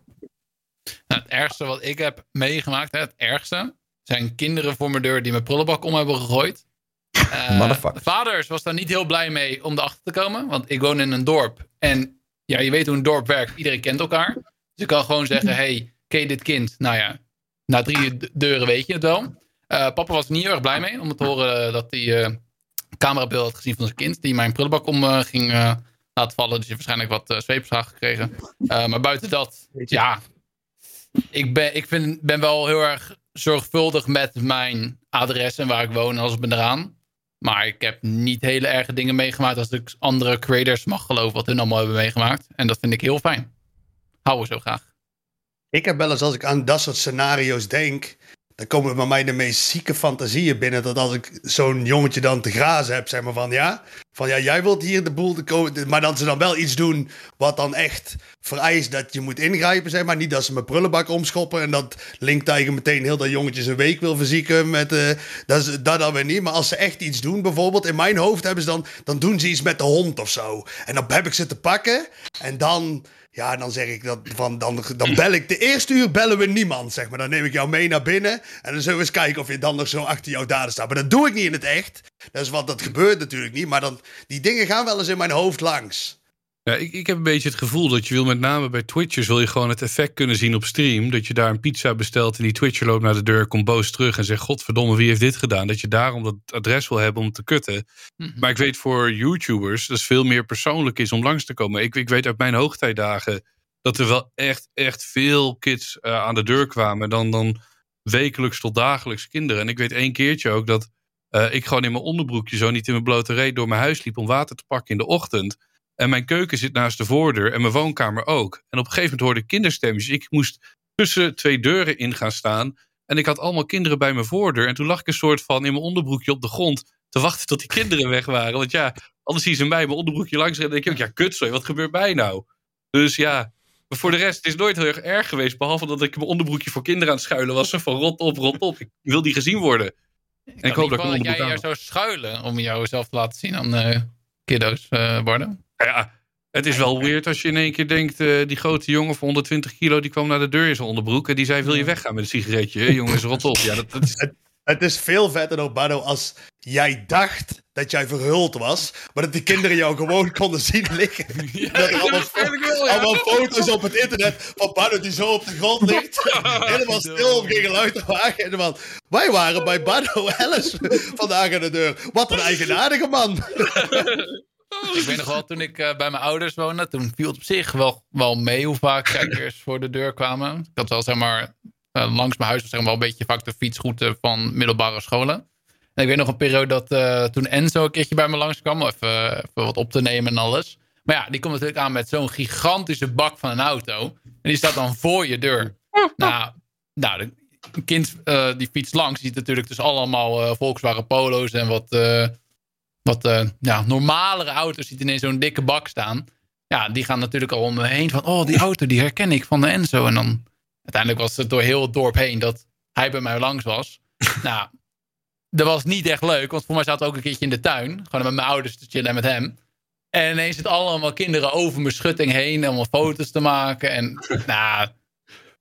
Nou, het ergste wat ik heb meegemaakt, hè, het ergste, zijn kinderen voor mijn deur die mijn prullenbak om hebben gegooid. Motherfuckers. vaders was daar niet heel blij mee om erachter te komen, want ik woon in een dorp. En ja, je weet hoe een dorp werkt, iedereen kent elkaar. Dus ik kan gewoon zeggen, hey, ken je dit kind? Nou ja, na drie deuren weet je het wel. Eh, papa was er niet heel erg blij mee om te horen dat hij eh, camerabeeld had gezien van zijn kind. Die mijn prullenbak om eh, ging eh, laten vallen. Dus heeft waarschijnlijk wat uh, zweepslagen gekregen. Eh, maar buiten dat, ja. Ik, ben, ik vind, ben wel heel erg zorgvuldig met mijn adres en waar ik woon. en Alles ben eraan. Maar ik heb niet hele erge dingen meegemaakt. Als ik andere creators mag geloven wat hun allemaal hebben meegemaakt. En dat vind ik heel fijn. Houden we zo graag. Ik heb wel eens, als ik aan dat soort scenario's denk, dan komen bij mij de meest zieke fantasieën binnen. Dat als ik zo'n jongetje dan te grazen heb, zeg maar van ja, van ja, jij wilt hier de boel te komen. Maar dat ze dan wel iets doen wat dan echt vereist dat je moet ingrijpen, zeg maar. Niet dat ze mijn prullenbak omschoppen en dat Link Tiger meteen heel dat jongetje zijn week wil verzieken. Met, uh, dat, is, dat dan weer niet. Maar als ze echt iets doen, bijvoorbeeld in mijn hoofd hebben ze dan, dan doen ze iets met de hond of zo. En dan heb ik ze te pakken en dan ja, dan zeg ik dat van, dan, dan bel ik de eerste uur bellen we niemand, zeg maar. Dan neem ik jou mee naar binnen en dan zullen we eens kijken of je dan nog zo achter jouw daden staat. Maar dat doe ik niet in het echt. Dat is wat dat gebeurt natuurlijk niet, maar dan, die dingen gaan wel eens in mijn hoofd langs. Ja, ik, ik heb een beetje het gevoel dat je wil met name bij Twitchers wil je gewoon het effect kunnen zien op stream. Dat je daar een pizza bestelt en die Twitcher loopt naar de deur, komt boos terug en zegt: Godverdomme, wie heeft dit gedaan? Dat je daarom dat adres wil hebben om te kutten. Mhm. Maar ik weet voor YouTubers dat het veel meer persoonlijk is om langs te komen. Ik, ik weet uit mijn hoogtijdagen dat er wel echt, echt veel kids uh, aan de deur kwamen. Dan, dan wekelijks tot dagelijks kinderen. En ik weet één keertje ook dat uh, ik gewoon in mijn onderbroekje, zo niet in mijn blote reet, door mijn huis liep om water te pakken in de ochtend. En mijn keuken zit naast de voordeur en mijn woonkamer ook. En op een gegeven moment hoorde ik kinderstemmetjes. Ik moest tussen twee deuren in gaan staan. En ik had allemaal kinderen bij mijn voordeur. En toen lag ik een soort van in mijn onderbroekje op de grond te wachten tot die kinderen weg waren. Want ja, anders zien ze mij mijn onderbroekje langs en dan denk ik ook, ja, kutzooi, wat gebeurt mij nou? Dus ja, maar voor de rest, het is nooit heel erg erg geweest. Behalve dat ik mijn onderbroekje voor kinderen aan het schuilen was. Van rot op, rot op. Ik wil die gezien worden. Ik, en ik hoop dat ik jij aan zou schuilen om jouzelf te laten zien aan uh, kiddo's, uh, Barden. Ja, het is wel weird als je in één keer denkt... Uh, die grote jongen van 120 kilo, die kwam naar de deur in zijn onderbroek... en die zei, wil je weggaan met een sigaretje? Jongens, rot op. Ja, dat, dat is... het, het, is veel vetter dan Bardo als jij dacht dat jij verhuld was... maar dat die kinderen jou gewoon konden zien liggen. Ja, dat er allemaal, dat wel, ja. allemaal foto's op het internet van Bardo die zo op de grond ligt. helemaal stil om geen geluid te maken. En wij waren bij Bardo Ellis vandaag aan de deur. Wat een eigenaardige man. Ik weet nog wel, toen ik uh, bij mijn ouders woonde, toen viel het op zich wel, wel mee hoe vaak kijkers voor de deur kwamen. Ik had wel, zeg maar, uh, langs mijn huis was zeg maar, wel een beetje vaak de fietsroute van middelbare scholen. En ik weet nog een periode dat uh, toen Enzo een keertje bij me langskwam, even, even wat op te nemen en alles. Maar ja, die komt natuurlijk aan met zo'n gigantische bak van een auto. En die staat dan voor je deur. Nou, nou een kind die fietst langs, ziet natuurlijk dus allemaal Volkswagen Polo's en wat wat uh, ja, normalere auto's ziet ineens zo'n dikke bak staan. Ja, die gaan natuurlijk al om me heen van... oh, die auto die herken ik van de Enzo. En dan uiteindelijk was het door heel het dorp heen dat hij bij mij langs was. nou, dat was niet echt leuk. Want voor mij zat ook een keertje in de tuin. Gewoon met mijn ouders te chillen en met hem. En ineens zitten allemaal kinderen over mijn schutting heen... om foto's te maken. En nou,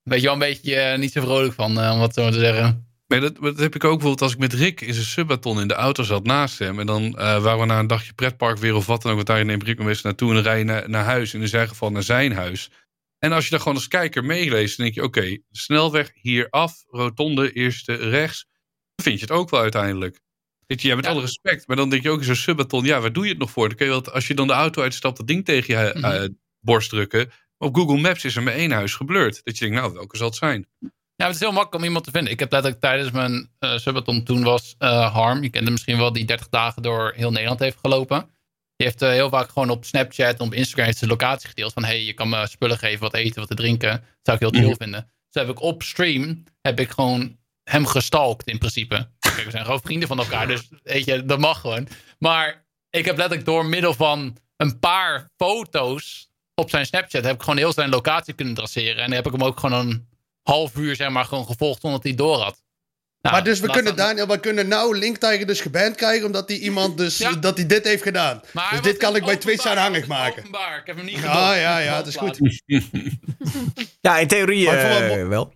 weet je wel een beetje uh, niet zo vrolijk van, uh, om wat zo te zeggen. Nee, dat, dat, heb ik ook bijvoorbeeld als ik met Rick in zijn subathon in de auto zat naast hem. En dan uh, waren we na een dagje pretpark weer of wat dan ook. Want daar neemt Rick me eens naartoe en dan rij je naar, naar huis. In zijn geval naar zijn huis. En als je dan gewoon als kijker meeleest, dan denk je... Oké, okay, snelweg hier af, rotonde, eerste rechts. Dan vind je het ook wel uiteindelijk. Weet je, ja, met ja. alle respect. Maar dan denk je ook in zo'n subathon... Ja, waar doe je het nog voor? Dan kun je wel, als je dan de auto uitstapt, dat ding tegen je uh, mm-hmm. borst drukken. Maar op Google Maps is er maar één huis geblurred. Dat je denkt, nou, welke zal het zijn? Ja, het is heel makkelijk om iemand te vinden. Ik heb letterlijk tijdens mijn uh, subathon toen was uh, Harm. Je kende misschien wel die 30 dagen door heel Nederland heeft gelopen. Die heeft uh, heel vaak gewoon op Snapchat en op Instagram zijn locatie gedeeld. Van hey, je kan me spullen geven, wat eten, wat te drinken. Dat zou ik heel chill vinden. Dus heb ik op stream heb ik gewoon hem gestalkt in principe. Kijk, we zijn gewoon vrienden van elkaar, dus weet je, dat mag gewoon. Maar ik heb letterlijk door middel van een paar foto's op zijn Snapchat... heb ik gewoon heel zijn locatie kunnen traceren. En dan heb ik hem ook gewoon een half uur zeg maar gewoon gevolgd zonder dat hij door had. Nou, maar dus we kunnen, dan... Daniel, we kunnen nou Link Tiger dus geband krijgen omdat die iemand dus, ja. dat hij dit heeft gedaan. Maar dus dit kan ik bij Twitch aanhangig maken. Openbaar. Ik heb hem niet gedaan. Ja, ja, ja, het is goed. ja, in theorie uh, wel. wel.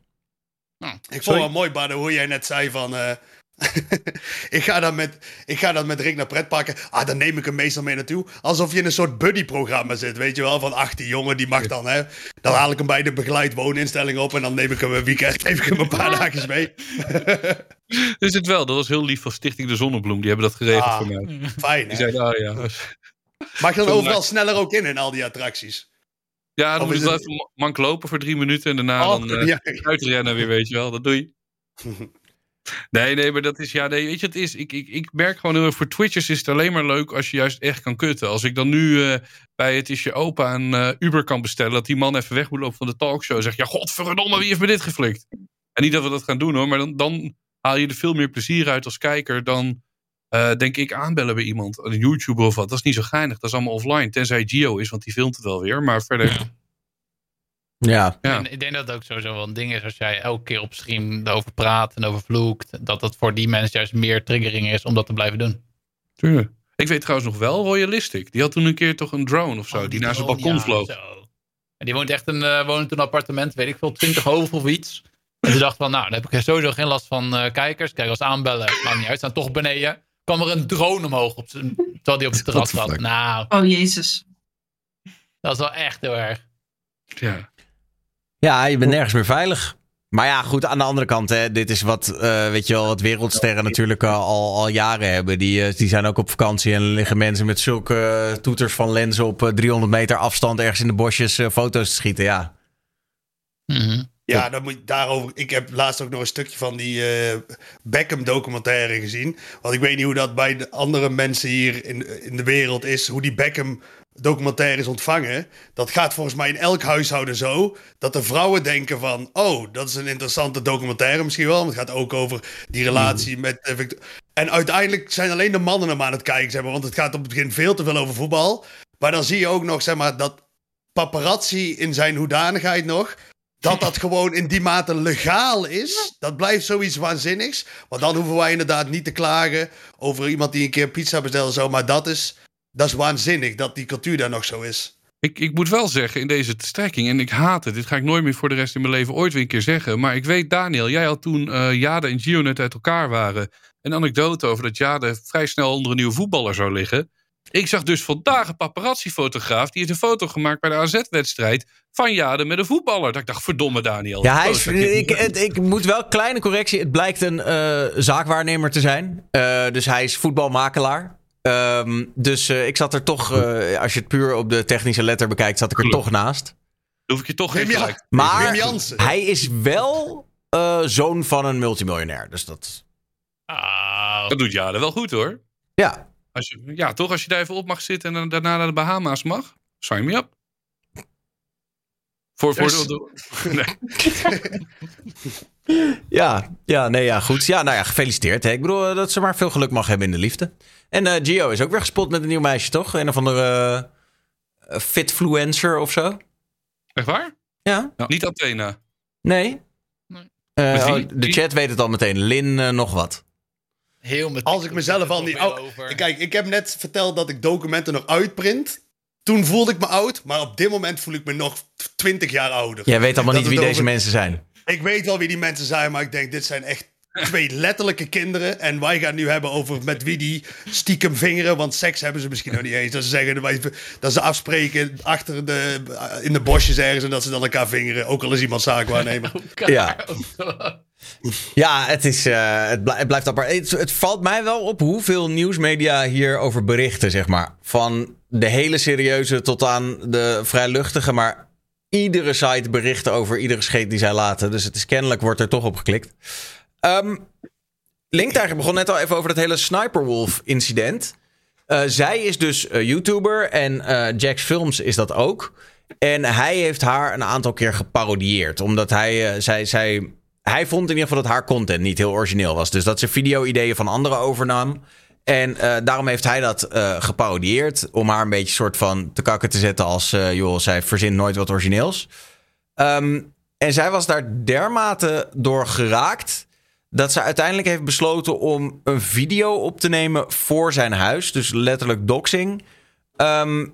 Ik vond het wel mooi, Bardo, hoe jij net zei van... Uh, ik, ga dan met, ik ga dan met Rick naar pretparken. Ah, dan neem ik hem meestal mee naartoe. Alsof je in een soort buddy-programma zit, weet je wel. Van 18 jongen, die mag dan, hè. Dan haal ik hem bij de begeleid wooninstelling op. En dan neem ik hem een weekend, ik hem een paar dagjes mee. Is het wel, dat was heel lief van Stichting de Zonnebloem. Die hebben dat geregeld Ah, voor mij. Fijn, Die zeiden, ah ja. Mag je dan overal sneller ook in, in al die attracties? Ja, dan moet je wel even mank lopen voor drie minuten en daarna Oh, dan eh, ja. uitrennen weer, weet je wel. Dat doe je. Nee, nee, maar dat is, ja, nee, weet je, het is, ik, ik, ik merk gewoon heel erg, voor Twitchers is het alleen maar leuk als je juist echt kan kutten. Als ik dan nu eh, bij Het Is Je Opa een eh, Uber kan bestellen, dat die man even weg moet lopen van de talkshow. Zeg ja, godverdomme, wie heeft me dit geflikt? En niet dat we dat gaan doen hoor, maar dan, dan haal je er veel meer plezier uit als kijker dan, eh, denk ik, aanbellen bij iemand. Een YouTuber of wat, dat is niet zo geinig. Dat is allemaal offline, tenzij Gio is, want die filmt het wel weer. Maar verder. Ja. En ik denk dat het ook sowieso wel een ding is als jij elke keer op stream erover praat en over vloekt. Dat dat voor die mensen juist meer triggering is om dat te blijven doen. Tuurlijk. Ik weet trouwens nog wel, Royalistic. Die had toen een keer toch een drone of zo, Oh, die, naar zijn balkon ja, vloog. zo. En die woont echt een, eh woont in een appartement, weet ik veel, 20 hoog of iets. En ze dacht van, nou, dan heb ik sowieso geen last van eh, kijkers. Kijk, als aanbellen, maakt niet uit, staan toch beneden. kwam er een drone omhoog, op zijn, terwijl die op het terras zat. Nou, Oh, jezus. dat is wel echt heel erg. Ja. Ja, je bent nergens meer veilig. Maar ja, goed, aan de andere kant, hè, dit is wat, eh, weet je wel, wat wereldsterren natuurlijk eh, al, al jaren hebben. Die, eh, die zijn ook op vakantie en liggen mensen met zulke toeters van lenzen op eh, 300 meter afstand ergens in de bosjes foto's te schieten. Ja. Ja, dan moet je daarover. Ik heb laatst ook nog een stukje van die eh, Beckham documentaire gezien. Want ik weet niet hoe dat bij de andere mensen hier in, in de wereld is. Hoe die Beckham documentaire is ontvangen. Dat gaat volgens mij in elk huishouden zo. Dat de vrouwen denken van... Oh, dat is een interessante documentaire misschien wel. Want het gaat ook over die relatie met... eh, en uiteindelijk zijn alleen de mannen hem aan het kijken. Zeg maar, want het gaat op het begin veel te veel over voetbal. Maar dan zie je ook nog zeg maar, dat paparazzi in zijn hoedanigheid nog dat dat gewoon in die mate legaal is, dat blijft zoiets waanzinnigs. Want dan hoeven wij inderdaad niet te klagen over iemand die een keer pizza bestelt en zo. Maar dat is, dat is waanzinnig, dat die cultuur daar nog zo is. Ik, ik moet wel zeggen, in deze strekking, en ik haat het, dit ga ik nooit meer voor de rest in mijn leven ooit weer een keer zeggen. Maar ik weet, Daniel, jij had toen eh, Jade en Gio net uit elkaar waren. Een anekdote over dat Jade vrij snel onder een nieuwe voetballer zou liggen. Ik zag dus vandaag een paparazzi-fotograaf. Die heeft een foto gemaakt bij de AZ-wedstrijd van Jade met een voetballer. Dat ik dacht, verdomme Daniel. Ja, hij is, ik, het- ik moet wel kleine correctie. Het blijkt een eh, zaakwaarnemer te zijn. Eh, dus hij is voetbalmakelaar. Ehm, dus eh, ik zat er toch, eh, als je het puur op de technische letter bekijkt, zat ik er toch naast. hoef ik je toch geen gelijk. Maar Jansen. hij is wel eh, zoon van een multimiljonair. Dus dat. Ah, Dat doet Jade wel goed hoor. Ja. Als je, ja, toch? Als je daar even op mag zitten en daarna naar de Bahama's mag. Sign me up. Voor, voor de, nee. Ja, ja, nee, ja, goed. Ja, nou ja, gefeliciteerd. Hè. Ik bedoel eh, dat ze maar veel geluk mag hebben in de liefde. En eh, Gio is ook weer gespot met een nieuw meisje, toch? Een of andere uh, fitfluencer of zo. Echt waar? Ja. Niet Athena. Nee. Nee. Eh, oh, de Wie? chat weet het al meteen. Lin nog wat. heel met Als ik mezelf al niet... Oh, kijk, ik heb net verteld dat ik documenten nog uitprint. Toen voelde ik me oud, maar op dit moment voel ik me nog 20 jaar ouder. Jij weet allemaal Dat niet wie deze mensen zijn. Ik weet wel wie die mensen zijn, maar ik denk, dit zijn echt twee letterlijke kinderen. En wij gaan het nu hebben over met wie die stiekem vingeren. Want seks hebben ze misschien nog niet eens. Dat ze zeggen dat ze afspreken achter de, in de bosjes ergens en dat ze dan elkaar vingeren. Ook al is iemand zaakwaarnemer. Ja. Ja, het, is, eh, het, blij- het blijft apart. Het, het valt mij wel op hoeveel nieuwsmedia hierover berichten, zeg maar. Van de hele serieuze tot aan de vrij luchtige. Maar iedere site bericht over iedere scheet die zij laten. Dus het is kennelijk, wordt er toch op geklikt. Linktiger begon net al even over dat hele Sniperwolf-incident. Eh, zij is dus eh, YouTuber en Jax Films is dat ook. En hij heeft haar een aantal keer geparodieerd. Omdat hij, zij, zij, hij vond in ieder geval dat haar content niet heel origineel was. Dus dat ze video-ideeën van anderen overnam. En eh, daarom heeft hij dat eh, geparodieerd. Om haar een beetje soort van te kakken te zetten als... eh, joh, zij verzint nooit wat origineels. Ehm, en zij was daar dermate door geraakt... dat ze uiteindelijk heeft besloten om een video op te nemen voor zijn huis. Dus letterlijk doxing. Ehm,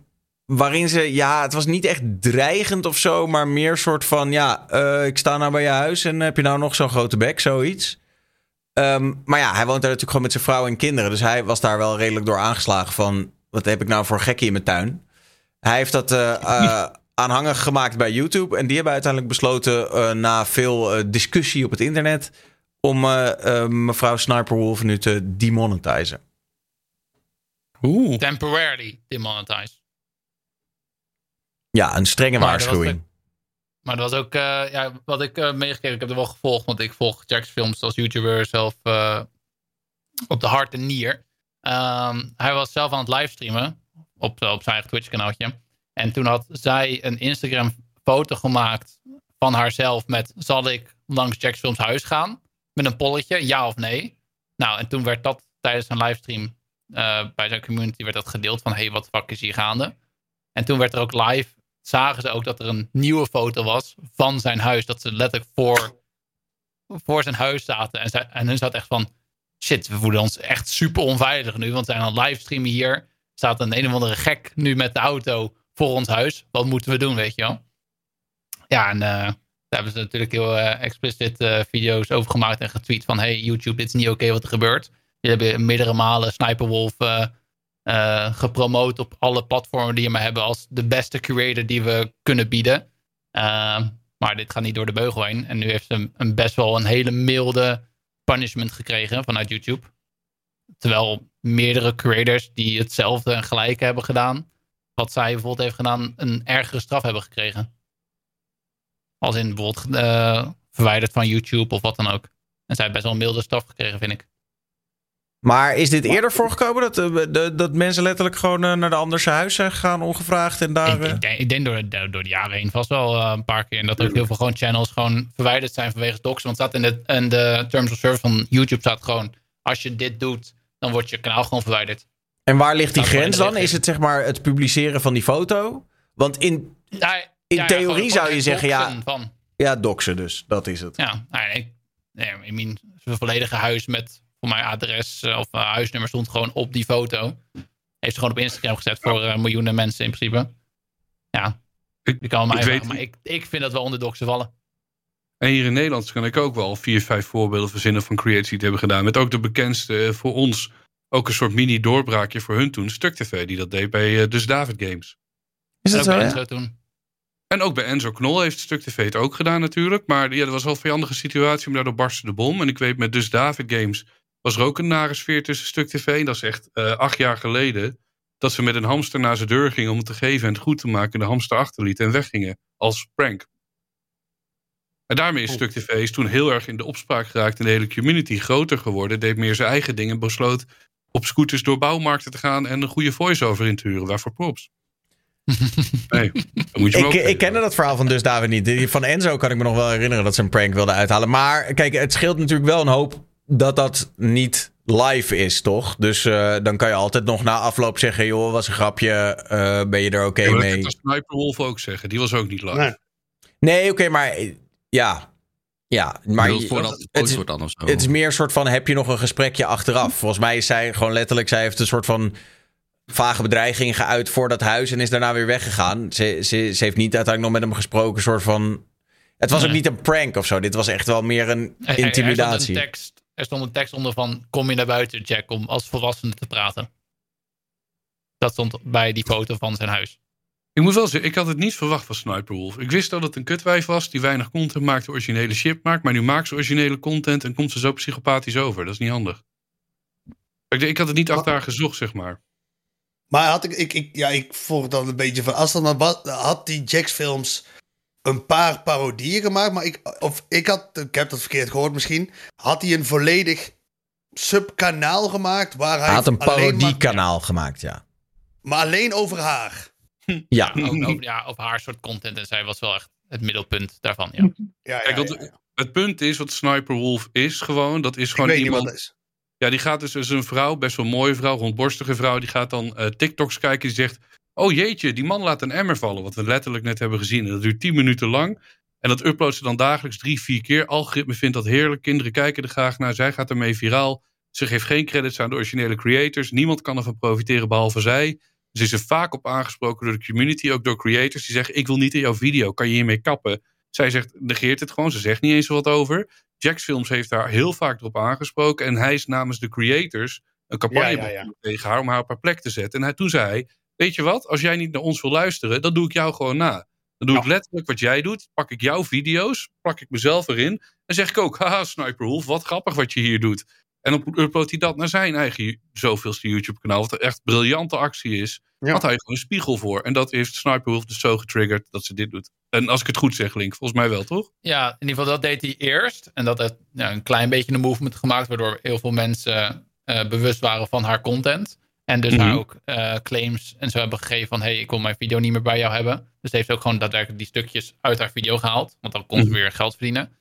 waarin ze, ja, het was niet echt dreigend of zo... maar meer soort van, ja, ik sta nou bij je huis... en heb je nou nog zo'n grote bek, zoiets. Ehm, maar ja, hij woont daar natuurlijk gewoon met zijn vrouw en kinderen. Dus hij was daar wel redelijk door aangeslagen van... wat heb ik nou voor gekkie in mijn tuin? Hij heeft dat eh, eh, aanhangig gemaakt bij YouTube. En die hebben uiteindelijk besloten, eh, na veel eh, discussie op het internet... om mevrouw Sniperwolf nu te demonetizen. Oeh. Temporarily demonetized. Ja, een strenge Maar dat was waarschuwing. Maar dat was ook eh, ja, wat ik eh meegekregen Ik heb er wel gevolgd, want ik volg Jack's films als YouTuber zelf eh, op de hart en nier. Ehm, hij was zelf aan het livestreamen op, op zijn eigen Twitch-kanaaltje. En toen had zij een Instagram-foto gemaakt van haarzelf met... zal ik langs Jack's films huis gaan? Met een polletje, ja of nee? Nou, en toen werd dat tijdens een livestream bij zijn community werd dat gedeeld van... hey, wat fuck is hier gaande? En toen werd er ook live zagen ze ook dat er een nieuwe foto was van zijn huis. Dat ze letterlijk voor, voor zijn huis zaten. En, en hun zat echt van, shit, we voelen ons echt super onveilig nu. Want we zijn aan het livestreamen hier. Staat een een of andere gek nu met de auto voor ons huis. Wat moeten we doen, weet je wel? Ja, en eh, daar hebben ze natuurlijk heel eh, explicit eh, video's over gemaakt en getweet van... Hey YouTube, dit is niet oké wat er gebeurt. Jullie hebben meerdere malen Sniperwolf eh, eh, gepromoot op alle platformen die we maar hebben als de beste creator die we kunnen bieden. Uh, maar dit gaat niet door de beugel heen. En nu heeft ze een, best wel een hele milde punishment gekregen vanuit YouTube. Terwijl meerdere creators die hetzelfde en gelijke hebben gedaan, wat zij bijvoorbeeld heeft gedaan, een ergere straf hebben gekregen. Als in bijvoorbeeld uh, verwijderd van YouTube of wat dan ook. En zij heeft best wel een milde straf gekregen, vind ik. Maar is dit eerder voorgekomen dat, de, dat mensen letterlijk gewoon uh, naar de andere huis zijn gegaan ongevraagd en daar... Ik, ik, denk, ik denk door, de, door de jaren heen vast wel uh, een paar keer. En dat ook heel veel gewoon channels gewoon verwijderd zijn vanwege doxen. Want staat in de, in de terms of service van YouTube staat gewoon... als je dit doet, dan wordt je kanaal gewoon verwijderd. En waar ligt die grens dan? Is het zeg maar het publiceren van die foto? Want in, in ja, theorie ja, zou je zeggen, ja... Van. Ja, doxen dus, dat is het. Ja, nee, ik, nee, ik mean, volledige huis met voor mijn adres of uh, huisnummer stond gewoon op die foto. Heeft ze gewoon op Instagram gezet voor uh, miljoenen mensen in principe. Ja, ik, kan mij vragen, maar ik, ik vind dat wel onder doxen vallen. En hier in Nederland kan ik ook wel vier, vijf voorbeelden verzinnen van creators die het hebben gedaan. Met ook de bekendste uh, voor ons ook een soort mini-doorbraakje voor hun toen. Stuk TV, die dat deed bij uh, Dus David Games. Is dat zo, ja? zo toen? En ook bij Enzo Knol heeft Stuk TV het ook gedaan natuurlijk. Maar ja, dat was wel een vijandige situatie, maar daardoor barstte de bom. En ik weet met Dus David Games was er ook een nare sfeer tussen Stuk TV. En dat is echt uh, acht jaar geleden. Dat ze met een hamster naar zijn deur gingen om het te geven en het goed te maken. En de hamster achterlieten en weggingen. Als prank. En daarmee is Stuk TV is toen heel erg in de opspraak geraakt. En de hele community groter geworden. Deed meer zijn eigen dingen. Besloot op scooters door bouwmarkten te gaan. En een goede voice-over in te huren. Waarvoor props. Nee, moet je ik, ik kende dat verhaal van Dus David niet. Van Enzo kan ik me nog wel herinneren dat ze een prank wilden uithalen. Maar kijk, het scheelt natuurlijk wel een hoop dat dat niet live is, toch? Dus uh, dan kan je altijd nog na afloop zeggen: joh, was een grapje. Uh, ben je er oké okay ja, mee? Dat kan Sniper Wolf ook zeggen. Die was ook niet live. Nee, nee oké, okay, maar ja. Ja, maar je, het, het, is, het is meer een soort van: heb je nog een gesprekje achteraf? Volgens mij is zij gewoon letterlijk, zij heeft een soort van vage bedreiging geuit voor dat huis en is daarna weer weggegaan. Ze, ze, ze heeft niet uiteindelijk nog met hem gesproken, soort van. Het was nee. ook niet een prank of zo. Dit was echt wel meer een intimidatie. Er, stond, een tekst, er stond een tekst onder van: Kom je naar buiten, Jack, om als volwassene te praten. Dat stond bij die foto van zijn huis. Ik moet wel zeggen, ik had het niet verwacht van Sniper Wolf. Ik wist dat het een kutwijf was die weinig content maakt, originele shit maakt. Maar nu maakt ze originele content en komt ze zo psychopathisch over. Dat is niet handig. Ik, ik had het niet achter haar gezocht, zeg maar. Maar had ik, ik, ik, ja, ik volg dan een beetje van. Als dan had die Jax films een paar parodieën gemaakt. Maar ik, of ik had, ik heb dat verkeerd gehoord misschien. Had hij een volledig subkanaal gemaakt. Waar hij, hij had een parodiekanaal maar, gemaakt, ja. Maar alleen over haar. Ja. Ook, over, ja, over haar soort content. En zij was wel echt het middelpunt daarvan. Ja. Ja, Kijk, ja, ja, Het punt is wat Sniper Wolf is gewoon. Dat is gewoon iemand. Ja, die gaat dus, dus een vrouw, best wel een mooie vrouw, rondborstige vrouw. Die gaat dan uh, TikToks kijken. Die zegt: Oh jeetje, die man laat een emmer vallen. Wat we letterlijk net hebben gezien. En dat duurt 10 minuten lang. En dat uploadt ze dan dagelijks drie, vier keer. Algoritme vindt dat heerlijk. Kinderen kijken er graag naar. Zij gaat ermee viraal. Ze geeft geen credits aan de originele creators. Niemand kan ervan profiteren behalve zij. Ze is er vaak op aangesproken door de community, ook door creators. Die zeggen: Ik wil niet in jouw video. Kan je hiermee kappen? Zij zegt, negeert het gewoon. Ze zegt niet eens wat over. Jax Films heeft daar heel vaak erop aangesproken. En hij is namens de creators een campagne Ja, ja, ja. tegen haar om haar op haar plek te zetten. En hij, toen zei hij, weet je wat, als jij niet naar ons wil luisteren, dan doe ik jou gewoon na. Dan doe ik letterlijk wat jij doet, pak ik jouw video's, plak ik mezelf erin. En zeg ik ook, haha Sniper Wolf, wat grappig wat je hier doet. En dan uploadt hij dat naar zijn eigen zoveelste YouTube kanaal. Wat een echt briljante actie is. Ja. Had hij gewoon een spiegel voor. En dat heeft Sniper Wolf dus zo getriggerd dat ze dit doet. En als ik het goed zeg, Link, volgens mij wel, toch? Ja, in ieder geval dat deed hij eerst. En dat heeft ja, een klein beetje een movement gemaakt, waardoor heel veel mensen eh, bewust waren van haar content. En dus Mhm. haar ook eh, claims en zo hebben gegeven van... hey, ik wil mijn video niet meer bij jou hebben. Dus ze heeft ook gewoon daadwerkelijk die stukjes uit haar video gehaald. Want dan kon ze Mhm. weer geld verdienen.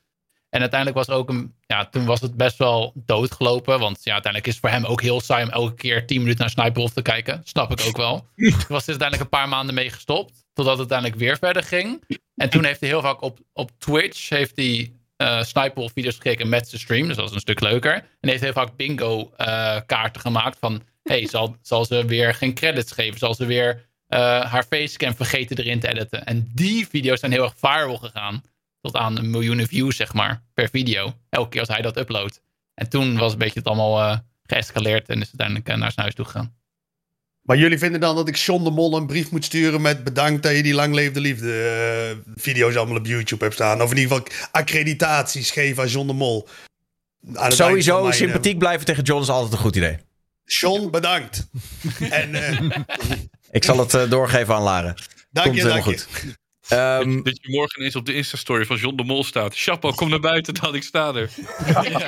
En uiteindelijk was ook een... Ja, toen was het best wel doodgelopen. Want ja, uiteindelijk is het voor hem ook heel saai om elke keer 10 minuten naar Sniper Wolf te kijken. Snap ik ook wel. Toen was er uiteindelijk een paar maanden mee gestopt. Totdat het uiteindelijk weer verder ging. En toen heeft hij heel vaak op, op Twitch... heeft hij eh Sniper Wolf video's gekeken met zijn stream. Dus dat was een stuk leuker. En heeft heel vaak bingo eh, kaarten gemaakt van... hey, zal, zal ze weer geen credits geven? Zal ze weer eh, haar facecam vergeten erin te editen? En die video's zijn heel erg viral gegaan. Tot aan een miljoenen views, zeg maar, per video. Elke keer als hij dat uploadt. En toen was een beetje het allemaal eh, geëscaleerd en is uiteindelijk eh, naar zijn huis toe gegaan. Maar jullie vinden dan dat ik John de Mol een brief moet sturen met bedankt dat je die lang leefde liefde video's allemaal op YouTube hebt staan. Of in ieder geval accreditaties geven aan John de Mol. Aan Sowieso mijn, sympathiek blijven tegen John is altijd een goed idee. John, bedankt. en eh, Ik zal het eh, doorgeven aan Laren. dank Komt je, helemaal dank je. Ehm, Dat je morgen eens op de Insta-story van John de Mol staat. Chapo, kom naar buiten, dan ik sta er.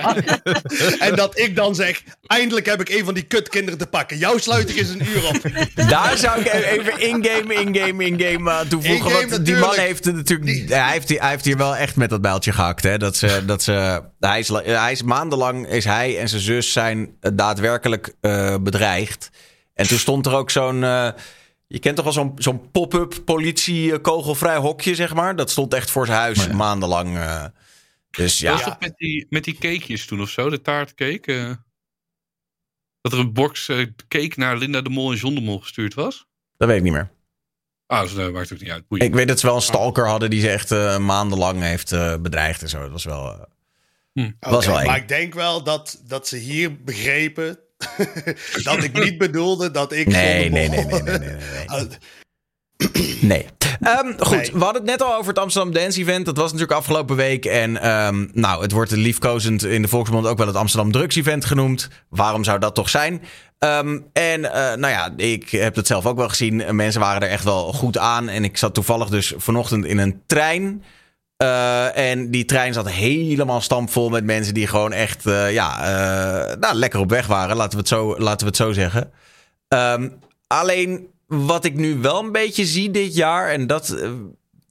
En dat ik dan zeg, eindelijk heb ik een van die kutkinderen te pakken. Jouw sluiting is een uur op. Daar zou ik even in-game, in-game, in-game aan toevoegen. Want die man heeft natuurlijk. Hij heeft, hier- hij heeft hier wel echt met dat bijltje gehakt. Hè? Dat ze, dat ze, hij, is, la- hij is maandenlang is hij en zijn zus zijn daadwerkelijk eh, bedreigd. En toen stond er ook zo'n. eh, je kent toch wel zo'n zo'n pop-up politie kogelvrij hokje, zeg maar. Dat stond echt voor zijn huis maandenlang. eh. dus ja. Was dat met die, met die cakejes toen of zo? De taartcake? eh? dat er een box eh, cake naar Linda de Mol en John de Mol gestuurd was? Dat weet ik niet meer. Ah, dus, dat maakt ook niet uit. Boeien. Ik weet dat ze wel een stalker hadden die ze echt eh, maandenlang heeft eh, bedreigd en zo. Dat was wel. eh, was wel maar ik denk wel dat, dat ze hier begrepen dat ik niet bedoelde dat ik Nee, nee, nee, nee, nee, nee, nee. Ah, Nee. Ehm, goed, Nee. we hadden het net al over het Amsterdam Dance Event. Dat was natuurlijk afgelopen week. En ehm, nou, het wordt liefkozend in de Volksmond ook wel het Amsterdam Drugs Event genoemd. Waarom zou dat toch zijn? Ehm, en eh, nou ja, ik heb het zelf ook wel gezien. Mensen waren er echt wel goed aan. En ik zat toevallig dus vanochtend in een trein. Eh, en die trein zat helemaal stampvol met mensen die gewoon echt eh, ja, eh, nou, lekker op weg waren. Laten we het zo, laten we het zo zeggen. Ehm, alleen wat ik nu wel een beetje zie dit jaar, en dat,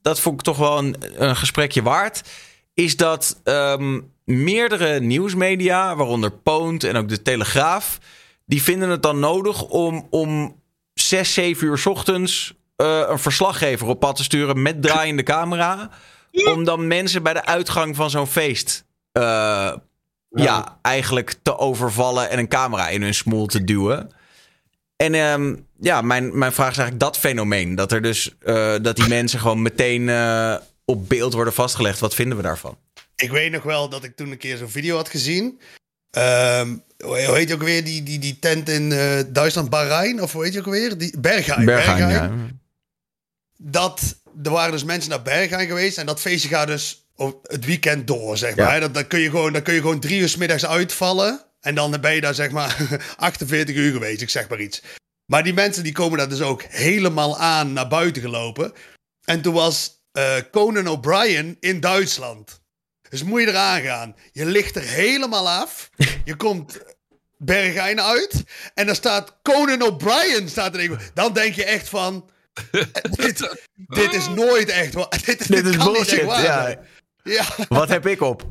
dat vond ik toch wel een, een gesprekje waard, is dat ehm, meerdere nieuwsmedia, waaronder Poont en ook de Telegraaf, die vinden het dan nodig om om 6, 7 uur ochtends een verslaggever op pad te sturen met draaiende camera. Om dan mensen bij de uitgang van zo'n feest eh, ja, eigenlijk te overvallen en een camera in hun smoel te duwen. En ehm, ja, mijn, mijn vraag is eigenlijk dat fenomeen. Dat er dus eh, dat die mensen gewoon meteen eh, op beeld worden vastgelegd. Wat vinden we daarvan? Ik weet nog wel dat ik toen een keer zo'n video had gezien. Ehm, hoe heet je ook weer? Die, die, die tent in Duitsland, Bahrein? Of hoe heet je ook weer? Die, Berghain. Berghain, ja. Dat, er waren dus mensen naar Berghain geweest. En dat feestje gaat dus het weekend door, zeg Ja. maar. Dat, dan, kun je gewoon, dan kun je gewoon drie uur 's middags uitvallen. En dan ben je daar zeg maar 48 uur geweest, ik zeg maar iets. Maar die mensen die komen daar dus ook helemaal aan naar buiten gelopen. En toen was eh, Conan O'Brien in Duitsland. Dus moet je eraan gaan. Je ligt er helemaal af. Je komt Berghain uit. En dan staat Conan O'Brien. Staat er dan denk je echt van... dit, dit is nooit echt waar. Dit, Dit is bullshit, ja. Ja, Wat heb ik op?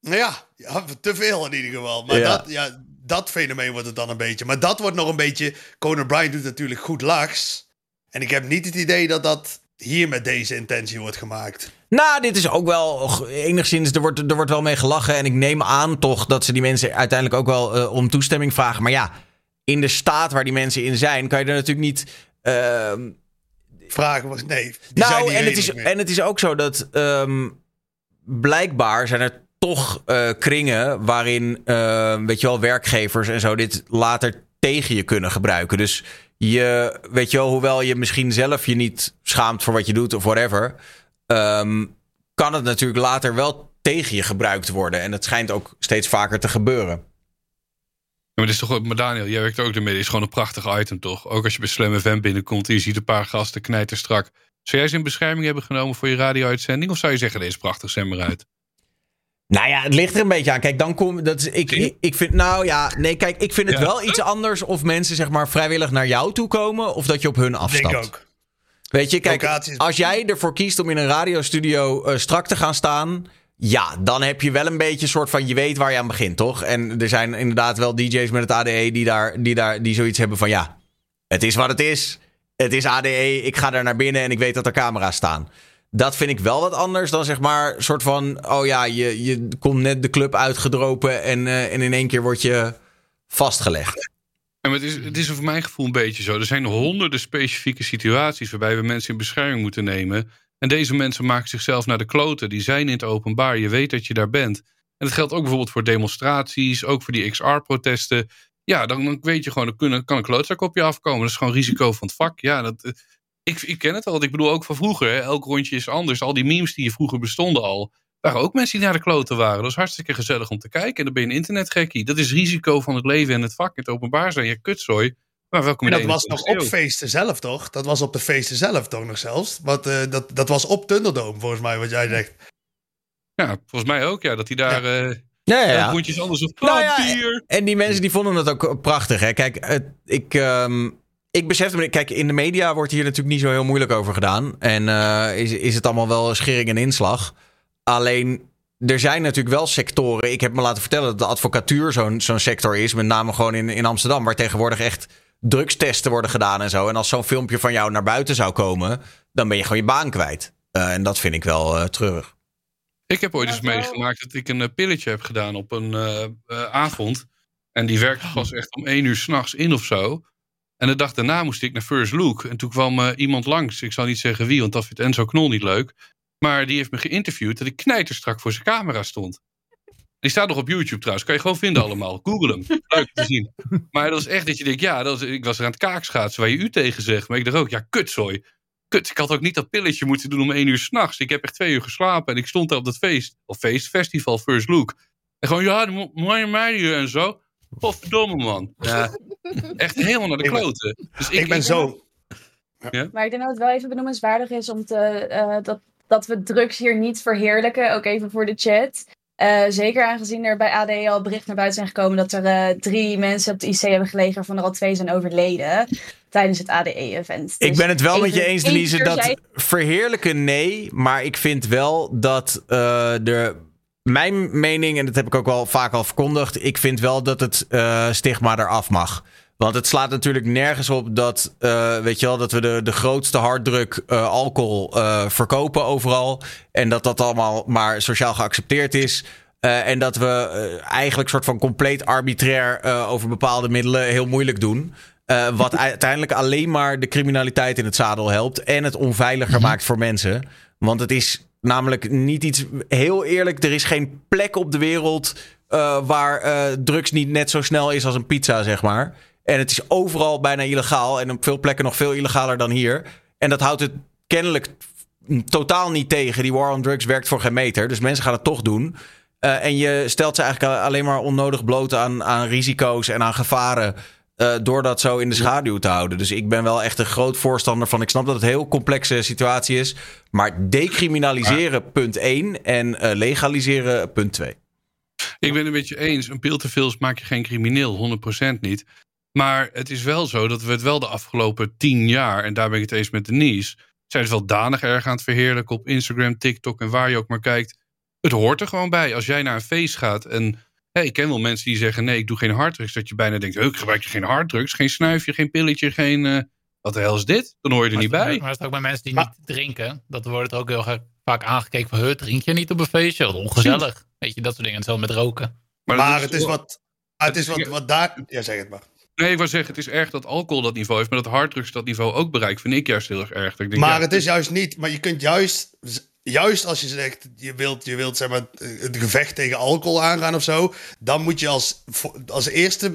nou ja, ja, te veel in ieder geval. Maar Ja. Dat, ja, dat fenomeen wordt het dan een beetje. Maar dat wordt nog een beetje... Conan O'Brien doet natuurlijk goed lachs. En ik heb niet het idee dat dat hier met deze intentie wordt gemaakt. Nou, dit is ook wel enigszins. Er wordt, er wordt wel mee gelachen. En ik neem aan toch dat ze die mensen uiteindelijk ook wel eh, om toestemming vragen. Maar ja, in de staat waar die mensen in zijn, kan je er natuurlijk niet. ehm, Vragen was... Nee, nou, en het, is, en het is ook zo dat. ehm, blijkbaar zijn er toch eh, kringen waarin, eh, weet je wel, werkgevers en zo dit later tegen je kunnen gebruiken. Dus je, weet je wel, hoewel je misschien zelf je niet schaamt voor wat je doet of whatever, ehm, kan het natuurlijk later wel tegen je gebruikt worden. En dat schijnt ook steeds vaker te gebeuren. Ja, maar, dit is toch, maar Daniel, jij werkt ook ermee. Dit is gewoon een prachtig item, toch? Ook als je bij Slam FM binnenkomt en je ziet een paar gasten knijten strak. Zou jij ze in bescherming hebben genomen voor je radio-uitzending? Of zou je zeggen, deze prachtig, zend maar uit? Nou ja, het ligt er een beetje aan. Kijk, dan kom dat is, ik, ik, ik vind, nou ja, nee, kijk, ik vind het Ja. wel iets anders of mensen zeg maar vrijwillig naar jou toe komen of dat je op hun Denk afstapt. ik ook. Weet je, kijk, als jij ervoor kiest om in een radiostudio eh, strak te gaan staan, ja, dan heb je wel een beetje een soort van, je weet waar je aan begint, toch? En er zijn inderdaad wel DJ's met het ADE die daar, die daar, die zoiets hebben van, ja, het is wat het is. Het is ADE, ik ga daar naar binnen en ik weet dat er camera's staan. Dat vind ik wel wat anders dan zeg maar, soort van, oh ja, je, je komt net de club uitgedropen en, eh, en in één keer word je vastgelegd. En het is, het is voor mijn gevoel een beetje zo. Er zijn honderden specifieke situaties waarbij we mensen in bescherming moeten nemen. En deze mensen maken zichzelf naar de kloten. Die zijn in het openbaar. Je weet dat je daar bent. En dat geldt ook bijvoorbeeld voor demonstraties, ook voor die XR-protesten. Ja, dan, dan weet je gewoon, kunnen- kan een klootzak op je afkomen. Dat is gewoon risico van het vak. Ja, dat, eh, ik, ik ken het want Ik bedoel ook van vroeger. Elk rondje is anders. Al die memes die vroeger bestonden al. waren ook mensen die naar de kloten waren. Dat was hartstikke gezellig om te kijken. En dan ben je een internetgekkie. Dat is risico van het leven en het vak. Het openbaar zijn je kutzooi. Maar welkom in En dat was nog 21ste op feesten zelf, toch? Dat was op de feesten zelf toch nog zelfs? Want eh, dat, dat was op Thunderdome, volgens mij, wat jij zegt. Ja, volgens mij ook. Ja, dat hij daar eh Ja, ja, ja. ja. rondjes anders op Nou ja. En die mensen die vonden het ook prachtig. Hè? Kijk, het, ik, ehm, ik besefte me... Kijk, in de media wordt hier natuurlijk niet zo heel moeilijk over gedaan. En eh, is, is het allemaal wel schering en inslag. Alleen, er zijn natuurlijk wel sectoren... Ik heb me laten vertellen dat de advocatuur zo'n zo'n sector is. Met name gewoon in, in Amsterdam. Waar tegenwoordig echt drugstesten worden gedaan en zo. En als zo'n filmpje van jou naar buiten zou komen... dan ben je gewoon je baan kwijt. Eh, en dat vind ik wel eh, treurig. Ik heb ooit eens meegemaakt dat ik een eh, pilletje heb gedaan op een eh, eh, avond. En die werkte pas echt om één uur s'nachts in of zo. En de dag daarna moest ik naar First Look. En toen kwam iemand langs. Ik zal niet zeggen wie, want dat vindt Enzo Knol niet leuk. Maar die heeft me geïnterviewd dat ik knijterstrak voor zijn camera stond. Die staat nog op YouTube trouwens. Kan je gewoon vinden allemaal. Google hem. Leuk te zien. Maar dat is echt dat je denkt, ja, dat ik was er aan het kaakschaatsen waar je u tegen zegt. Maar ik dacht ook, ja, kutzooi. Kut, ik had ook niet dat pilletje moeten doen om één uur s'nachts. Ik heb echt twee uur geslapen en ik stond daar op dat feest. Of feest, festival, First Look. En gewoon, ja, mooie meiden en zo. Godverdomme, man. Ja, echt helemaal naar de kloten. Dus Ik ben zo... Maar ik denk dat het wel even benoemenswaardig is om te, eh, dat, dat we drugs hier niet verheerlijken. Ook even voor de chat. Eh, zeker aangezien er bij ADE al bericht naar buiten zijn gekomen dat er eh, drie mensen op de IC hebben gelegen, waarvan er al twee zijn overleden tijdens het ADE-event. Ik ben het wel met je eens, Denise, dat verheerlijken nee. Maar ik vind wel dat eh, de. Mijn mening, en dat heb ik ook wel vaak al verkondigd. Ik vind wel dat het eh, stigma eraf mag. Want het slaat natuurlijk nergens op dat, eh, weet je wel, dat we de, de grootste harddruk eh, alcohol eh, verkopen overal. En dat dat allemaal maar sociaal geaccepteerd is. En dat we eigenlijk soort van compleet arbitrair over bepaalde middelen heel moeilijk doen. Wat uiteindelijk alleen maar de criminaliteit in het zadel helpt. En het onveiliger maakt voor mensen. Want het is namelijk niet iets. Heel eerlijk, er is geen plek op de wereld. waar drugs niet net zo snel is als een pizza, zeg maar. En het is overal bijna illegaal. En op veel plekken nog veel illegaler dan hier. En dat houdt het kennelijk totaal niet tegen. Die war on drugs werkt voor geen meter. Dus mensen gaan het toch doen. Eh, en je stelt ze eigenlijk alleen maar onnodig bloot aan, aan risico's en aan gevaren. eh, door dat zo in de schaduw te houden. Dus ik ben wel echt een groot voorstander van. Ik snap dat het een heel complexe situatie is. Maar decriminaliseren, punt 1. En eh, legaliseren, punt 2. Ik ben het met je eens. Een pil te veel maak je geen crimineel, 100% niet. Maar het is wel zo dat we het wel de afgelopen tien jaar, en daar ben ik het eens met Denise, zijn het wel danig erg aan het verheerlijken op Instagram, TikTok en waar je ook maar kijkt. Het hoort er gewoon bij. Als jij naar een feest gaat en ik ken wel mensen die zeggen nee, ik doe geen harddrugs. Dat je bijna denkt, "Oh, ik gebruik je geen harddrugs, geen snuifje, geen pilletje, geen... eh, wat de hel is dit? Dan hoor je er niet bij. Maar het is ook bij mensen die niet drinken. Dat wordt er ook heel vaak aangekeken van... "Huh, drink je niet op een feestje? Wat ongezellig. Weet je, dat soort dingen. Hetzelfde met roken. Maar, Maar het is wat... Het is wat, wat daar... Ja, zeg het maar. Nee, ik wou zeggen, het is erg dat alcohol dat niveau heeft, maar dat harddrugs dat niveau ook bereikt, vind ik juist heel erg. Maar ja, het is juist niet... Maar je kunt juist... juist als je zegt, je wilt, je wilt zeg maar, het gevecht tegen alcohol aangaan of zo, dan moet je als, als eerste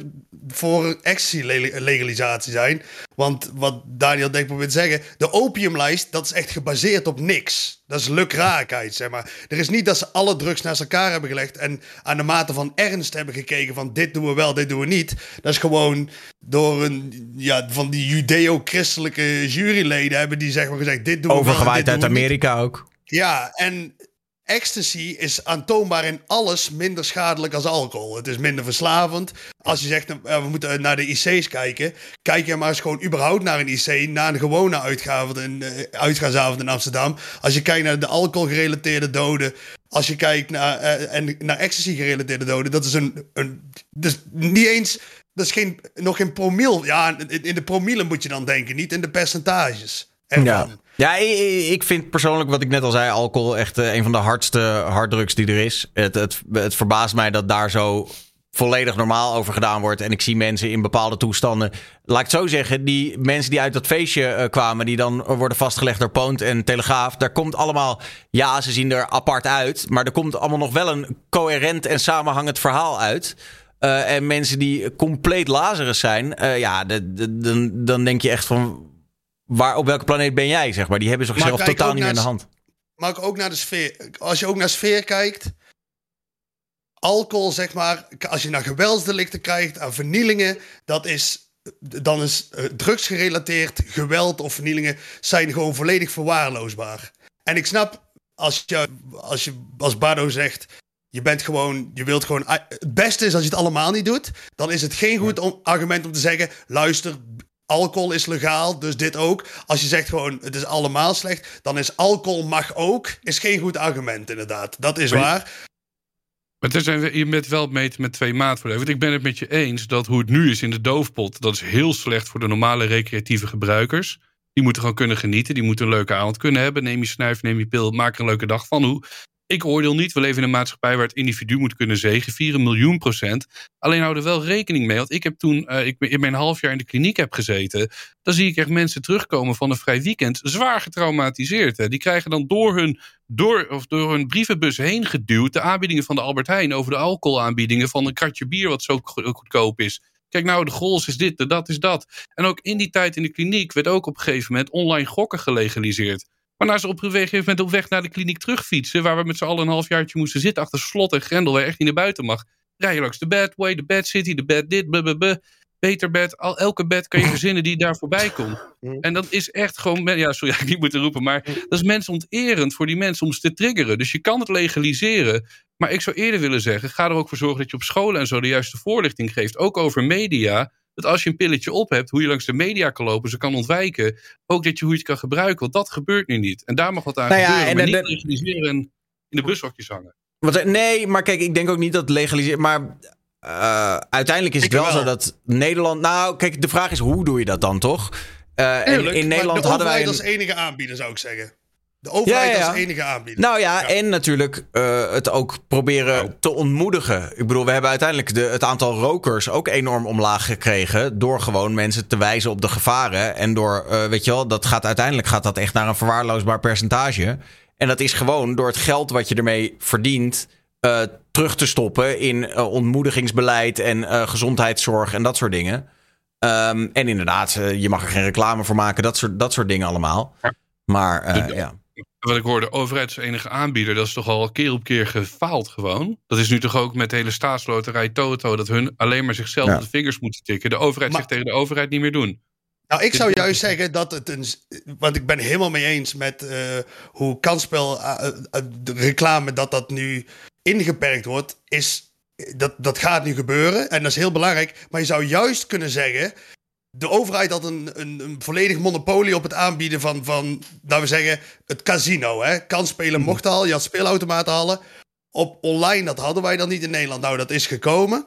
voor ecstasy-legalisatie zijn. Want wat Daniel denk probeert te zeggen, de opiumlijst, dat is echt gebaseerd op niks. Dat is lukraakheid, zeg maar. Er is niet dat ze alle drugs naast elkaar hebben gelegd en aan de mate van ernst hebben gekeken van dit doen we wel, dit doen we niet. Dat is gewoon door een, ja, van die judeo-christelijke juryleden hebben die zeg maar gezegd, dit doen we Overgewaaid uit Amerika ook. Ja, en ecstasy is aantoonbaar in alles minder schadelijk als alcohol. Het is minder verslavend. Als je zegt, we moeten naar de IC's kijken. Kijk je maar eens gewoon überhaupt naar een IC. Naar een gewone uh, uitgaansavond in Amsterdam. Als je kijkt naar de alcohol-gerelateerde doden. Als je kijkt naar, uh, en naar ecstasy-gerelateerde doden. Dat is een... een dus niet eens... Dat is geen, nog geen promiel. Ja, in de promielen moet je dan denken. Niet in de percentages. Ervan. Ja. Ja, ik vind persoonlijk, wat ik net al zei, alcohol echt eh, een van de hardste harddrugs die er is. Het, het, het verbaast mij dat daar zo volledig normaal over gedaan wordt. En ik zie mensen in bepaalde toestanden. Laat ik het zo zeggen, die mensen die uit dat feestje uh, kwamen, die dan worden vastgelegd door Poont en Telegraaf. Daar komt allemaal, ja, ze zien er apart uit. Maar er komt allemaal nog wel een coherent en samenhangend verhaal uit. Uh, en mensen die compleet Lazarus zijn, uh, ja, dan denk je echt van waar, op welke planeet ben jij, zeg maar? Die hebben zichzelf totaal niet meer in de hand. Maar ook naar de sfeer. Als je ook naar sfeer kijkt. Alcohol, zeg maar. Als je naar geweldsdelicten krijgt, aan vernielingen. Dat is. Dan is uh, drugsgerelateerd geweld of vernielingen. zijn gewoon volledig verwaarloosbaar. En ik snap. Als je als, je, als Bardo zegt. Je bent gewoon, je wilt gewoon. Het beste is als je het allemaal niet doet. Dan is het geen goed om, argument om te zeggen. Luister, alcohol is legaal, dus dit ook. Als je zegt gewoon het is allemaal slecht, dan is alcohol mag ook, is geen goed argument inderdaad. Dat is waar. Maar zijn, je bent wel meten met twee. Want ik ben het met je eens dat hoe het nu is in de doofpot, dat is heel slecht voor de normale recreatieve gebruikers. Die moeten gewoon kunnen genieten. Die moeten een leuke avond kunnen hebben. Neem je snuif, neem je pil, maak er een leuke dag van. Hoe ik oordeel niet. We leven in een maatschappij waar het individu moet kunnen zegenvieren. Een miljoen procent. Alleen hou er wel rekening mee. Want ik heb toen uh, ik in mijn half jaar in de kliniek heb gezeten. Dan zie ik echt mensen terugkomen van een vrij weekend. Zwaar getraumatiseerd. Hè. Die krijgen dan door hun, door, of door hun brievenbus heen geduwd. De aanbiedingen van de Albert Heijn. Over de alcoholaanbiedingen van een kratje bier. Wat zo goedkoop is. Kijk nou, de goals is dit, de dat is dat. En ook in die tijd in de kliniek werd ook op een gegeven moment online gokken gelegaliseerd. Waarna ze op een gegeven moment op weg naar de kliniek terugfietsen. Waar we met z'n allen een halfjaartje moesten zitten achter slot en grendel. Waar je echt niet naar buiten mag. Rij je langs de Bedway, de Bed City, de Bed dit, blablabla. Beter bed, al, elke bed kan je verzinnen die daar voorbij komt. En dat is echt gewoon, ja, sorry, ik niet moeten roepen, maar dat is mensonterend voor die mensen om ze te triggeren. Dus je kan het legaliseren, maar ik zou eerder willen zeggen, ga er ook voor zorgen dat je op scholen en zo de juiste voorlichting geeft. Ook over media, dat als je een pilletje op hebt, hoe je langs de media kan lopen, ze kan ontwijken. Ook dat je hoe je het kan gebruiken, want dat gebeurt nu niet. En daar mag wat aan Nou ja, gebeuren, en maar de- niet legaliseren en in de bushokjes hangen. Wat, nee, maar kijk, ik denk ook niet dat legaliseren. Maar eh, uiteindelijk is het wel, wel. zo dat Nederland. Nou, kijk, de vraag is hoe doe je dat dan toch? Eh, in Nederland de hadden wij. Een, als enige aanbieder, zou ik zeggen. De overheid Ja, ja, ja. als enige aanbieder. nou ja, en natuurlijk eh, het ook proberen te ontmoedigen. Ik bedoel, we hebben uiteindelijk de, het aantal rokers ook enorm omlaag gekregen. Door gewoon mensen te wijzen op de gevaren. En door, eh, weet je wel, dat gaat uiteindelijk gaat dat echt naar een verwaarloosbaar percentage. En dat is gewoon door het geld wat je ermee verdient. eh, terug te stoppen in ontmoedigingsbeleid en eh, gezondheidszorg en dat soort dingen. Ehm, en inderdaad, je mag er geen reclame voor maken, dat soort, dat soort dingen allemaal. Maar eh, ja. Wat ik hoorde, de overheid is de enige aanbieder. Dat is toch al keer op keer gefaald gewoon. Dat is nu toch ook met de hele staatsloterij Toto. Dat hun alleen maar zichzelf Ja. op de vingers moeten tikken. De overheid Maar- zegt tegen de overheid niet meer doen. Nou, ik zou juist zeggen dat het een. Want ik ben helemaal mee eens met eh, hoe kansspel, eh, eh, de reclame, dat dat nu ingeperkt wordt. Is, dat, dat gaat nu gebeuren en dat is heel belangrijk. Maar je zou juist kunnen zeggen. De overheid had een, een, een volledig monopolie op het aanbieden van, van, laten we zeggen, het casino. Hè? Kansspelen mocht al, je had speelautomaten halen. Op online, dat hadden wij dan niet in Nederland. Nou, dat is gekomen.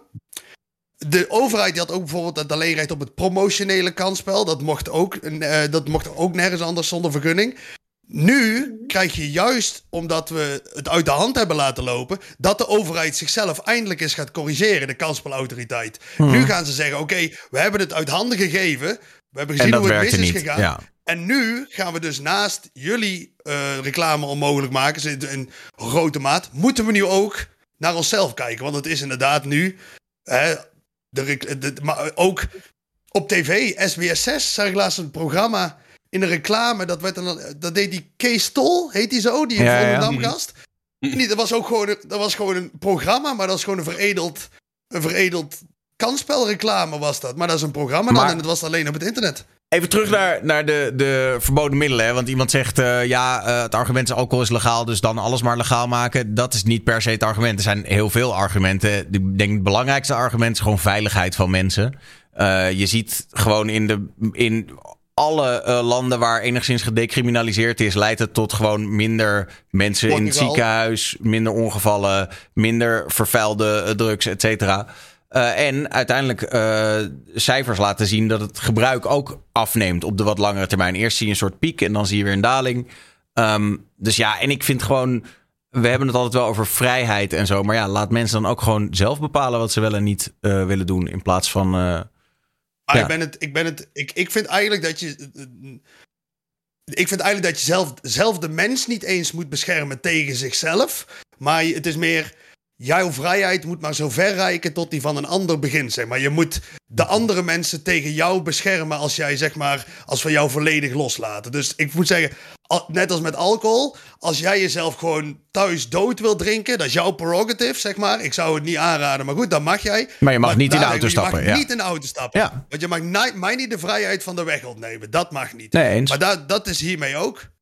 De overheid die had ook bijvoorbeeld het alleenrecht op het promotionele kansspel. Dat mocht, ook, eh, dat mocht ook nergens anders zonder vergunning. Nu krijg je juist, omdat we het uit de hand hebben laten lopen, dat de overheid zichzelf eindelijk eens gaat corrigeren, de kansspelautoriteit. Mhm. Nu gaan ze zeggen: oké, we hebben het uit handen gegeven. We hebben En gezien hoe het mis is gegaan. Ja. En nu gaan we dus naast jullie eh, reclame onmogelijk maken, zit in grote maat, moeten we nu ook naar onszelf kijken. Want het is inderdaad nu, hè, de- maar ook op tv, SBS 6, zag ik laatst een programma in de reclame, dat, werd dan, dat deed die Kees Tol, heet die zo, die Ja, ja. Volendam gast. Niet, dat was ook gewoon, een- dat was gewoon een programma, maar dat is gewoon een veredeld, een veredeld kansspelreclame was dat. Maar dat is een programma dan Maar- en het was alleen op het internet. Even terug naar, naar de, de verboden middelen. Hè? Want iemand zegt, eh, ja, eh, het argument is alcohol is legaal, dus dan alles maar legaal maken. Dat is niet per se het argument. Er zijn heel veel argumenten. Ik denk het belangrijkste argument is gewoon veiligheid van mensen. Eh, je ziet gewoon in, de, in alle eh, landen waar enigszins gedecriminaliseerd is, leidt het tot gewoon minder mensen in het ziekenhuis, minder ongevallen, minder vervuilde eh, drugs, et cetera. Eh, en uiteindelijk cijfers laten zien dat het gebruik ook afneemt op de wat langere termijn. Eerst zie je een soort piek en dan zie je weer een daling. Ehm, dus ja, en ik vind gewoon. We hebben het altijd wel over vrijheid en zo. Maar ja, laat mensen dan ook gewoon zelf bepalen wat ze wel en niet willen doen. In plaats van. Maar Ja. ik ben het, ik ben het, ik, ik vind eigenlijk dat je. Ik vind eigenlijk dat je zelf, zelf de mens niet eens moet beschermen tegen zichzelf. Maar het is meer. Jouw vrijheid moet maar zo ver reiken tot die van een ander begint. Zeg maar. Je moet de andere mensen tegen jou beschermen als jij zeg maar. Als we jou volledig loslaten. Dus ik moet zeggen, net als met alcohol. Als jij jezelf gewoon thuis dood wil drinken. Dat is jouw prerogative, zeg maar. Ik zou het niet aanraden, maar goed, dan mag jij. Maar je mag niet in de daar- auto je stappen, mag ja. niet in de auto stappen. Ja. Want je mag mij niet de vrijheid van de weg opnemen. Dat mag niet. Nee, eens. Maar dat, dat is hiermee ook.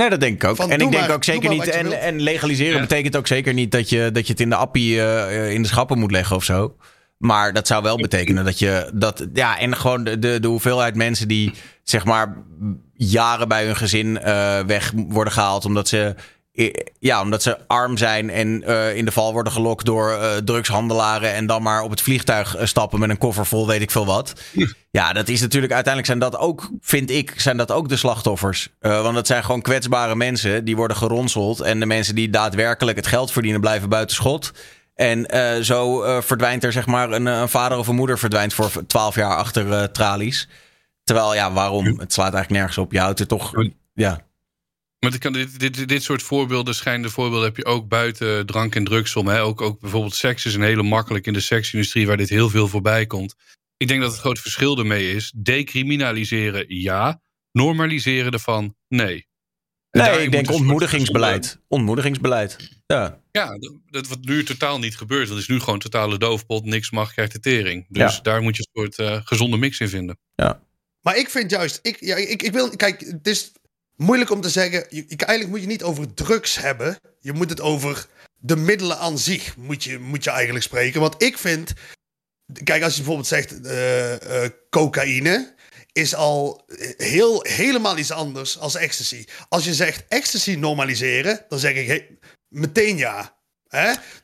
Nee, dat denk ik ook. Van, en ik denk maar- ook zeker niet. En, en legaliseren Ja. betekent ook zeker niet dat je, dat je het in de appie eh, in de schappen moet leggen of zo. Maar dat zou wel betekenen dat je dat. Ja, en gewoon de, de, de hoeveelheid mensen die zeg maar jaren bij hun gezin eh, weg worden gehaald. omdat ze. Ja, omdat ze arm zijn en eh, in de val worden gelokt door eh, drugshandelaren. En dan maar op het vliegtuig eh, stappen met een koffer vol weet ik veel wat. Ja, dat is natuurlijk uiteindelijk zijn dat ook, vind ik, zijn dat ook de slachtoffers. Want dat zijn gewoon kwetsbare mensen die worden geronseld. En de mensen die daadwerkelijk het geld verdienen blijven buiten schot. En zo verdwijnt er zeg maar een, een vader of een moeder verdwijnt voor 12 jaar achter tralies. Terwijl, ja, waarom? Het slaat eigenlijk nergens op. Je houdt er toch. Ja. Maar dit, kan, dit, dit, dit soort voorbeelden, schijnende voorbeelden, heb je ook buiten drank en drugs om. Hè? Ook, ook bijvoorbeeld seks is een hele makkelijk in de seksindustrie waar dit heel veel voorbij komt. Ik denk dat het grote verschil ermee is. Decriminaliseren ja, normaliseren ervan nee. En Nee, ik denk dus- ontmoedigingsbeleid. Ontmoedigingsbeleid. Ja. Ja, dat- dat wat nu totaal niet gebeurt. Dat is nu gewoon totale doofpot. Niks mag, krijgt de tering. Dus Ja. daar moet je een soort eh, gezonde mix in vinden. Maar ik vind juist, ik, ja, ik, ik wil, kijk, het is moeilijk om te zeggen, eigenlijk moet je niet over drugs hebben. Je moet het over de middelen aan zich, moet je, moet je eigenlijk spreken. Want ik vind, kijk, als je bijvoorbeeld zegt eh, eh, cocaïne, is al heel, helemaal iets anders als ecstasy. Als je zegt ecstasy normaliseren, dan zeg ik meteen ja.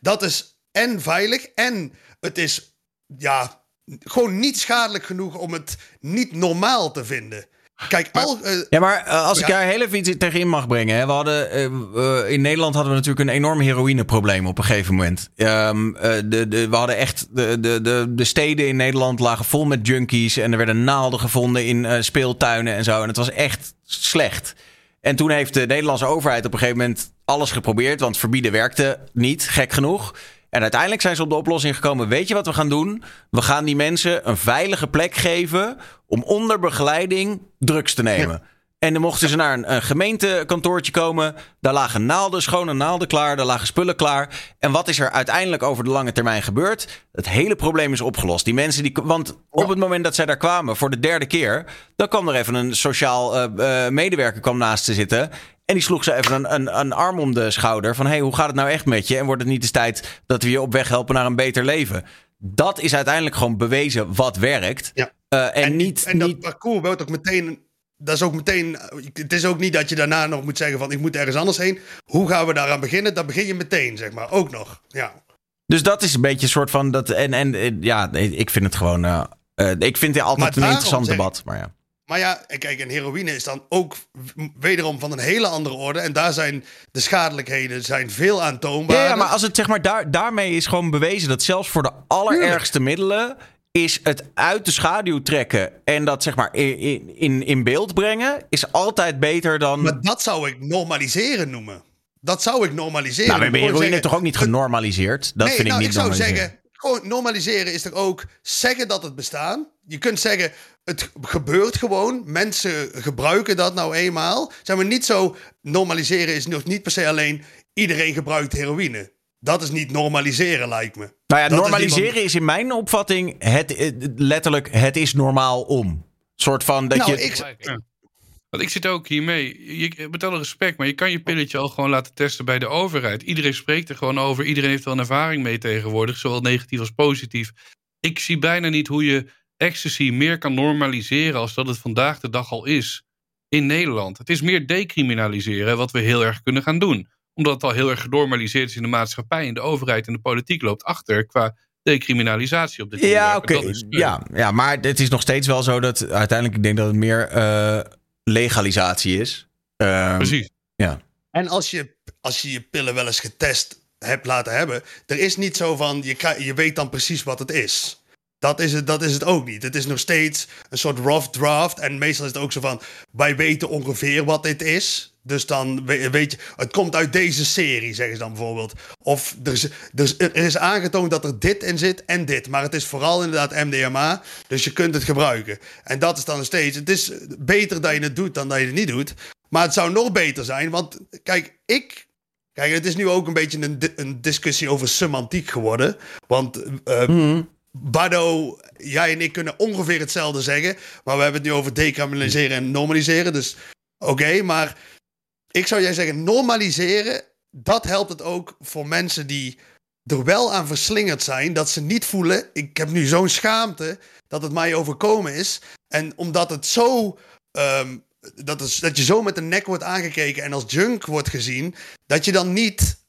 Dat is en veilig en het is, ja, gewoon niet schadelijk genoeg om het niet normaal te vinden. Kijk, al, eh, Ja, maar eh, als ik daar heel even iets tegenin mag brengen. Hè. We hadden, eh, in Nederland hadden we natuurlijk een enorm heroïneprobleem op een gegeven moment. Ehm, eh, de, de, we hadden echt. De, de, de, de steden in Nederland lagen vol met junkies. En er werden naalden gevonden in eh, speeltuinen en zo. En het was echt slecht. En toen heeft de Nederlandse overheid op een gegeven moment alles geprobeerd. Want verbieden werkte niet, gek genoeg. En uiteindelijk zijn ze op de oplossing gekomen. Weet je wat we gaan doen? We gaan die mensen een veilige plek geven om onder begeleiding drugs te nemen. En dan mochten ze naar een, een gemeentekantoortje komen. Daar lagen naalden, schone naalden klaar. Daar lagen spullen klaar. En wat is er uiteindelijk over de lange termijn gebeurd? Het hele probleem is opgelost. Die mensen die. Want op het moment dat zij daar kwamen voor de derde keer. dan kwam er even een sociaal eh, eh, medewerker kwam naast ze zitten. En die sloeg ze even een, een, een arm om de schouder. Van hey, hoe gaat het nou echt met je? En wordt het niet eens tijd dat we je op weg helpen naar een beter leven? Dat is uiteindelijk gewoon bewezen wat werkt. Ja. Eh, en, niet. en dat niet parcours wordt ook meteen. Dat is ook meteen. Het is ook niet dat je daarna nog moet zeggen van ik moet ergens anders heen. Hoe gaan we daaraan beginnen? Dan begin je meteen, zeg maar. Ook nog. Ja. Dus dat is een beetje een soort van. Dat, en, en eh, ja, ik vind het gewoon. eh, eh, ik vind het altijd Maar een daarom interessant zeg debat. Maar ja. Maar ja, en kijk, en heroïne is dan ook wederom van een hele andere orde. En daar zijn de schadelijkheden zijn veel aantoonbaar. Ja, ja, maar als het zeg maar daar, daarmee is gewoon bewezen dat zelfs voor de allerergste middelen is het uit de schaduw trekken en dat zeg maar in, in, in beeld brengen, is altijd beter dan. Maar dat zou ik normaliseren noemen. Dat zou ik normaliseren. nou, we heroïne zeggen- toch ook niet genormaliseerd? Dat nee, vind ik nou, niet ik zou zeggen, gewoon normaliseren is toch ook zeggen dat het bestaan. Je kunt zeggen, het gebeurt gewoon. Mensen gebruiken dat nou eenmaal. Zeg maar niet zo, normaliseren is nog niet per se alleen iedereen gebruikt heroïne. Dat is niet normaliseren, lijkt me. Nou ja, Dat is normaliseren iemand- is in mijn opvatting het, eh, letterlijk het is normaal om. soort van dat Nou, je. ik, Ja. Want ik zit ook hiermee. Je, met alle respect, maar je kan je pilletje al gewoon laten testen bij de overheid. Iedereen spreekt er gewoon over. Iedereen heeft wel een ervaring mee tegenwoordig, zowel negatief als positief. Ik zie bijna niet hoe je ecstasy meer kan normaliseren als dat het vandaag de dag al is in Nederland. Het is meer decriminaliseren wat we heel erg kunnen gaan doen. Omdat het al heel erg genormaliseerd is in de maatschappij en de overheid en de politiek loopt achter qua decriminalisatie op dit ja, onderwerp. oké. Eh, Ja, ja, maar het is nog steeds wel zo dat uiteindelijk ik denk dat het meer eh, legalisatie is. Ehm, Precies. Ja. En als je, als je je pillen wel eens getest hebt laten hebben, er is niet zo van, je, krijg- je weet dan precies wat het is. Dat is, het, dat is het ook niet. Het is nog steeds een soort rough draft. En meestal is het ook zo van, wij weten ongeveer wat dit is. Dus dan we- weet je, het komt uit deze serie, zeggen ze dan bijvoorbeeld. Of er is, er is, aangetoond dat er dit in zit en dit. Maar het is vooral inderdaad MDMA, dus je kunt het gebruiken. En dat is dan nog steeds, het is beter dat je het doet dan dat je het niet doet. Maar het zou nog beter zijn, want kijk, ik Kijk, het is nu ook een beetje een, een discussie over semantiek geworden. Want Mhm. Bado, jij en ik kunnen ongeveer hetzelfde zeggen. Maar we hebben het nu over decriminaliseren en normaliseren. Dus oké, maar ik zou jij zeggen, normaliseren, dat helpt het ook voor mensen die er wel aan verslingerd zijn. Dat ze niet voelen, ik heb nu zo'n schaamte dat het mij overkomen is. En omdat het zo... ehm, dat, is, dat je zo met de nek wordt aangekeken en als junk wordt gezien, dat je dan niet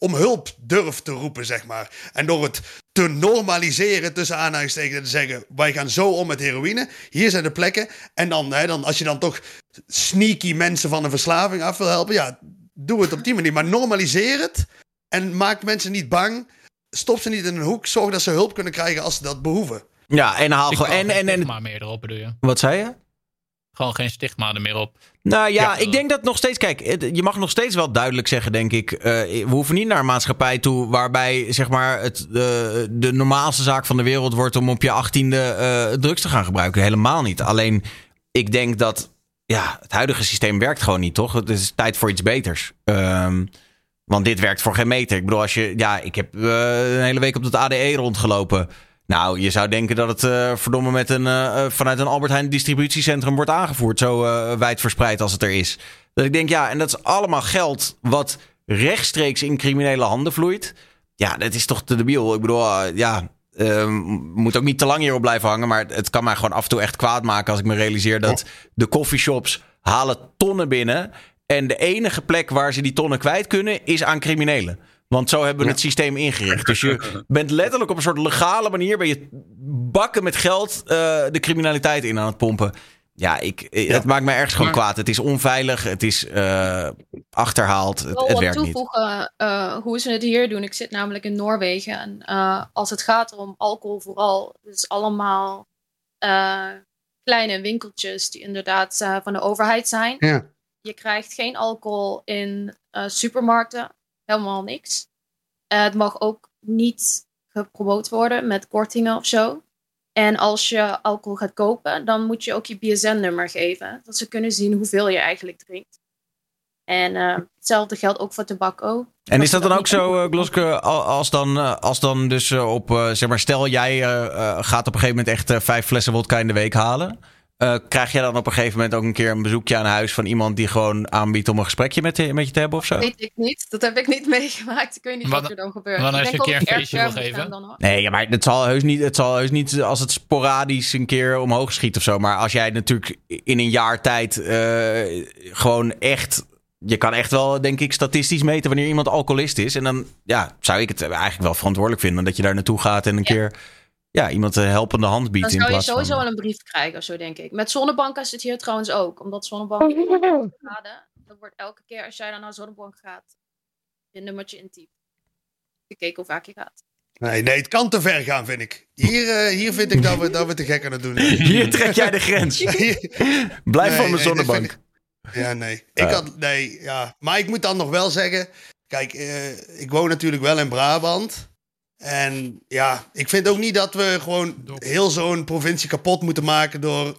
om hulp durft te roepen, zeg maar. En door het te normaliseren, tussen aanhalingstekens, en te zeggen: wij gaan zo om met heroïne, hier zijn de plekken. En dan, hè, dan als je dan toch sneaky mensen van een verslaving af wil helpen, ja, doe het op die manier. Maar normaliseer het en maak mensen niet bang. Stop ze niet in een hoek. Zorg dat ze hulp kunnen krijgen als ze dat behoeven. Ja, en haal gewoon. En, en, en, stigma meer erop, bedoel je? wat zei je? Gewoon geen stigma er meer op. Nou ja, Ja. ik denk dat nog steeds. Kijk, het- je mag nog steeds wel duidelijk zeggen, denk ik. eh, we hoeven niet naar een maatschappij toe waarbij zeg maar, het, de, de normaalste zaak van de wereld wordt om op je achttiende eh drugs te gaan gebruiken. Helemaal niet. Alleen, ik denk dat ja, het huidige systeem werkt gewoon niet, toch? Het is tijd voor iets beters. Ehm, want dit werkt voor geen meter. Ik bedoel, als je. Ja, ik heb eh, een hele week op dat ADE rondgelopen. Nou, je zou denken dat het eh, verdomme met een, eh, eh, vanuit een Albert Heijn distributiecentrum wordt aangevoerd. Zo eh, wijd verspreid als het er is. Dat ik denk, ja, en dat is allemaal geld wat rechtstreeks in criminele handen vloeit. Ja, dat is toch te debiel. Ik bedoel, ja, eh, moet ook niet te lang hierop blijven hangen. Maar het, het kan mij gewoon af en toe echt kwaad maken als ik me realiseer dat de coffeeshops halen tonnen binnen. En de enige plek waar ze die tonnen kwijt kunnen is aan criminelen. Want zo hebben we het systeem ingericht. Dus je bent letterlijk op een soort legale manier... ben je bakken met geld eh, de criminaliteit in aan het pompen. Ja, ik, eh, het maakt mij ergens gewoon Maar- kwaad. Het is onveilig, het is eh, achterhaald, het, wil het wat werkt niet. toevoegen eh, hoe ze het hier doen. Ik zit namelijk in Noorwegen. En eh, als het gaat om alcohol vooral, het is allemaal eh, kleine winkeltjes die inderdaad van de overheid zijn. Ja. Je krijgt geen alcohol in eh, supermarkten, helemaal niks. Eh, het mag ook niet gepromoot worden met kortingen of zo. En als je alcohol gaat kopen, dan moet je ook je BSN-nummer geven. Dat ze kunnen zien hoeveel je eigenlijk drinkt. En eh, hetzelfde geldt ook voor tobacco. En is dat dan ook zo, uh, Gloske, al- als dan, eh, als dan dus eh, op, eh, zeg maar, stel jij eh, eh, gaat op een gegeven moment echt eh, vijf flessen wodka in de week halen. Eh, krijg jij dan op een gegeven moment ook een keer een bezoekje aan huis van iemand die gewoon aanbiedt om een gesprekje met, je- met je te hebben of zo? Weet ik niet. Dat heb ik niet meegemaakt. Ik weet niet wat, Wat- er dan gebeurt. als je een keer een feestje wil geven? dan. Nee, ja, maar het zal heus niet, het zal heus niet als het sporadisch een keer omhoog schiet of zo. Maar als jij natuurlijk in een jaar tijd eh, gewoon echt. Je kan echt wel, denk ik, statistisch meten wanneer iemand alcoholist is. En dan ja, zou ik het eigenlijk wel verantwoordelijk vinden dat je daar naartoe gaat en een keer ja, iemand een helpende hand biedt. Dan in zou je sowieso van, wel een brief krijgen of zo, denk ik. Met Zonnebank is het hier trouwens ook. Omdat Zonnebank graden, dat wordt elke keer als jij dan naar Zonnebank gaat, je nummertje intypt. Gekeken hoe vaak je gaat. Nee, nee, het kan te ver gaan, vind ik. Hier, eh, hier vind ik dat we, dat we te gek aan het doen zijn. Hier trek jij de grens. Blijf van mijn nee, zonnebank. ik- Ja, nee. Ik had, nee, ja. Maar ik moet dan nog wel zeggen... Kijk, eh, ik woon natuurlijk wel in Brabant. En ja, ik vind ook niet dat we gewoon heel zo'n provincie kapot moeten maken... door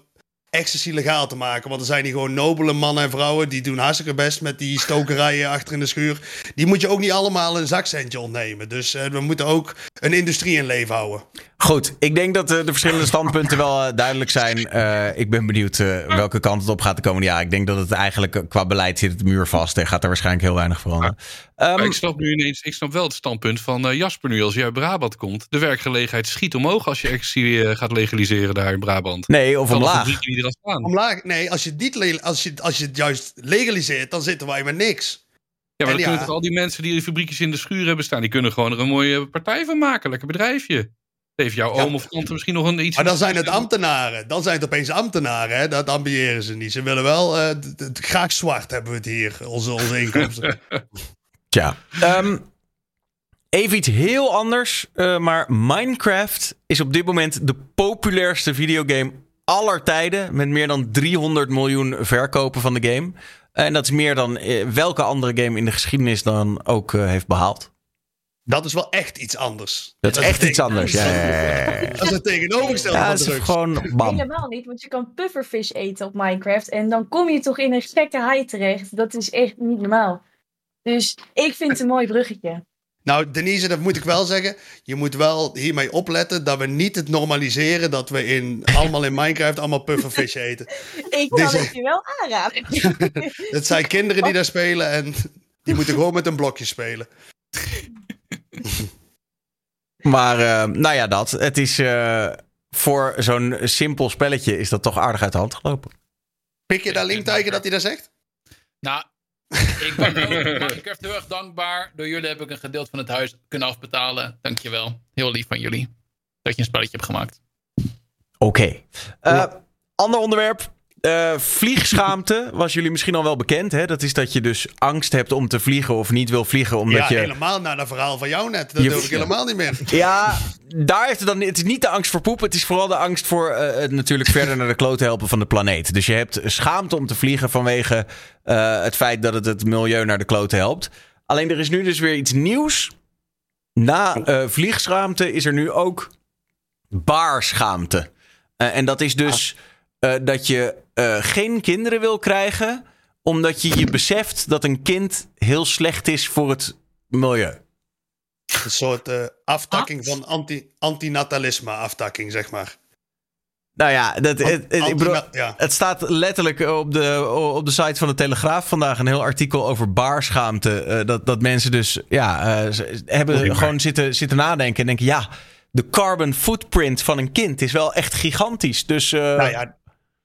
ecstasy legaal te maken. Want er zijn hier gewoon nobele mannen en vrouwen... die doen hartstikke best met die stokerijen achter in de schuur. Die moet je ook niet allemaal een zakcentje ontnemen. Dus eh, we moeten ook een industrie in leven houden. Goed, ik denk dat eh, de verschillende standpunten wel eh, duidelijk zijn. Eh, ik ben benieuwd eh, welke kant het op gaat de komende jaren. Ik denk dat het eigenlijk qua beleid zit het muur vast en gaat er waarschijnlijk heel weinig veranderen. Ehm, Maar ik snap nu ineens, ik snap wel het standpunt van eh, Jasper nu als hij uit Brabant komt. De werkgelegenheid schiet omhoog als je ecstasy gaat legaliseren daar in Brabant. nee, of omlaag. Die staan. Omlaag, nee, als je, het niet als, je, als je het juist legaliseert... dan zitten wij met niks. Ja, maar En dan kunnen ja. toch al die mensen die die fabriekjes in de schuur hebben staan, die kunnen gewoon er een mooie partij van maken. Lekker bedrijfje. Heeft jouw Ja. oom of tante misschien nog een iets. Maar dan zijn het ambtenaren. Dan zijn het opeens ambtenaren. Hè? Dat ambiëren ze niet. Ze willen wel... eh, graag zwart hebben we het hier. Onze, onze inkomsten. Tja. Ehm, even iets heel anders. eh, maar Minecraft is op dit moment de populairste videogame aller tijden. Met meer dan 300 miljoen verkopen van de game. En dat is meer dan eh, welke andere game in de geschiedenis dan ook eh, heeft behaald. dat is wel echt iets anders. Dat is is echt iets anders. Ja, ja, ja, ja. Dat is het tegenovergestelde Ja, van het is drugs. gewoon bam. Helemaal niet, want je kan pufferfish eten op Minecraft. En dan kom je toch in een gekke haai terecht. Dat is echt niet normaal. Dus ik vind het een mooi bruggetje. Nou, Denise, dat moet ik wel zeggen. Je moet wel hiermee opletten dat we niet het normaliseren... dat we in, allemaal in Minecraft allemaal pufferfish eten. Ik kan Deze- het je wel aanraden. Het zijn kinderen die daar spelen en die moeten gewoon met een blokje spelen. Maar eh, nou ja, dat. Het is eh, voor zo'n simpel spelletje is dat toch aardig uit de hand gelopen. Pik je daar link tegen dat hij dat zegt? Nou, ik ben Minecraft heel erg dankbaar. Door jullie heb ik een gedeelte van het huis kunnen afbetalen. Dankjewel. Heel lief van jullie. Dat je een spelletje hebt gemaakt. Oké. Eh, Ander onderwerp. Eh, vliegschaamte was jullie misschien al wel bekend. Hè? Dat is dat je dus angst hebt om te vliegen of niet wil vliegen. Omdat ja, je... helemaal naar dat verhaal van jou net. Dat Je- durf ik helemaal niet meer. Ja, daar heeft het dan. Het is niet de angst voor poep. Het is vooral de angst voor eh, het natuurlijk verder naar de klote helpen van de planeet. Dus je hebt schaamte om te vliegen vanwege eh, het feit dat het het milieu naar de klote helpt. Alleen er is nu dus weer iets nieuws. Na eh, vliegschaamte is er nu ook baarschaamte. En dat is dus eh, dat je eh, geen kinderen wil krijgen. Omdat je je beseft dat een kind heel slecht is voor het milieu. Een soort eh, aftakking van anti, antinatalisme aftakking, zeg maar. Nou ja, dat, het, het- ik bedoel, Antina- ja. het staat letterlijk op de, op de site van de Telegraaf vandaag een heel artikel over baarschaamte. Eh, dat, dat mensen dus ja, eh, hebben gewoon zitten, zitten nadenken en denken: ja, de carbon footprint van een kind is wel echt gigantisch. Dus eh, Nou ja,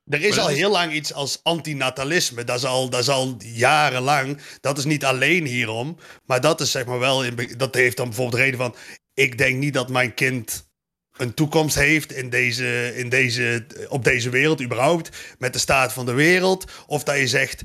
er is al heel lang iets als antinatalisme. Dat is, al, dat is al jarenlang. Dat is niet alleen hierom. Maar dat is zeg maar wel. In, dat heeft dan bijvoorbeeld de reden van. Ik denk niet dat mijn kind een toekomst heeft in deze, in deze, op deze wereld, überhaupt. Met de staat van de wereld. Of dat je zegt.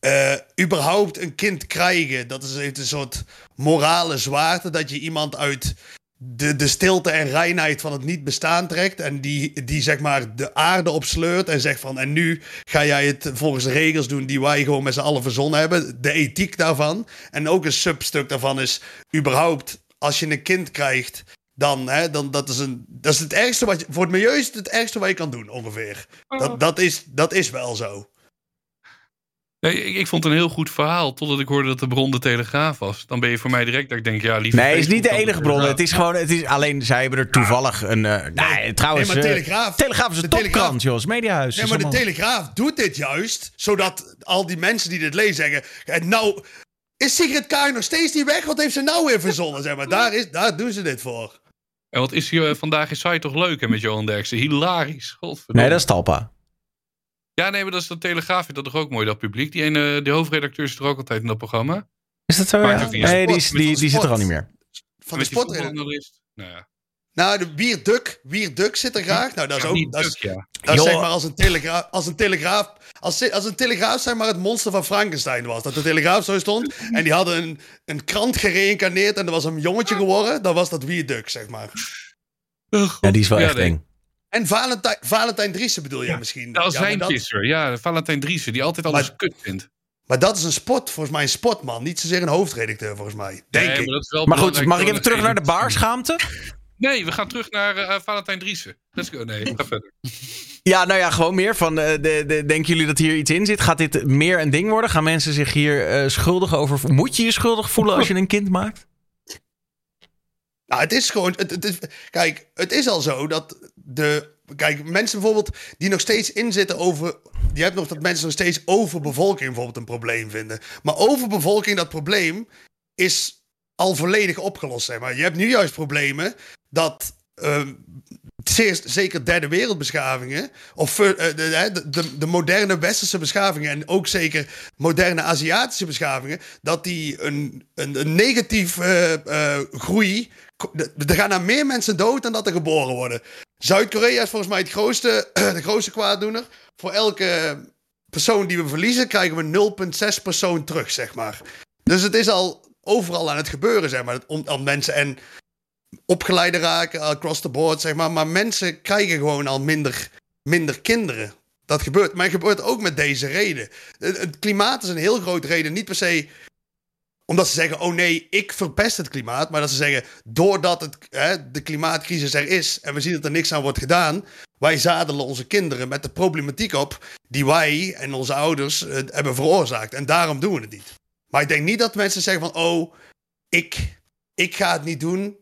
eh, überhaupt een kind krijgen. Dat is, heeft een soort morale zwaarte. Dat je iemand uit de, de stilte en reinheid van het niet bestaan trekt. En die, die zeg maar de aarde opsleurt. En zegt van. En nu ga jij het volgens de regels doen die wij gewoon met z'n allen verzonnen hebben. De ethiek daarvan. En ook een substuk daarvan is. überhaupt als je een kind krijgt. Dan, hè, dan dat is een. Dat is het ergste wat je. Voor het milieu is het het ergste wat je kan doen, ongeveer. Dat, dat, is, dat is wel zo. Nee, ik, ik vond het een heel goed verhaal, totdat ik hoorde dat de bron de Telegraaf was. Dan ben je voor mij direct dat ik denk, ja, lieve nee, het is niet de enige bron. Het is gewoon, het is alleen, zij hebben er toevallig een. eh nee, trouwens. Nee, maar eh, Telegraaf- Telegraaf is een topkrant, is mediahuis. Nee, is maar de Telegraaf doet dit juist, zodat al die mensen die dit lezen zeggen... "En Nou, is Sigrid Kaag nog steeds niet weg? Wat heeft ze nou weer verzonnen? Zeg maar, daar, is, daar doen ze dit voor. En wat is hier eh, vandaag in site toch leuk hè, met Johan Derksen? Hilarisch. Godverdomme. Nee, dat is Talpa. Ja, nee, maar dat is de Telegraaf. Vindt dat toch ook mooi, dat publiek? Die ene, de hoofdredacteur is er ook altijd in dat programma. Is dat zo? Ja? Nee, die, is- die, die zit er al niet meer. Van de sportredacteur. Nou ja. Nou, de Wierduk, Wierduk zit er graag. Nou, dat is Ja, ook... Dat is, ja. dat is zeg maar als een telegraaf... Als een telegraaf... Als, als een telegraaf zeg maar het monster van Frankenstein was. Dat de telegraaf zo stond. En die hadden een, een krant gereïncarneerd. En er was een jongetje geworden. Dan was dat Wierduk, zeg maar. Ja, die is wel Ja, echt eng. En Valentijn, Valentijn Driessen bedoel je misschien? De Ja, maar, dat, azijnpisser. Ja, Valentijn Driessen, die altijd alles Maar- kut vindt. maar dat is een sport, volgens mij een sportman. Niet zozeer een hoofdredacteur, volgens mij. Denk Nee, ik. maar, dat is wel Maar goed, mag ik even terug naar de baarschaamte? Nee, we gaan terug naar eh, Valentijn Driessen. Let's go. Nee, ga verder. Ja, nou ja, gewoon meer van. eh, de, de, denken jullie dat hier iets in zit? Gaat dit meer een ding worden? Gaan mensen zich hier eh, schuldig over voelen? Moet je je schuldig voelen als je een kind maakt? Nou, het is gewoon. Het, het is, kijk, het is al zo dat de. Kijk, mensen bijvoorbeeld die nog steeds inzitten over. Je hebt nog dat mensen nog steeds overbevolking bijvoorbeeld een probleem vinden. Maar overbevolking, dat probleem, is al volledig opgelost. Zeg maar. Je hebt nu juist problemen dat. ehm, zeker derde wereldbeschavingen, of eh, de, de, de, de moderne westerse beschavingen en ook zeker moderne Aziatische beschavingen, dat die een, een, een negatief eh, eh, groei. Er gaan er meer mensen dood dan dat er geboren worden. Zuid-Korea is volgens mij het grootste, de grootste kwaaddoener. Voor elke persoon die we verliezen, krijgen we 0,6 persoon terug, zeg maar. Dus het is al overal aan het gebeuren, zeg maar. Om, mensen en opgeleide raken, across the board, zeg maar. Maar mensen krijgen gewoon al minder, minder kinderen. Dat gebeurt. Maar het gebeurt ook met deze reden. Het klimaat is een heel grote reden. Niet per se omdat ze zeggen, oh nee, ik verpest het klimaat. Maar dat ze zeggen, doordat het, hè, de klimaatcrisis er is en we zien dat er niks aan wordt gedaan. Wij zadelen onze kinderen met de problematiek op die wij en onze ouders eh, hebben veroorzaakt. En daarom doen we het niet. Maar ik denk niet dat mensen zeggen van, oh, ik, ik ga het niet doen.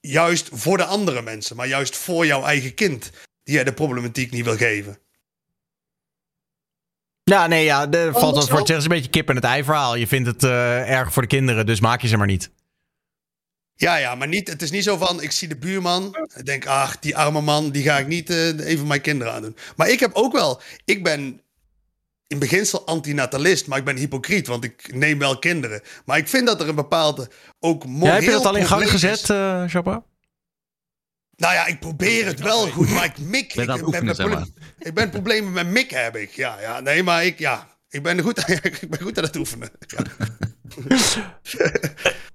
Juist voor de andere mensen, maar juist voor jouw eigen kind. Die jij de problematiek niet wil geven. Ja, nee, ja, er valt wat voor te zeggen. Het is een beetje kip en het ei verhaal. Je vindt het eh, erg voor de kinderen, dus maak je ze maar niet. Ja, ja, maar niet, het is niet zo van, ik zie de buurman. Ik denk, ach, die arme man, die ga ik niet eh, even mijn kinderen aandoen. Maar ik heb ook wel, ik ben in beginsel antinatalist, maar ik ben hypocriet, want ik neem wel kinderen. Maar ik vind dat er een bepaalde, ook moreel Ja, heb je dat al in gang gezet, eh Chapa? Nou ja, ik probeer het wel goed, maar ik mik. Ben ik, oefenen, ik ben problemen met mik heb ik. Ja, ja, nee, maar ik, ja, ik ben goed, ik ben goed aan het oefenen. Ja.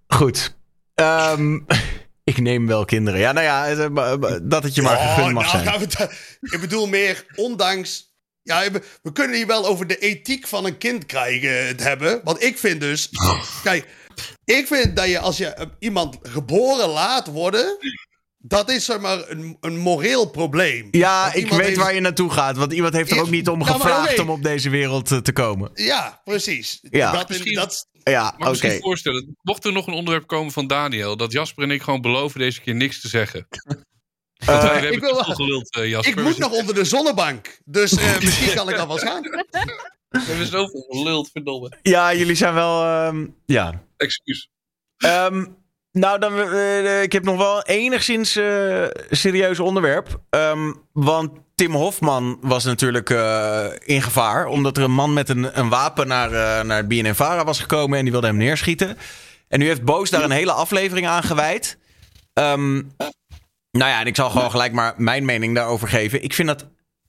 Goed. Ehm, ik neem wel kinderen. Ja, nou ja, eh, maar dat het je maar Oh, gegund mag nou zijn. gaan we het- ik bedoel meer, ondanks... Ja, we, kunnen hier wel over de ethiek van een kind krijgen het hebben. Want ik vind dus... Kijk, ik vind dat je als je eh, iemand geboren laat worden... Dat is zeg maar een, een moreel probleem. Ja, ik weet heeft- waar je naartoe gaat. Want iemand heeft er ook niet om maar gevraagd om op deze wereld eh, te komen. Ja, precies. Ja. Dat, Misschien- dat, Ja, Maar misschien voorstellen, mocht er nog een onderwerp komen van Daniel, dat Jasper en ik gewoon beloven deze keer niks te zeggen. Want wij Eh, hebben ik wil geluld, eh, Jasper. ik moet nog onder de zonnebank. Dus eh, misschien kan ik alvast gaan. We hebben zoveel geluld, verdomme. ja, jullie zijn wel... ehm, ja, Excuus. Ehm, nou, dan, eh, ik heb nog wel enigszins eh, serieus onderwerp. Ehm, want Tim Hofman was natuurlijk eh, in gevaar. Omdat er een man met een, een wapen naar, eh naar was gekomen. En die wilde hem neerschieten. En nu heeft Boos daar een hele aflevering aan gewijd. Ehm, nou ja, en ik zal gewoon gelijk maar mijn mening daarover geven. Ik vind dat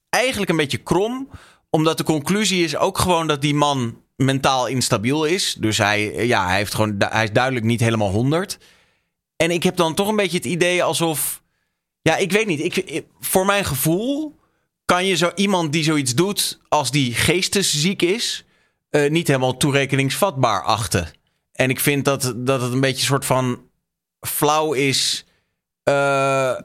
eigenlijk een beetje krom. Omdat de conclusie is ook gewoon dat die man mentaal instabiel is. Dus hij, ja, hij, heeft gewoon, hij is duidelijk niet helemaal 100. En ik heb dan toch een beetje het idee alsof. Ja, ik weet niet. Ik, voor mijn gevoel kan je zo iemand die zoiets doet als die geestesziek is, eh, niet helemaal toerekeningsvatbaar achten. En ik vind dat, dat het een beetje een soort van flauw is. Eh,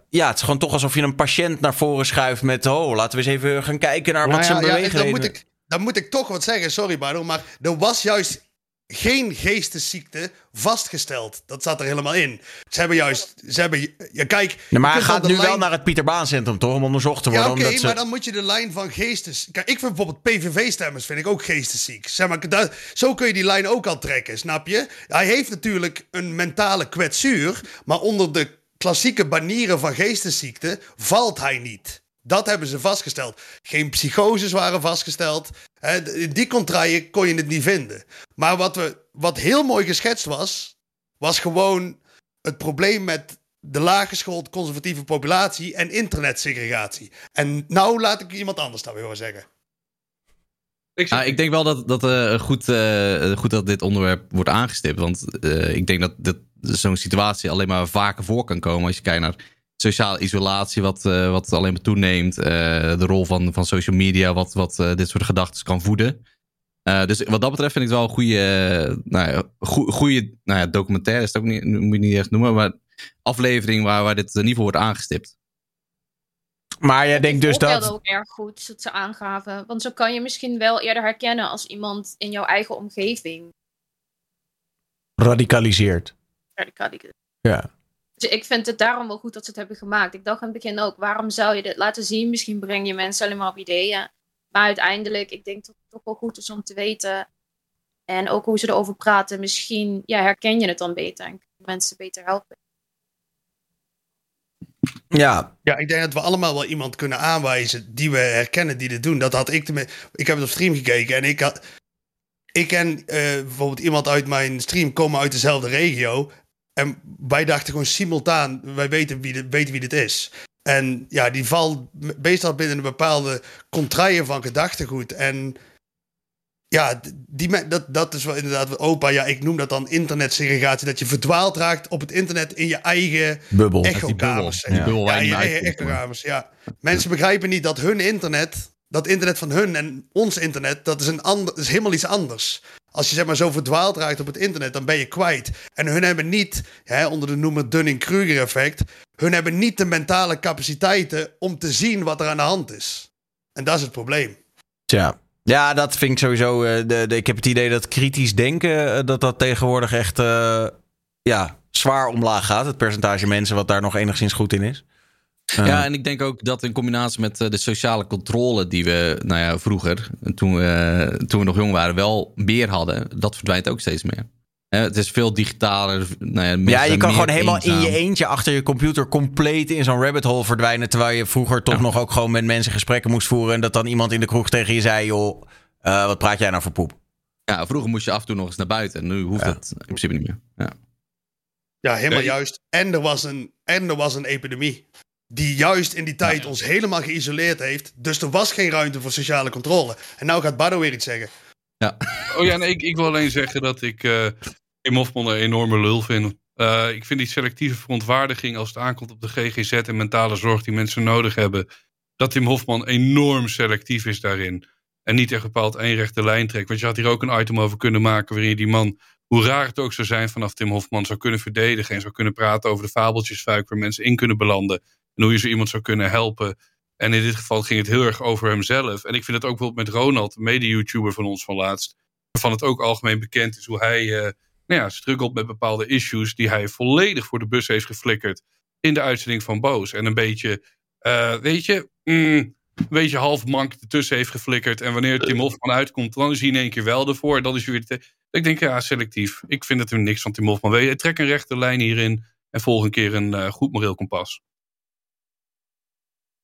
ja, het is gewoon toch alsof je een patiënt naar voren schuift met... oh, laten we eens even gaan kijken naar wat Maar zijn ja, ja, dan, bewegingen... moet ik, dan moet ik toch wat zeggen, sorry Bardo, maar er was juist geen geestesziekte vastgesteld. Dat zat er helemaal in. Ze hebben juist, ze hebben, ja kijk... Nee, maar hij gaat nu wel naar het Pieter Baan Centrum, toch? Om onderzocht te worden. Ja, oké, ze... maar dan moet je de lijn van geestes... Kijk, ik vind bijvoorbeeld PVV-stemmers vind ik ook geestesziek. Zeg maar, dat, zo kun je die lijn ook al trekken, snap je? Hij heeft natuurlijk een mentale kwetsuur, maar onder de klassieke banieren van geestesziekte valt hij niet. Dat hebben ze vastgesteld. Geen psychoses waren vastgesteld. Hè, in die contraien kon je het niet vinden. Maar wat, we, wat heel mooi geschetst was, was gewoon het probleem met de laaggeschoolde conservatieve populatie en internetsegregatie. En nou laat ik iemand anders dat weer horen zeggen. Ik, Ah, ik denk wel dat, dat eh, goed, eh, goed dat dit onderwerp wordt aangestipt. Want eh, ik denk dat, dat zo'n situatie alleen maar vaker voor kan komen. Als je kijkt naar sociale isolatie, wat, eh, wat alleen maar toeneemt. eh, de rol van, van social media, wat, wat eh, dit soort gedachten kan voeden. Eh, dus wat dat betreft vind ik het wel een goede, nou ja, goe- goede nou ja, documentaire. Is het ook niet, moet je niet echt noemen. Maar aflevering waar, waar dit in ieder geval wordt aangestipt. Maar jij denkt dus voorbeelden dat... ook erg goed dat ze aangaven. Want zo kan je misschien wel eerder herkennen als iemand in jouw eigen omgeving radicaliseert. radicaliseert. Ja. Dus ik vind het daarom wel goed dat ze het hebben gemaakt. Ik dacht aan het begin ook, waarom zou je dit laten zien? Misschien breng je mensen alleen maar op ideeën. Maar uiteindelijk, ik denk dat het toch wel goed is om te weten. En ook hoe ze erover praten. Misschien ja, herken je het dan beter en kun je mensen beter helpen. Ja, Ja, ik denk dat we allemaal wel iemand kunnen aanwijzen die we herkennen die dit doen. Dat had ik tenminste. Ik heb het op stream gekeken en ik had. Ik ken eh, bijvoorbeeld iemand uit mijn stream komen uit dezelfde regio. En wij dachten gewoon simultaan, wij weten wie dit, weten wie dit is. En ja, die valt meestal binnen een bepaalde contraien van gedachtegoed. En ja, die, dat, dat is wel inderdaad wat opa, ja, ik noem dat dan internetsegregatie. Dat je verdwaald raakt op het internet in je eigen bubbel. echokamers. Die bubbel Ja, je je niet eigen echokamers, ja. Mensen begrijpen niet dat hun internet, dat internet van hun en ons internet, dat is, een ander, dat is helemaal iets anders. Als je zeg maar zo verdwaald raakt op het internet, dan ben je kwijt. En hun hebben niet, hè, onder de noemer Dunning-Kruger effect, hun hebben niet de mentale capaciteiten om te zien wat er aan de hand is. En dat is het probleem. Tja. Ja, dat vind ik sowieso. eh, de, ik heb het idee dat kritisch denken, eh, dat dat tegenwoordig echt eh, ja, zwaar omlaag gaat. Het percentage mensen wat daar nog enigszins goed in is. Eh, Ja, en ik denk ook dat in combinatie met eh, de sociale controle die we, nou ja, vroeger, toen we, toen we nog jong waren, wel meer hadden, dat verdwijnt ook steeds meer. Hè, het is veel digitaler. Nou ja, mensen ja, je kan gewoon helemaal in je eentje achter je computer compleet in zo'n rabbit hole verdwijnen. Terwijl je vroeger toch nog ook gewoon met mensen gesprekken moest voeren. En dat dan iemand in de kroeg tegen je zei: joh, eh, wat praat jij nou voor poep? Ja, vroeger moest je af en toe nog eens naar buiten. En nu hoeft Ja. dat in principe niet meer. Ja. Ja, helemaal juist. En er, was een, en er was een epidemie. Die juist in die tijd ons helemaal geïsoleerd heeft. Dus er was geen ruimte voor sociale controle. En nou gaat Bardo weer iets zeggen. Oh ja, nee, ik, ik wil alleen zeggen dat ik eh Tim Hofman een enorme lul vind. Eh, ik vind die selectieve verontwaardiging als het aankomt op de GGZ en mentale zorg die mensen nodig hebben. Dat Tim Hofman enorm selectief is daarin. En niet echt bepaald één rechte lijn trekt. Want je had hier ook een item over kunnen maken waarin je die man, hoe raar het ook zou zijn vanaf Tim Hofman, zou kunnen verdedigen. En zou kunnen praten over de fabeltjesfuik waar mensen in kunnen belanden. En hoe je zo iemand zou kunnen helpen. En in dit geval ging het heel erg over hemzelf. En ik vind het ook bijvoorbeeld met Ronald, mede-YouTuber van ons van laatst. Waarvan het ook algemeen bekend is hoe hij eh nou ja, struggelt met bepaalde issues. Die hij volledig voor de bus heeft geflikkerd. In de uitzending van Boos. En een beetje, eh, weet je, mm, een beetje half mank ertussen heeft geflikkerd. En wanneer Tim Hofman uitkomt, dan is hij in één keer wel ervoor. Dan is hij weer. Ik denk ja, selectief. Ik vind het er niks van Tim Hofman. Trek een rechte lijn hierin. En volg een keer een eh, goed moreel kompas.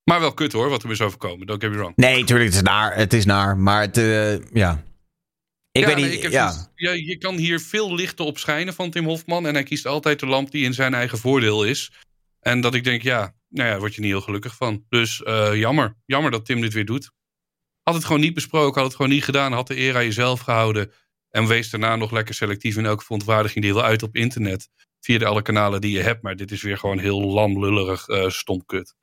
Maar wel kut hoor, wat er is overkomen. Don't get me wrong. Nee, tuurlijk, het is naar. Het is naar. Maar het, eh, ja. Ik Ja, weet nee, niet. ik ja. zoiets- ja, je kan hier veel lichten op schijnen van Tim Hofman. En hij kiest altijd de lamp die in zijn eigen voordeel is. En dat ik denk, ja, nou ja, daar word je niet heel gelukkig van. Dus eh, jammer. Jammer dat Tim dit weer doet. Had het gewoon niet besproken, had het gewoon niet gedaan. Had de eer aan jezelf gehouden. En wees daarna nog lekker selectief in elke verontwaardiging die je wil uit op internet. Via de alle kanalen die je hebt. Maar dit is weer gewoon heel lam, lullerig, eh stom kut.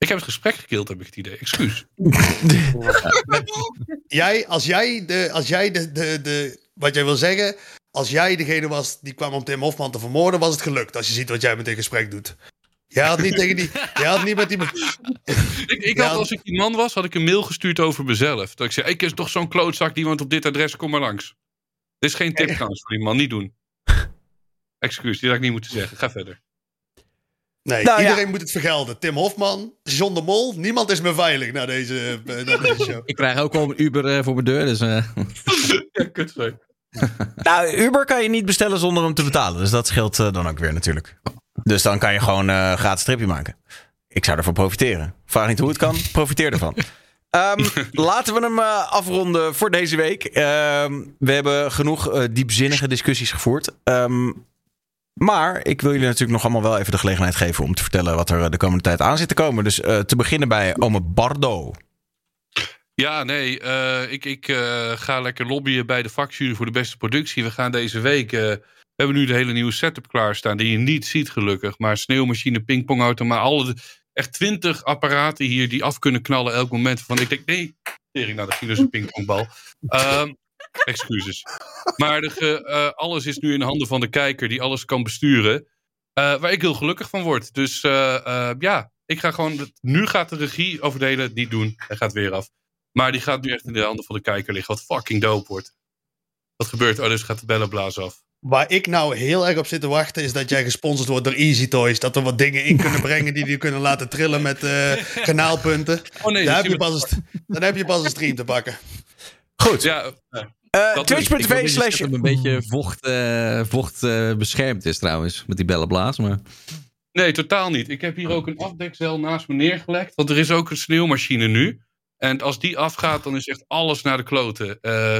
Ik heb het gesprek gekild, heb ik het idee. Excuus. Jij, als jij, de, als jij de, de, de, wat jij wil zeggen, als jij degene was die kwam om Tim Hofman te vermoorden, was het gelukt. Als je ziet wat jij met dit gesprek doet. Jij had niet tegen die, jij had niet met die, Ik, ik had, als ik die man was, had ik een mail gestuurd over mezelf. Dat ik zei, ik is toch zo'n klootzak die woont op dit adres, kom maar langs. Dit is geen tip trouwens voor die man, niet doen. Excuus, die had ik niet moeten zeggen. Ga verder. Nee, Nou, ja. iedereen moet het vergelden. Tim Hofman, John de Mol, niemand is meer veilig na deze, eh, na deze show. Ik krijg ook wel een Uber eh, voor mijn deur. Dus, eh, Ja, kut. Nou, Uber kan je niet bestellen zonder hem te betalen. Dus dat scheelt dan ook weer natuurlijk. Dus dan kan je gewoon eh gratis stripje maken. Ik zou ervan profiteren. Vraag niet hoe het kan, profiteer ervan. Ehm, laten we hem eh, afronden voor deze week. Ehm, we hebben genoeg diepzinnige discussies gevoerd. Ehm, Maar ik wil jullie natuurlijk nog allemaal wel even de gelegenheid geven om te vertellen wat er eh, de komende tijd aan zit te komen. Dus eh, te beginnen bij Ome Bardo. Ja, nee, eh, ik, ik ga lekker lobbyen bij de vakjury voor de beste productie. We gaan deze week, we hebben nu de hele nieuwe setup klaarstaan, die je niet ziet gelukkig. Maar sneeuwmachine, pingpongautomaat, alle, echt twintig apparaten hier die af kunnen knallen elk moment. Van ik denk, nee, tering, nou dat ging een pingpongbal. Ehm, excuses. Maar de, ge- eh, alles is nu in de handen van de kijker die alles kan besturen. eh, waar ik heel gelukkig van word. Dus eh, eh, ja, ik ga gewoon, nu gaat de regie over de hele het niet doen. Hij gaat weer af. Maar die gaat nu echt in de handen van de kijker liggen. Wat fucking dope wordt. Wat gebeurt? Oh, dus gaat de bellenblaas af. Waar ik nou heel erg op zit te wachten is dat jij gesponsord wordt door Easy Toys. Dat er wat dingen in kunnen brengen die je kunnen laten trillen met eh, kanaalpunten. Oh nee, dan, heb je pas een, dan heb je pas een stream te pakken. Goed. Ja, Eh, dat Ik hoop Twitch.tv dat slash... het een beetje vocht, eh, vocht eh, beschermd is trouwens. Met die bellenblaas. Maar... Nee, totaal niet. Ik heb hier ook een afdekcel naast me neergelegd. Want er is ook een sneeuwmachine nu. En als die afgaat, dan is echt alles naar de kloten. Eh,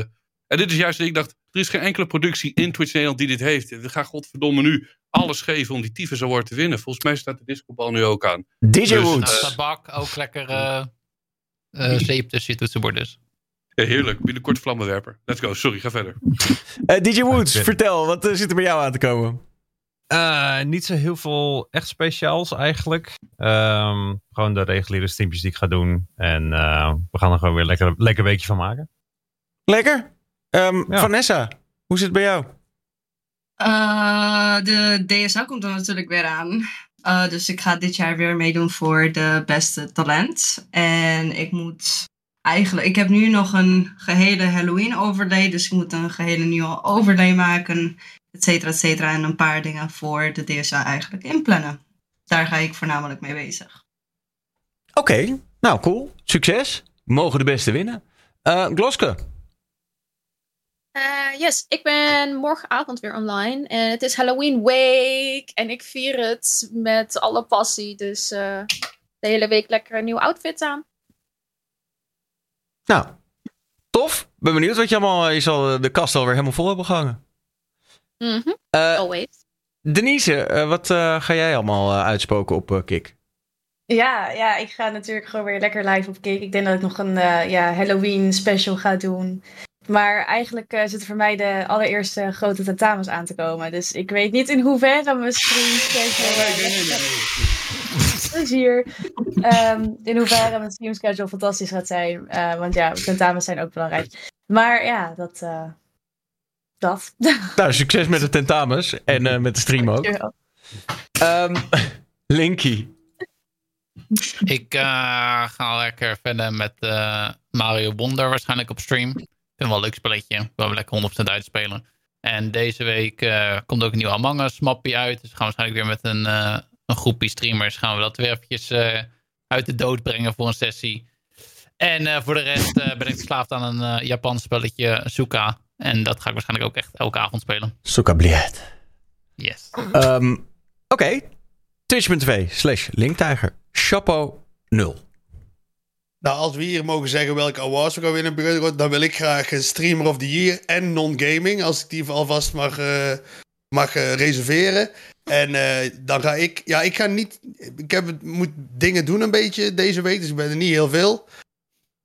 en dit is juist, ik dacht, er is geen enkele productie in Twitch Nederland die dit heeft. We gaan godverdomme nu alles geven om die tyfus award te winnen. Volgens mij staat de discobal nu ook aan. DJ Dus, Woods. eh, tabak, ook lekker eh eh, zeep tussen je toetsenbord dus. Ja, heerlijk. Binnenkort vlammenwerper. Let's go. Sorry, ga verder. Eh, DJ Woods, vertel, wat eh, zit er bij jou aan te komen? Eh, niet zo heel veel echt speciaals eigenlijk. Ehm, gewoon de reguliere streampjes die ik ga doen. En eh, we gaan er gewoon weer lekker, lekker weekje van maken. Lekker. Ehm, Vanessa, hoe zit het bij jou? Eh, de DSA komt er natuurlijk weer aan. Eh, dus ik ga dit jaar weer meedoen voor de beste talent. En ik moet eigenlijk... Ik heb nu nog een gehele Halloween overlay. Dus ik moet een gehele nieuwe overlay maken. Et cetera, et cetera. En een paar dingen voor de DSA eigenlijk inplannen. Daar ga ik voornamelijk mee bezig. Oké, nou cool. Succes. Mogen de beste winnen. Eh Gloske. Eh, yes, ik ben morgenavond weer online. En het is Halloween week. En ik vier het met alle passie. Dus eh, de hele week lekker een nieuw outfit aan. Nou, tof. Ben benieuwd wat je allemaal... Je zal eh, de kast alweer helemaal vol hebben gehangen. Mhm, Eh, Always. Denise, eh, wat eh, ga jij allemaal eh, uitspoken op eh, Kik? Ja, ja, ik ga natuurlijk gewoon weer lekker live op Kik. Ik denk dat ik nog een eh, ja, Halloween special ga doen. Maar eigenlijk eh, zitten voor mij de allereerste grote tentamens aan te komen. Dus ik weet niet in hoeverre mijn stream Dus hier. Ehm, in hoeverre mijn stream schedule fantastisch gaat zijn. Eh, want ja, tentamens zijn ook belangrijk. Maar ja, dat. eh, dat. Nou, succes met de tentamens en eh, met de stream ook. Ehm Linky. Ik ga lekker verder met eh, Mario Wonder waarschijnlijk op stream. Ik vind het wel een leuk spelletje. Ik wil hem lekker 100% uitspelen. En deze week eh, komt ook een nieuwe Among Us mappie uit. Dus we gaan waarschijnlijk weer met een, eh, een groepje streamers gaan we dat weer eventjes eh, uit de dood brengen voor een sessie. En eh, voor de rest eh, ben ik verslaafd aan een eh, Japans spelletje Suka. En dat ga ik waarschijnlijk ook echt elke avond spelen. Soekabliet. Yes. Ehm Oké. Twitch.tv slash linktijger. Chapeau 0. Nou, als we hier mogen zeggen welke awards we gaan winnen, dan wil ik graag een Streamer of the Year en non-gaming, als ik die alvast mag, eh, mag eh, reserveren. En eh, dan ga ik, ja, ik ga niet, ik heb, moet dingen doen een beetje deze week, dus ik ben er niet heel veel.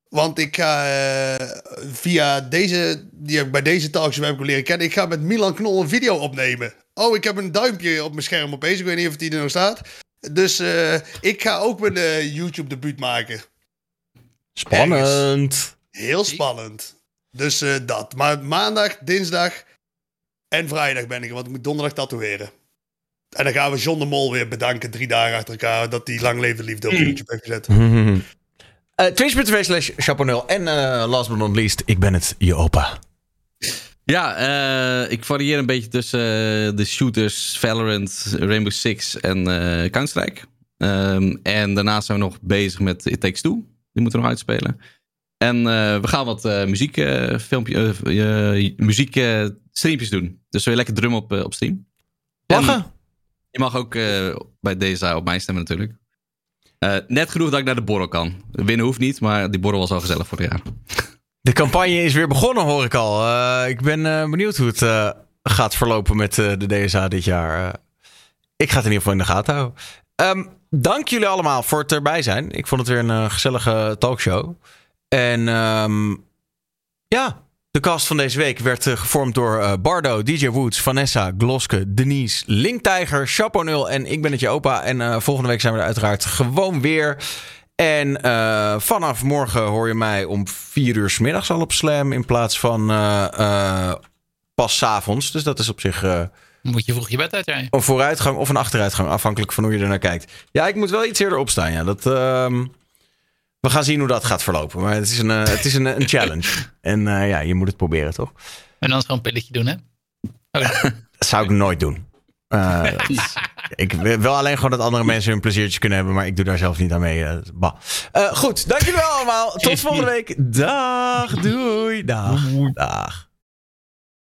Want ik ga eh, via deze, die heb ik bij deze talkshow heb ik leren kennen, ik ga met Milan Knol een video opnemen. Oh, ik heb een duimpje op mijn scherm opeens, ik weet niet of die er nog staat. Dus ik ga ook mijn YouTube debuut maken. Spannend. Heel spannend. Dus dat. Maar maandag, dinsdag en vrijdag ben ik er, want ik moet donderdag tatoeëren. En dan gaan we John de Mol weer bedanken, drie dagen achter elkaar, dat die lang leefde liefde op YouTube heeft gezet. Eh, Twitch.tv slash chapeau 0. En eh, last but not least, ik ben het, je opa. Ja, eh, ik varieer een beetje tussen de shooters, Valorant, Rainbow Six en eh Counter-Strike. Ehm, en daarnaast zijn we nog bezig met It Takes Two. Die moeten we nog uitspelen. En eh, we gaan wat eh muziek, eh, filmpje, muziek eh, streampjes doen. Dus we lekker drummen op, eh, op stream. Lachen. je mag ook eh, bij deze op mij stemmen natuurlijk. Eh, net genoeg dat ik naar de borrel kan. Winnen hoeft niet, maar die borrel was al gezellig vorig jaar. De campagne is weer begonnen, hoor ik al. Ik ben benieuwd hoe het gaat verlopen met de DSA dit jaar. Ik ga het in ieder geval in de gaten houden. Ehm, dank jullie allemaal voor het erbij zijn. Ik vond het weer een gezellige talkshow. En ehm, ja, de cast van deze week werd eh, gevormd door eh, Bardo, DJ Woods, Vanessa, Gloske, Denise, Linktijger, Chapeau Nul en ik ben het je opa. En eh, volgende week zijn we er uiteraard gewoon weer. En vanaf morgen hoor je mij om vier uur 's middags al op Slam in plaats van pas 's avonds. Dus dat is op zich Moet je vroeg je bed uit, jij? een vooruitgang of een achteruitgang, afhankelijk van hoe je er naar kijkt. Ja, ik moet wel iets eerder opstaan. Ja, dat, ehm, we gaan zien hoe dat gaat verlopen. Maar het is een, eh, het is een, een challenge. En eh, ja, je moet het proberen, toch? En dan gewoon een pilletje doen, hè? Dat zou ik nooit doen. Eh, ik wil alleen gewoon dat andere mensen hun pleziertjes kunnen hebben, maar ik doe daar zelf niet aan mee. bah. Goed, dankjewel allemaal. Tot volgende week. Dag, doei. Dag, dag.